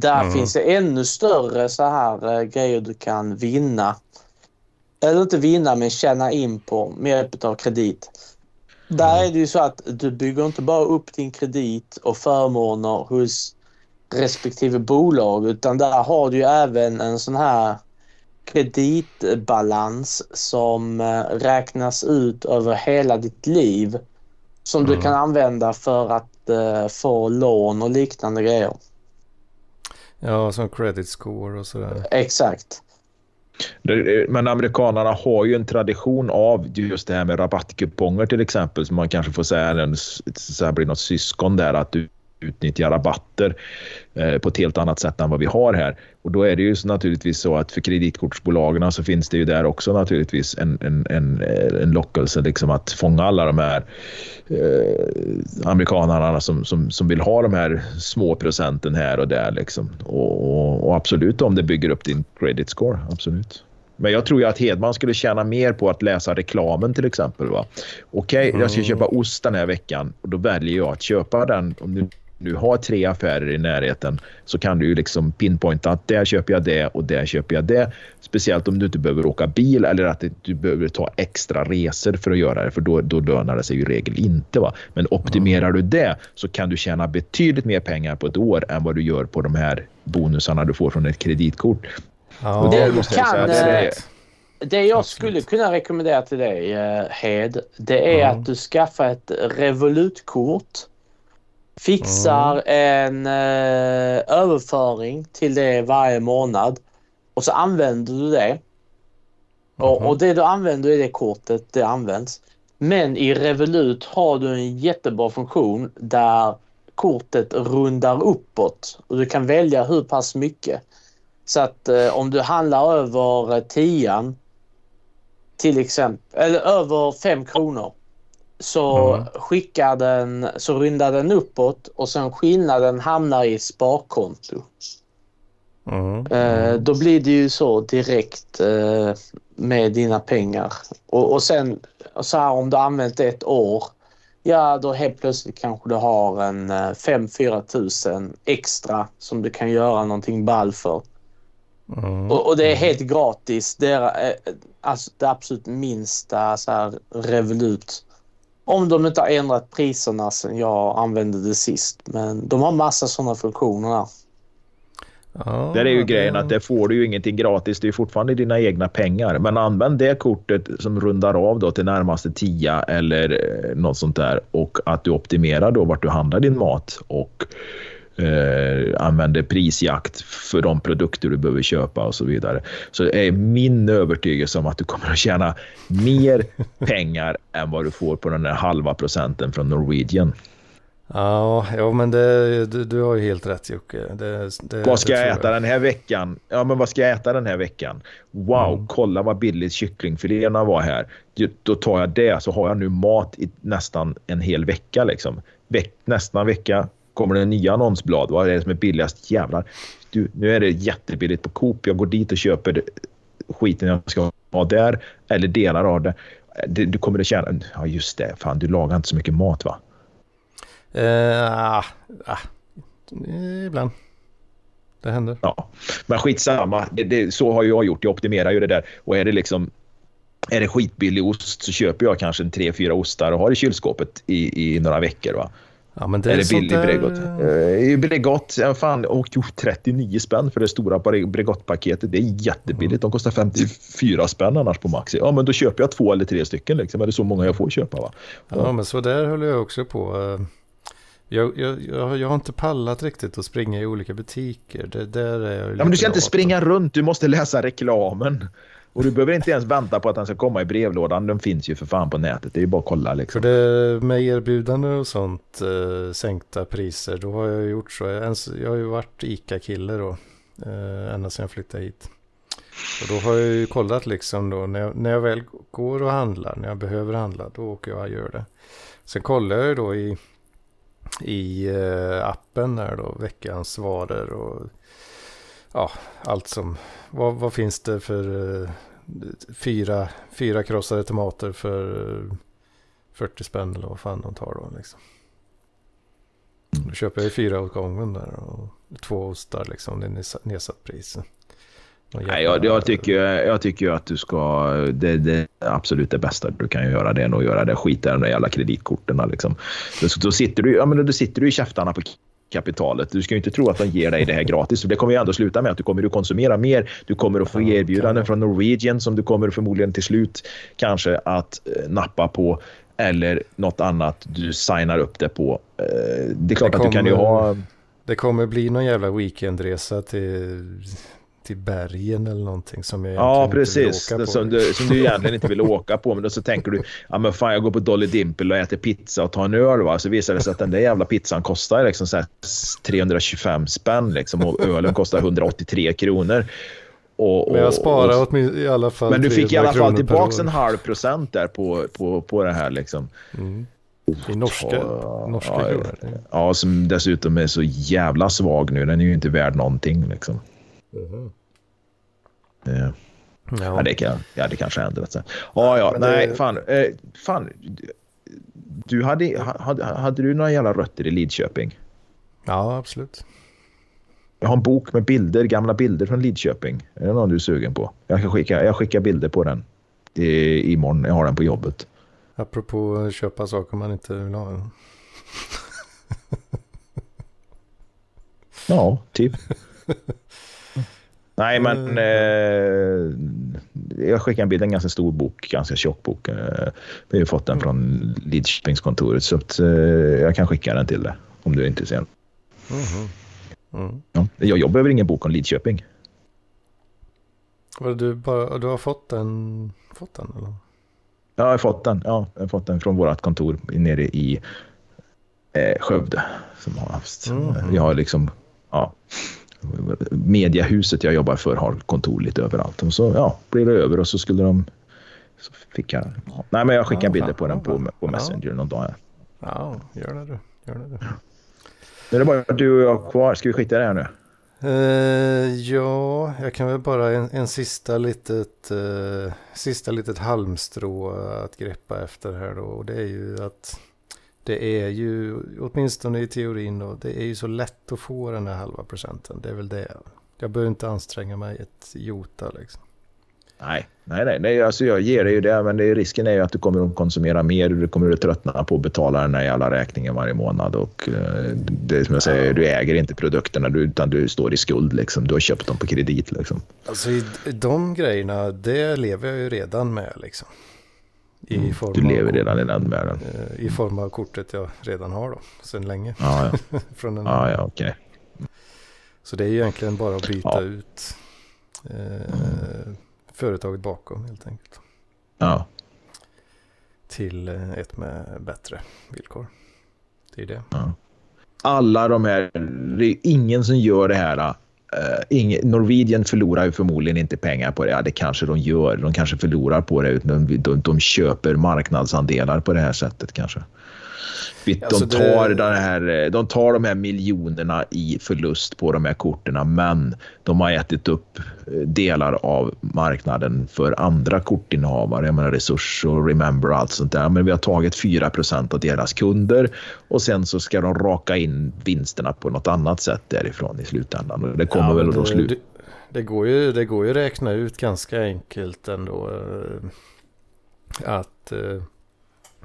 Speaker 6: Där
Speaker 1: Mm.
Speaker 6: finns det ännu större så här eh, grejer du kan vinna. Eller inte vinna men tjäna in på med hjälp av kredit. Där är det ju så att du bygger inte bara upp din kredit och förmåner hos respektive bolag utan där har du ju även en sån här kreditbalans som eh, räknas ut över hela ditt liv som du
Speaker 1: Mm.
Speaker 6: kan använda för att eh, få lån och liknande grejer.
Speaker 1: Ja, som credit score och sådär.
Speaker 6: Exakt.
Speaker 3: Det- Men amerikanerna har ju en tradition av just det här med rabattkuponger till exempel. Som man kanske får säga så här blir något syskon där. Att du utnyttjar rabatter eh, på ett helt annat sätt än vad vi har här. Och då är det ju så naturligtvis så att för kreditkortsbolagen så finns det ju där också naturligtvis en, en, en, en lockelse liksom att fånga alla de här eh, amerikanerna som, som, som vill ha de här små procenten här och där. Liksom. Och, och, och absolut om det bygger upp din credit score. Absolut. Men jag tror ju att Hedman skulle tjäna mer på att läsa reklamen till exempel. Okej, jag ska
Speaker 1: Mm.
Speaker 3: köpa ost den här veckan och då väljer jag att köpa den. Om du nu har tre affärer i närheten så kan du ju liksom pinpointa att där köper jag det och där köper jag det. Speciellt om du inte behöver åka bil eller att du behöver ta extra resor för att göra det för då, då lönar det sig ju i regel inte. Va? Men optimerar du det så kan du tjäna betydligt mer pengar på ett år än vad du gör på de här bonusarna du får från ett kreditkort.
Speaker 1: Ja,
Speaker 3: Och
Speaker 6: det
Speaker 3: jag
Speaker 6: kan,
Speaker 3: säga att
Speaker 6: eh,
Speaker 3: det är-
Speaker 6: Det jag skulle kunna rekommendera till dig, eh, Hed, det är
Speaker 1: Mm.
Speaker 6: att du skaffar ett Revolut-kort. Fixar en eh, överföring till det varje månad och så använder du det. Och,
Speaker 1: Mhm.
Speaker 6: och det du använder i det kortet, det används. Men i Revolut har du en jättebra funktion där kortet rundar uppåt och du kan välja hur pass mycket. Så att eh, om du handlar över eh, tian till exempel, eller över fem kronor så
Speaker 1: Mm.
Speaker 6: skickar den, så rundar den uppåt och sen skillnaden hamnar i sparkonto.
Speaker 1: Mm.
Speaker 6: Eh, då blir det ju så direkt eh, med dina pengar. Och, och sen så här om du har använt ett år. Ja, då helt plötsligt kanske du har en eh, 5-4 tusen extra som du kan göra någonting ball för.
Speaker 1: Mm.
Speaker 6: Och, och det är helt gratis. Det är eh, alltså det absolut minsta så här Revolut. Om de inte har ändrat priserna sen jag använde det sist. Men de har massa sådana funktioner där.
Speaker 1: Ja,
Speaker 3: Där är ju grejen att det får du ju ingenting gratis. Det är fortfarande dina egna pengar. Men använd det kortet som rundar av då till närmaste tia eller eh, något sånt där och att du optimerar då vart du handlar din mat och eh, använder prisjakt för de produkter du behöver köpa och så vidare. Så det är min övertygelse om att du kommer att tjäna mer pengar än vad du får på den där halva procenten från Norwegian.
Speaker 1: Ja, ja men det, du, du har ju helt rätt Jocke. Det, det,
Speaker 3: Vad ska jag
Speaker 1: tror
Speaker 3: äta den här veckan? Ja, men vad ska jag äta den här veckan? Wow,
Speaker 1: Mm.
Speaker 3: kolla vad billigt kycklingfiléerna var här. Då tar jag det så har jag nu mat i nästan en hel vecka liksom. Veck, nästa vecka kommer det nya annonsblad. Vad är det som är billigast? Jävlar. Du, nu är det jättebilligt på Coop. Jag går dit och köper skiten jag ska ha där eller delar av det. du kommer att tjäna... Ja, just det. Fan, du lagar inte så mycket mat va?
Speaker 1: Eh, ah, ah, ibland. Det händer.
Speaker 3: Ja, men skitsamma. Det, det, så har jag gjort. Jag optimerar ju det där. Och är det liksom är det skitbillig ost så köper jag kanske en tre, fyra ostar och har i kylskåpet i, i några veckor. Va?
Speaker 1: Ja, men det är
Speaker 3: Eller billig
Speaker 1: där-
Speaker 3: Bregott. Uh, Bregott, ja, fan, och jo, 39 spänn för det stora Bre- Bregott-paketet. Det är jättebilligt. De kostar 54 spänn annars på Maxi. Ja, men då köper jag två eller tre stycken. Liksom. Är det så många jag får köpa? Va?
Speaker 1: Ja, men så där håller jag också på. Eh, Jag, jag, jag, jag har inte pallat riktigt att springa i olika butiker. Det där är jag
Speaker 3: Ja, men du ska inte springa runt. Du måste läsa reklamen. Och du behöver inte ens vänta på att den ska komma i brevlådan. Den finns ju för fan på nätet. Det är ju bara att kolla liksom.
Speaker 1: För
Speaker 3: liksom.
Speaker 1: det med erbjudanden och sånt, eh, sänkta priser, då har jag gjort så. Jag, ens, jag har ju varit ICA-kille då, eh, ända sedan jag flyttade hit. Och då har jag ju kollat liksom då, när jag, när jag väl går och handlar, när jag behöver handla, då åker jag och gör det. Sen kollar jag ju då i, i eh, appen där då, veckans varor och ja, allt som, vad, vad finns det för eh, fyra, fyra krossade tomater för eh, 40 spänn eller vad fan de tar då liksom. Då köper jag ju fyra åt gången där och två ostar liksom. Det är nedsatt pris.
Speaker 3: Nej, jag, jag, tycker, jag tycker att du ska... Det, det absolut det bästa du kan göra det är nog att göra det. Skita i de där jävla kreditkorten. Liksom. Då, då, sitter du, ja, men då sitter du i käftarna på kapitalet. Du ska ju inte tro att de ger dig det här gratis. För det kommer ju ändå sluta med att du kommer att konsumera mer. Du kommer att få erbjudanden från Norwegian som du kommer förmodligen till slut kanske att eh, nappa på. Eller något annat du signar upp det på. Eh, det är klart
Speaker 1: Det
Speaker 3: att du kan ju
Speaker 1: kommer-
Speaker 3: ha...
Speaker 1: Det kommer bli någon jävla weekendresa till, till bergen eller någonting som jag
Speaker 3: Ja,
Speaker 1: egentligen inte vill
Speaker 3: precis.
Speaker 1: åka på.
Speaker 3: Som, du, som du egentligen inte vill åka på. Men då så tänker du, ja men fan jag går på Dolly Dimple och äter pizza och tar en öl. Va? Så visar det sig att den där jävla pizzan kostar liksom så här 325 spänn liksom, och ölen kostar 183 kronor. Och, och,
Speaker 1: Men jag sparar
Speaker 3: och,
Speaker 1: i alla fall
Speaker 3: Men du fick i alla
Speaker 1: 300
Speaker 3: fall
Speaker 1: år.
Speaker 3: en halv procent där på, på, på det här liksom.
Speaker 1: Mm. I norska, norska
Speaker 3: ja,
Speaker 1: kronor.
Speaker 3: Ja, som dessutom är så jävla svag nu. Den är ju inte värd någonting liksom.
Speaker 1: Mhm.
Speaker 3: Eh, Ja,
Speaker 1: Ja.
Speaker 3: det, kan, ja, det kanske händer. Alltså. Ja, ja,
Speaker 1: Men det-
Speaker 3: nej, fan. Eh, fan. Du hade, hade, hade du några jävla rötter i Lidköping?
Speaker 1: ja, absolut.
Speaker 3: Jag har en bok med bilder, gamla bilder från Lidköping. Är det någon du är sugen på? Jag, kan skicka, jag skickar bilder på den i, imorgon. Jag har den på jobbet.
Speaker 1: Apropå att köpa saker man inte vill ha.
Speaker 3: Ja, typ. Nej, men eh, jag skickar en bild. En ganska stor bok, ganska tjock bok. Eh, vi har fått den från Lidköpingskontoret så att, eh, jag kan skicka den till dig om du är intresserad.
Speaker 1: Mhm. Mm.
Speaker 3: Ja. Jag, jag behöver ingen bok om Lidköping.
Speaker 1: Du, bara, du har fått den? Fått den eller?
Speaker 3: Ja, jag har fått den. Ja, jag har fått den från vårt kontor nere i eh, Skövde. Som har haft.
Speaker 1: Mhm.
Speaker 3: Vi har liksom, ja, mediahuset jag jobbar för har kontor lite överallt. Och så ja, blir det över och så skulle de, så fick jag, ja. nej men jag skickar
Speaker 1: Ja,
Speaker 3: bilder på den
Speaker 1: ja,
Speaker 3: på, på
Speaker 1: Ja.
Speaker 3: Messenger någon dag. Här.
Speaker 1: Ja, gör det du. Gör det du.
Speaker 3: Nu är det bara du och jag kvar. Ska vi skita i det här nu?
Speaker 1: Eh, ja, jag kan väl bara en, en sista litet, eh, sista litet halmstrå att greppa efter här då. Och det är ju att det är ju, åtminstone i teorin då, det är ju så lätt att få den här halva procenten. Det är väl det. Jag behöver inte anstränga mig ett jota liksom.
Speaker 3: Nej, nej, nej, nej alltså jag ger dig ju det, men det är, risken är ju att du kommer att konsumera mer. Du kommer att tröttna på att betala den här jävla räkningen varje månad. Och eh, det som jag säger, du äger inte produkterna du, utan du står i skuld. Liksom. Du har köpt dem på kredit. Liksom.
Speaker 1: Alltså de grejerna, det lever jag ju redan med liksom. I form
Speaker 3: Mm, Du
Speaker 1: av-
Speaker 3: lever redan i den världen.
Speaker 1: eh, I form av kortet jag redan har då, sedan länge.
Speaker 3: Ja, ja,
Speaker 1: Från en,
Speaker 3: ja, ja okej.
Speaker 1: Så det är ju egentligen bara att byta
Speaker 3: Ja.
Speaker 1: ut eh, företaget bakom helt enkelt.
Speaker 3: Ja.
Speaker 1: Till eh, ett med bättre villkor. Det är det.
Speaker 3: Alla de här, det är ingen som gör det här. Eh, uh, ingen, Norwegian förlorar ju förmodligen inte pengar på det. Ja, det kanske de gör. De kanske förlorar på det. utan De, de, de köper marknadsandelar på det här sättet kanske. De
Speaker 1: Alltså, det-
Speaker 3: tar, den här, de tar de här miljonerna i förlust på de här korten men de har ätit upp eh, delar av marknaden för andra kortinnehavare. Jag menar Resurs och Remember och allt sånt där. Men vi har tagit 4% av deras kunder och sen så ska de raka in vinsterna på något annat sätt därifrån i slutändan. Och det kommer
Speaker 1: Ja,
Speaker 3: väl att då
Speaker 1: det, det, det, går ju, det går ju att räkna ut ganska enkelt ändå. eh, Att eh,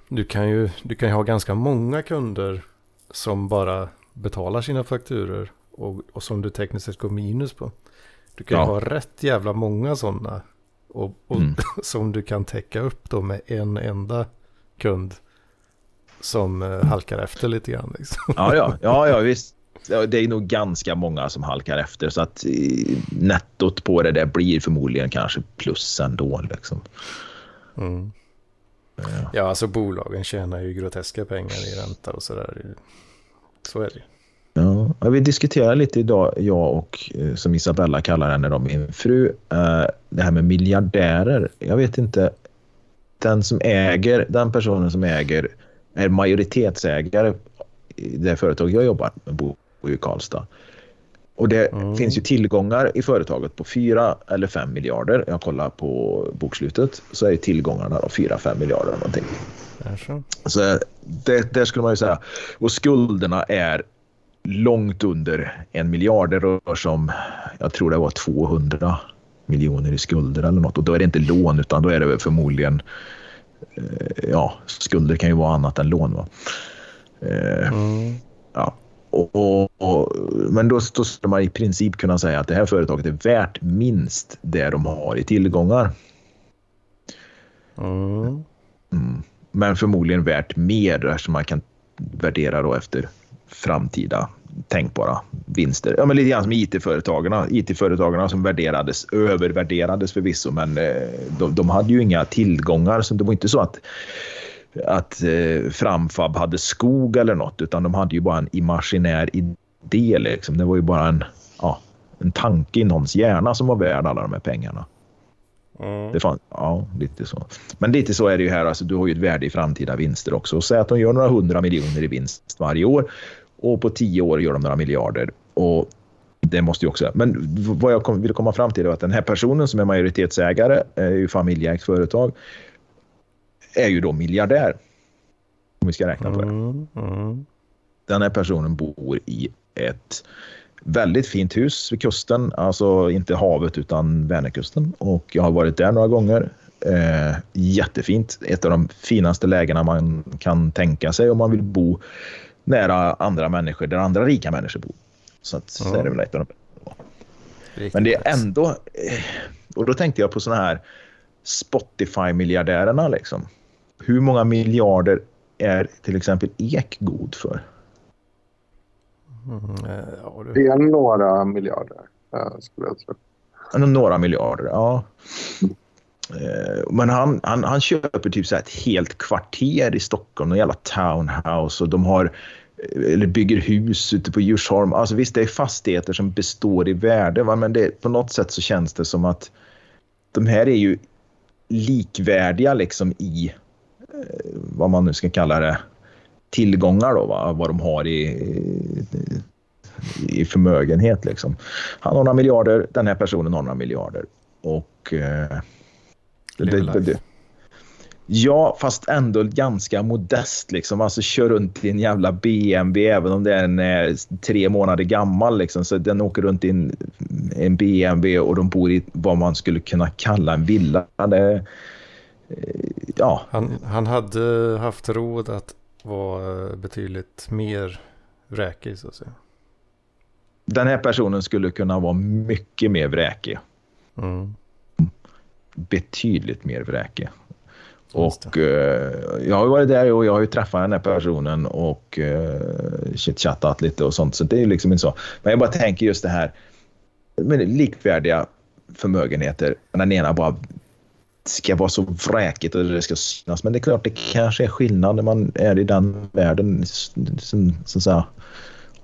Speaker 1: du kan ju du kan ju ha ganska många kunder som bara betalar sina fakturer och, och som du tekniskt sett går minus på. Du kan
Speaker 3: Ja.
Speaker 1: ha rätt jävla många sådana. Och, och
Speaker 3: Mm.
Speaker 1: som du kan täcka upp då med en enda kund som eh, halkar efter lite grann. Liksom.
Speaker 3: Ja, ja, ja, ja visst. Det är nog ganska många som halkar efter så att eh, nettot på det där blir förmodligen kanske plus ändå. Liksom.
Speaker 1: Mm. Ja, alltså bolagen tjänar ju groteska pengar i ränta och sådär. Så är det
Speaker 3: ja, vi diskuterar lite idag, jag och eh, som Isabella kallar henne, då, min fru, eh, det här med miljardärer. Jag vet inte, den som äger, den personen som äger, är majoritetsägare i det företag jag jobbar med, bor i Karlstad. Och det
Speaker 1: Mm.
Speaker 3: finns ju tillgångar i företaget på 4 eller 5 miljarder. Jag kollar på bokslutet så är tillgångarna då 4-5 miljarder någonting. Så det, det skulle man ju säga. Och skulderna är långt under en miljard. Det rör sig om, jag tror det var 200 miljoner i skulder eller något. Och då är det inte lån utan då är det väl förmodligen, eh, ja, skulder kan ju vara annat än lån. Va? Eh,
Speaker 1: Mm.
Speaker 3: Ja. Och, och, men då, då skulle man i princip kunna säga att det här företaget är värt minst det de har i tillgångar.
Speaker 1: Mm.
Speaker 3: Mm. Men förmodligen värt mer eftersom man kan värdera då efter framtida tänkbara vinster. Ja, men lite grann som IT-företagarna. IT-företagarna som värderades, övervärderades förvisso, men eh, de, de hade ju inga tillgångar. Så det var inte så att, att eh, Framfab hade skog eller något, utan de hade ju bara en imaginär idé. Liksom. Det var ju bara en, ja, en tanke i någons hjärna som var värd alla de här pengarna.
Speaker 1: Mm.
Speaker 3: Det fann, ja, lite så. Men lite så är det ju här. Alltså, du har ju ett värde i framtida vinster också. Säg att de gör några hundra miljoner i vinst varje år och på tio år gör de några miljarder. Och det måste ju också... Men vad jag kom, vill komma fram till är att den här personen som är majoritetsägare, är ju familjeägt företag, är ju då miljardär. Om vi ska räkna på det.
Speaker 1: Mm. Mm.
Speaker 3: Den här personen bor i ett väldigt fint hus vid kusten, alltså inte havet utan Vänerkusten. Och jag har varit där några gånger. Eh, jättefint. Ett av de finaste lägena man kan tänka sig om man vill bo nära andra människor, där andra rika människor bor. Så, att, så
Speaker 1: Ja.
Speaker 3: är det väl ett av de
Speaker 1: Riktigt
Speaker 3: men det är ändå... eh, Och då tänkte jag på såna här Spotify-miljardärerna. Liksom. Hur många miljarder är till exempel Ek god för?
Speaker 1: Mm. eh, Ja, du.
Speaker 2: Det är några miljarder, eh, skulle jag tro.
Speaker 3: Några miljarder, ja. Eh, Men han, han, han köper typ så här ett helt kvarter i Stockholm, en jävla townhouse och de har eller bygger hus ute på Djursholm. Alltså visst, det är fastigheter som består i värde, va? men det, på något sätt så känns det som att de här är ju likvärdiga liksom i vad man nu ska kalla det tillgångar då, va? vad de har i, i förmögenhet. Liksom. Han har några miljarder, den här personen har några miljarder. Och... Eh, det, det, det, ja, fast ändå ganska modest. Liksom. Alltså kör runt i en jävla BMW även om den är tre månader gammal. Liksom. Så den åker runt i en, en BMW och de bor i vad man skulle kunna kalla en villa. Det, eh, ja,
Speaker 1: Han, han hade haft råd att vara betydligt mer vräkig så att säga.
Speaker 3: den här personen skulle kunna vara mycket mer vräkig.
Speaker 1: Mm.
Speaker 3: betydligt mer vräkig. Och eh, jag har varit där och jag har ju träffat den här personen och eh, chitchattat lite och sånt. Så det är liksom inte så. Men jag bara tänker just det här med likvärdiga förmögenheter. Den ena bara ska vara så vräkigt och det ska synas. Men det är klart, det kanske är skillnad när man är i den världen. Så att säga.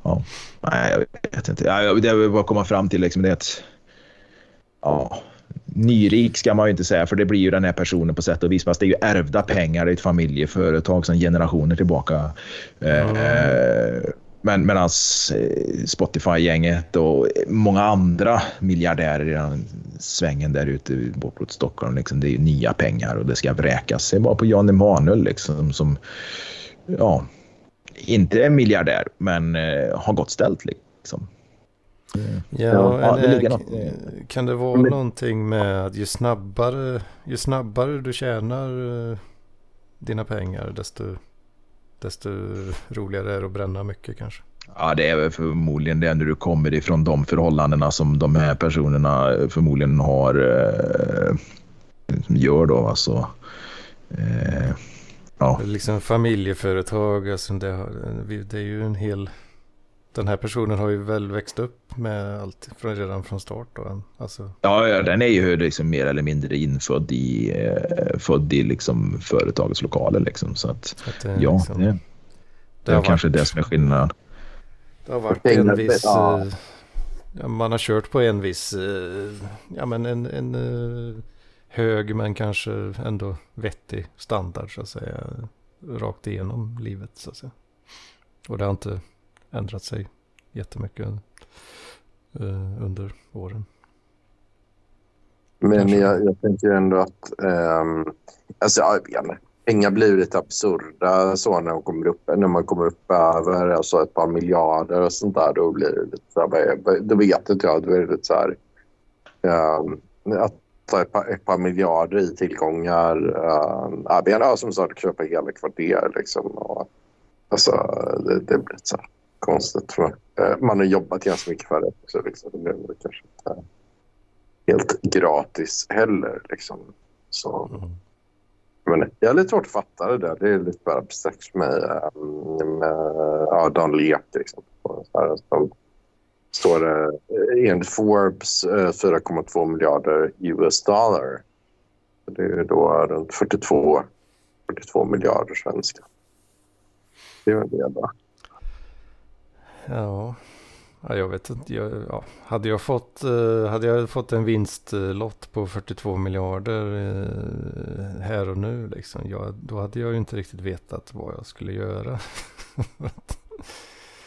Speaker 3: Ja. Nej, jag vet inte. Ja, det jag vill bara komma fram till liksom det är att ja, nyrik ska man ju inte säga för det blir ju den här personen på sätt och vis. Fast det är ju ärvda pengar i ett familjeföretag sedan generationer tillbaka. Eh, men medan Spotify-gänget och många andra miljardärer i den svängen där ute bortåt Stockholm, liksom, det är ju nya pengar och det ska vräkas. Se bara på Jan Emanuel liksom, som ja, inte är miljardär men eh, har gott ställt. Liksom.
Speaker 1: Ja,
Speaker 3: Ja, det
Speaker 1: eller k-
Speaker 3: något.
Speaker 1: kan det vara
Speaker 2: Men-
Speaker 1: någonting med att ju snabbare, ju snabbare du tjänar eh, dina pengar desto, desto roligare är det att bränna mycket kanske.
Speaker 3: Ja, det är väl förmodligen det när du kommer ifrån de förhållandena som de här personerna förmodligen har eh, gör då. Alltså, eh, ja.
Speaker 1: Liksom familjeföretag, alltså det, det är ju en hel... Den här personen har ju väl växt upp med allt från, redan från start då. Alltså,
Speaker 3: Ja, ja, den är ju liksom mer eller mindre infödd i, eh, född i liksom företagets lokaler. Liksom, så att,
Speaker 1: att det,
Speaker 3: ja,
Speaker 1: liksom,
Speaker 3: det,
Speaker 1: det
Speaker 3: det är
Speaker 1: har
Speaker 3: kanske
Speaker 1: varit-
Speaker 3: det som är skillnaden.
Speaker 1: Det har varit en viss...
Speaker 2: ja.
Speaker 1: eh, Ja, man har kört på en viss... eh, Ja men en, en eh, hög men kanske ändå vettig standard så att säga. Rakt igenom livet så att säga. Och det har inte ändrat sig jättemycket. eh, under åren.
Speaker 2: Men jag, jag tänker ändå att... Um, alltså, jag. Pengar blir lite absurda så när, de kommer upp, när man kommer upp över alltså ett par miljarder och sånt där. Då blir det lite så här, Då vet inte jag. Då är det lite så här... Um, att ta ett par, ett par miljarder i tillgångar. Men, ja, som sagt, köpa hela kvarter liksom. Och, alltså, det, det blir så här konstigt tror jag. Eh, Man har jobbat ganska mycket för det också. Liksom. Det är kanske inte helt gratis heller. Liksom. Så,
Speaker 1: Mm.
Speaker 2: men jag har lite svårt att fatta det där. Det är lite bara abstrakt för mig. um, Med, ja, Dan Lek till exempel. Och Så här, som står det eh, enligt Forbes eh, 4,2 miljarder US dollar. Det är då runt 42, 42 miljarder svenska. Det är en del. Då.
Speaker 1: Ja. ja, jag vet inte. Jag, ja. hade, jag fått, eh, hade jag fått en vinstlott på 42 miljarder eh, här och nu, liksom, jag, då hade jag ju inte riktigt vetat vad jag skulle göra.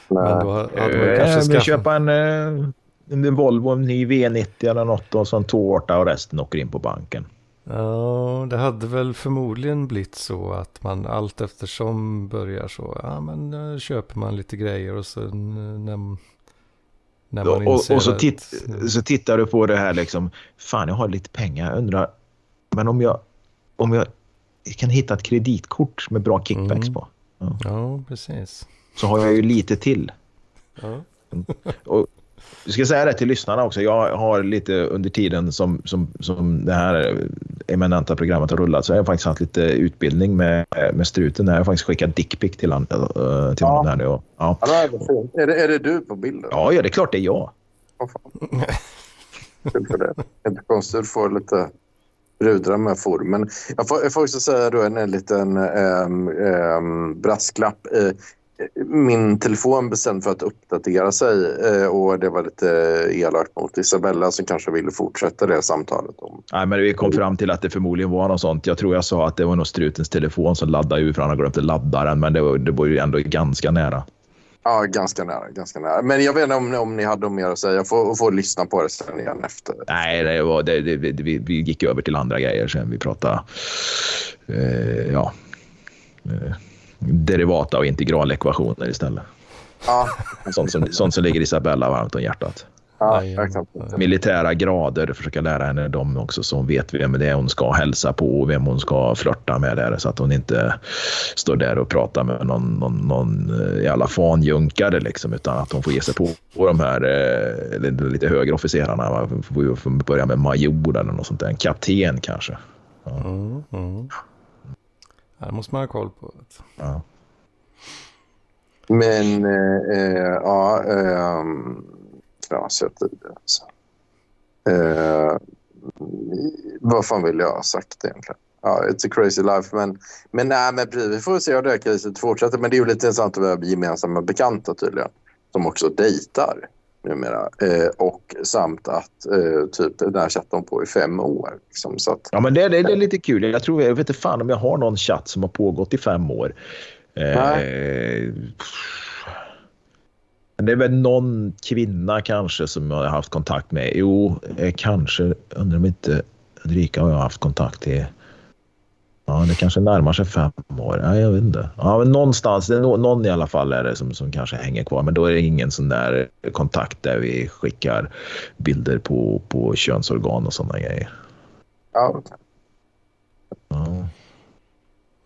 Speaker 1: Men då hade man kanske skaffat...
Speaker 3: köpa en, eh, en Volvo, en ny V90 eller något och så en tårta och resten åker in på banken.
Speaker 1: Ja, det hade väl förmodligen blivit så att man allt eftersom börjar så, ja men eh, köper man lite grejer och så när, när man
Speaker 3: Och, och, och så,
Speaker 1: att-
Speaker 3: titt, så tittar du på det här liksom. Fan, jag har lite pengar. Jag undrar, men om jag, om jag kan hitta ett kreditkort med bra kickbacks
Speaker 1: Mm.
Speaker 3: på
Speaker 1: Ja, precis.
Speaker 3: så har jag ju lite till.
Speaker 1: Ja.
Speaker 3: Och jag ska säga det till lyssnarna också. Jag har lite under tiden som, som, som det här eminenta programmet har rullat så har jag faktiskt haft lite utbildning med, med struten. Jag har faktiskt skickat dickpic till, han, äh, till honom. Här nu. Och, ja.
Speaker 2: Ja, det är, är, det, är det du på bilden?
Speaker 3: ja, ja, det är klart det är jag.
Speaker 2: Åh, fan. För det. Inte konstigt att få lite brudar med formen. Jag får, jag får också säga då en, en liten ähm, ähm, brasklapp. Eh, min telefon bestämde för att uppdatera sig eh, och det var lite elakt mot Isabella som kanske ville fortsätta det samtalet om.
Speaker 3: Nej, men vi kom fram till att det förmodligen var något sånt. Jag tror jag sa att det var nog strutens telefon som laddade ur för han har glömt att ladda den. Men det var, det var ju ändå ganska nära.
Speaker 2: Ja, ganska nära. Ganska nära. Men jag vet inte om, om ni hade mer att säga. Jag får, får lyssna på det sen igen efter.
Speaker 3: Nej, det var, det, det, vi, vi gick över till andra grejer sen. Vi pratade eh, ja, eh, derivata och integralekvationer istället.
Speaker 2: Ja,
Speaker 3: Sånt som, sånt som ligger Isabella varmt om hjärtat.
Speaker 2: ja
Speaker 3: Militära grader, försöka lära henne dem också så hon vet vem det är hon ska hälsa på och vem hon ska flörta med där så att hon inte står där och pratar med någon, någon, någon eh, jävla fanjunkare liksom utan att hon får ge sig på, på de här eh, lite- högre officerarna. Va? Får börja med major eller något sånt där. En kapten kanske.
Speaker 1: Mm, mm. Det måste man ha koll på.
Speaker 3: Ja.
Speaker 2: Men eh, eh, ja, eh, knasiga det. alltså. Eh, vad fan vill jag ha sagt egentligen? Ja, it's a crazy life. Men, men, nej, men vi får se hur det här caset fortsätter. Men det är ju lite intressant att vi har gemensamma bekanta tydligen. Som också dejtar numera. Eh, och samt att eh, typ den här chatten på i fem år. Liksom, så att,
Speaker 3: Ja, men det, det, det är lite kul. Jag tror, jag vet inte fan om jag har någon chatt som har pågått i fem år. Eh, det är väl någon kvinna kanske som jag har haft kontakt med. Jo, eh, kanske. Undrar om inte Ulrika har jag haft kontakt i. Ja, det kanske närmar sig fem år. Ja, jag vet inte. Ja, men någonstans, det är nå- någon i alla fall är det som, som kanske hänger kvar. Men då är det ingen sån där kontakt där vi skickar bilder på, på könsorgan och sådana grejer.
Speaker 2: ja,
Speaker 3: Ja.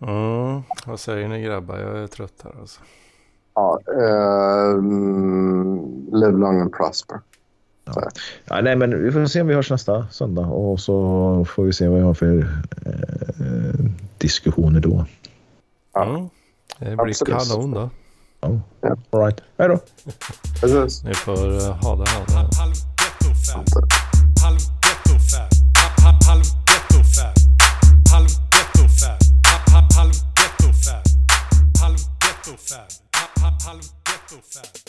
Speaker 1: Mm, vad säger ni grabbar? Jag är trött här alltså.
Speaker 2: ja, mm, live long and prosper.
Speaker 3: Ja. ja. nej, men vi får se om vi hörs nästa söndag och så får vi se vad vi har för eh, diskussioner då.
Speaker 2: Ja.
Speaker 1: Mm. Det blir
Speaker 2: Absolut.
Speaker 1: kanon då.
Speaker 3: Ja.
Speaker 2: Yeah.
Speaker 3: All right. Hej då.
Speaker 1: Ni får eh, ha det. Ha det.
Speaker 7: Halv ghetto fab.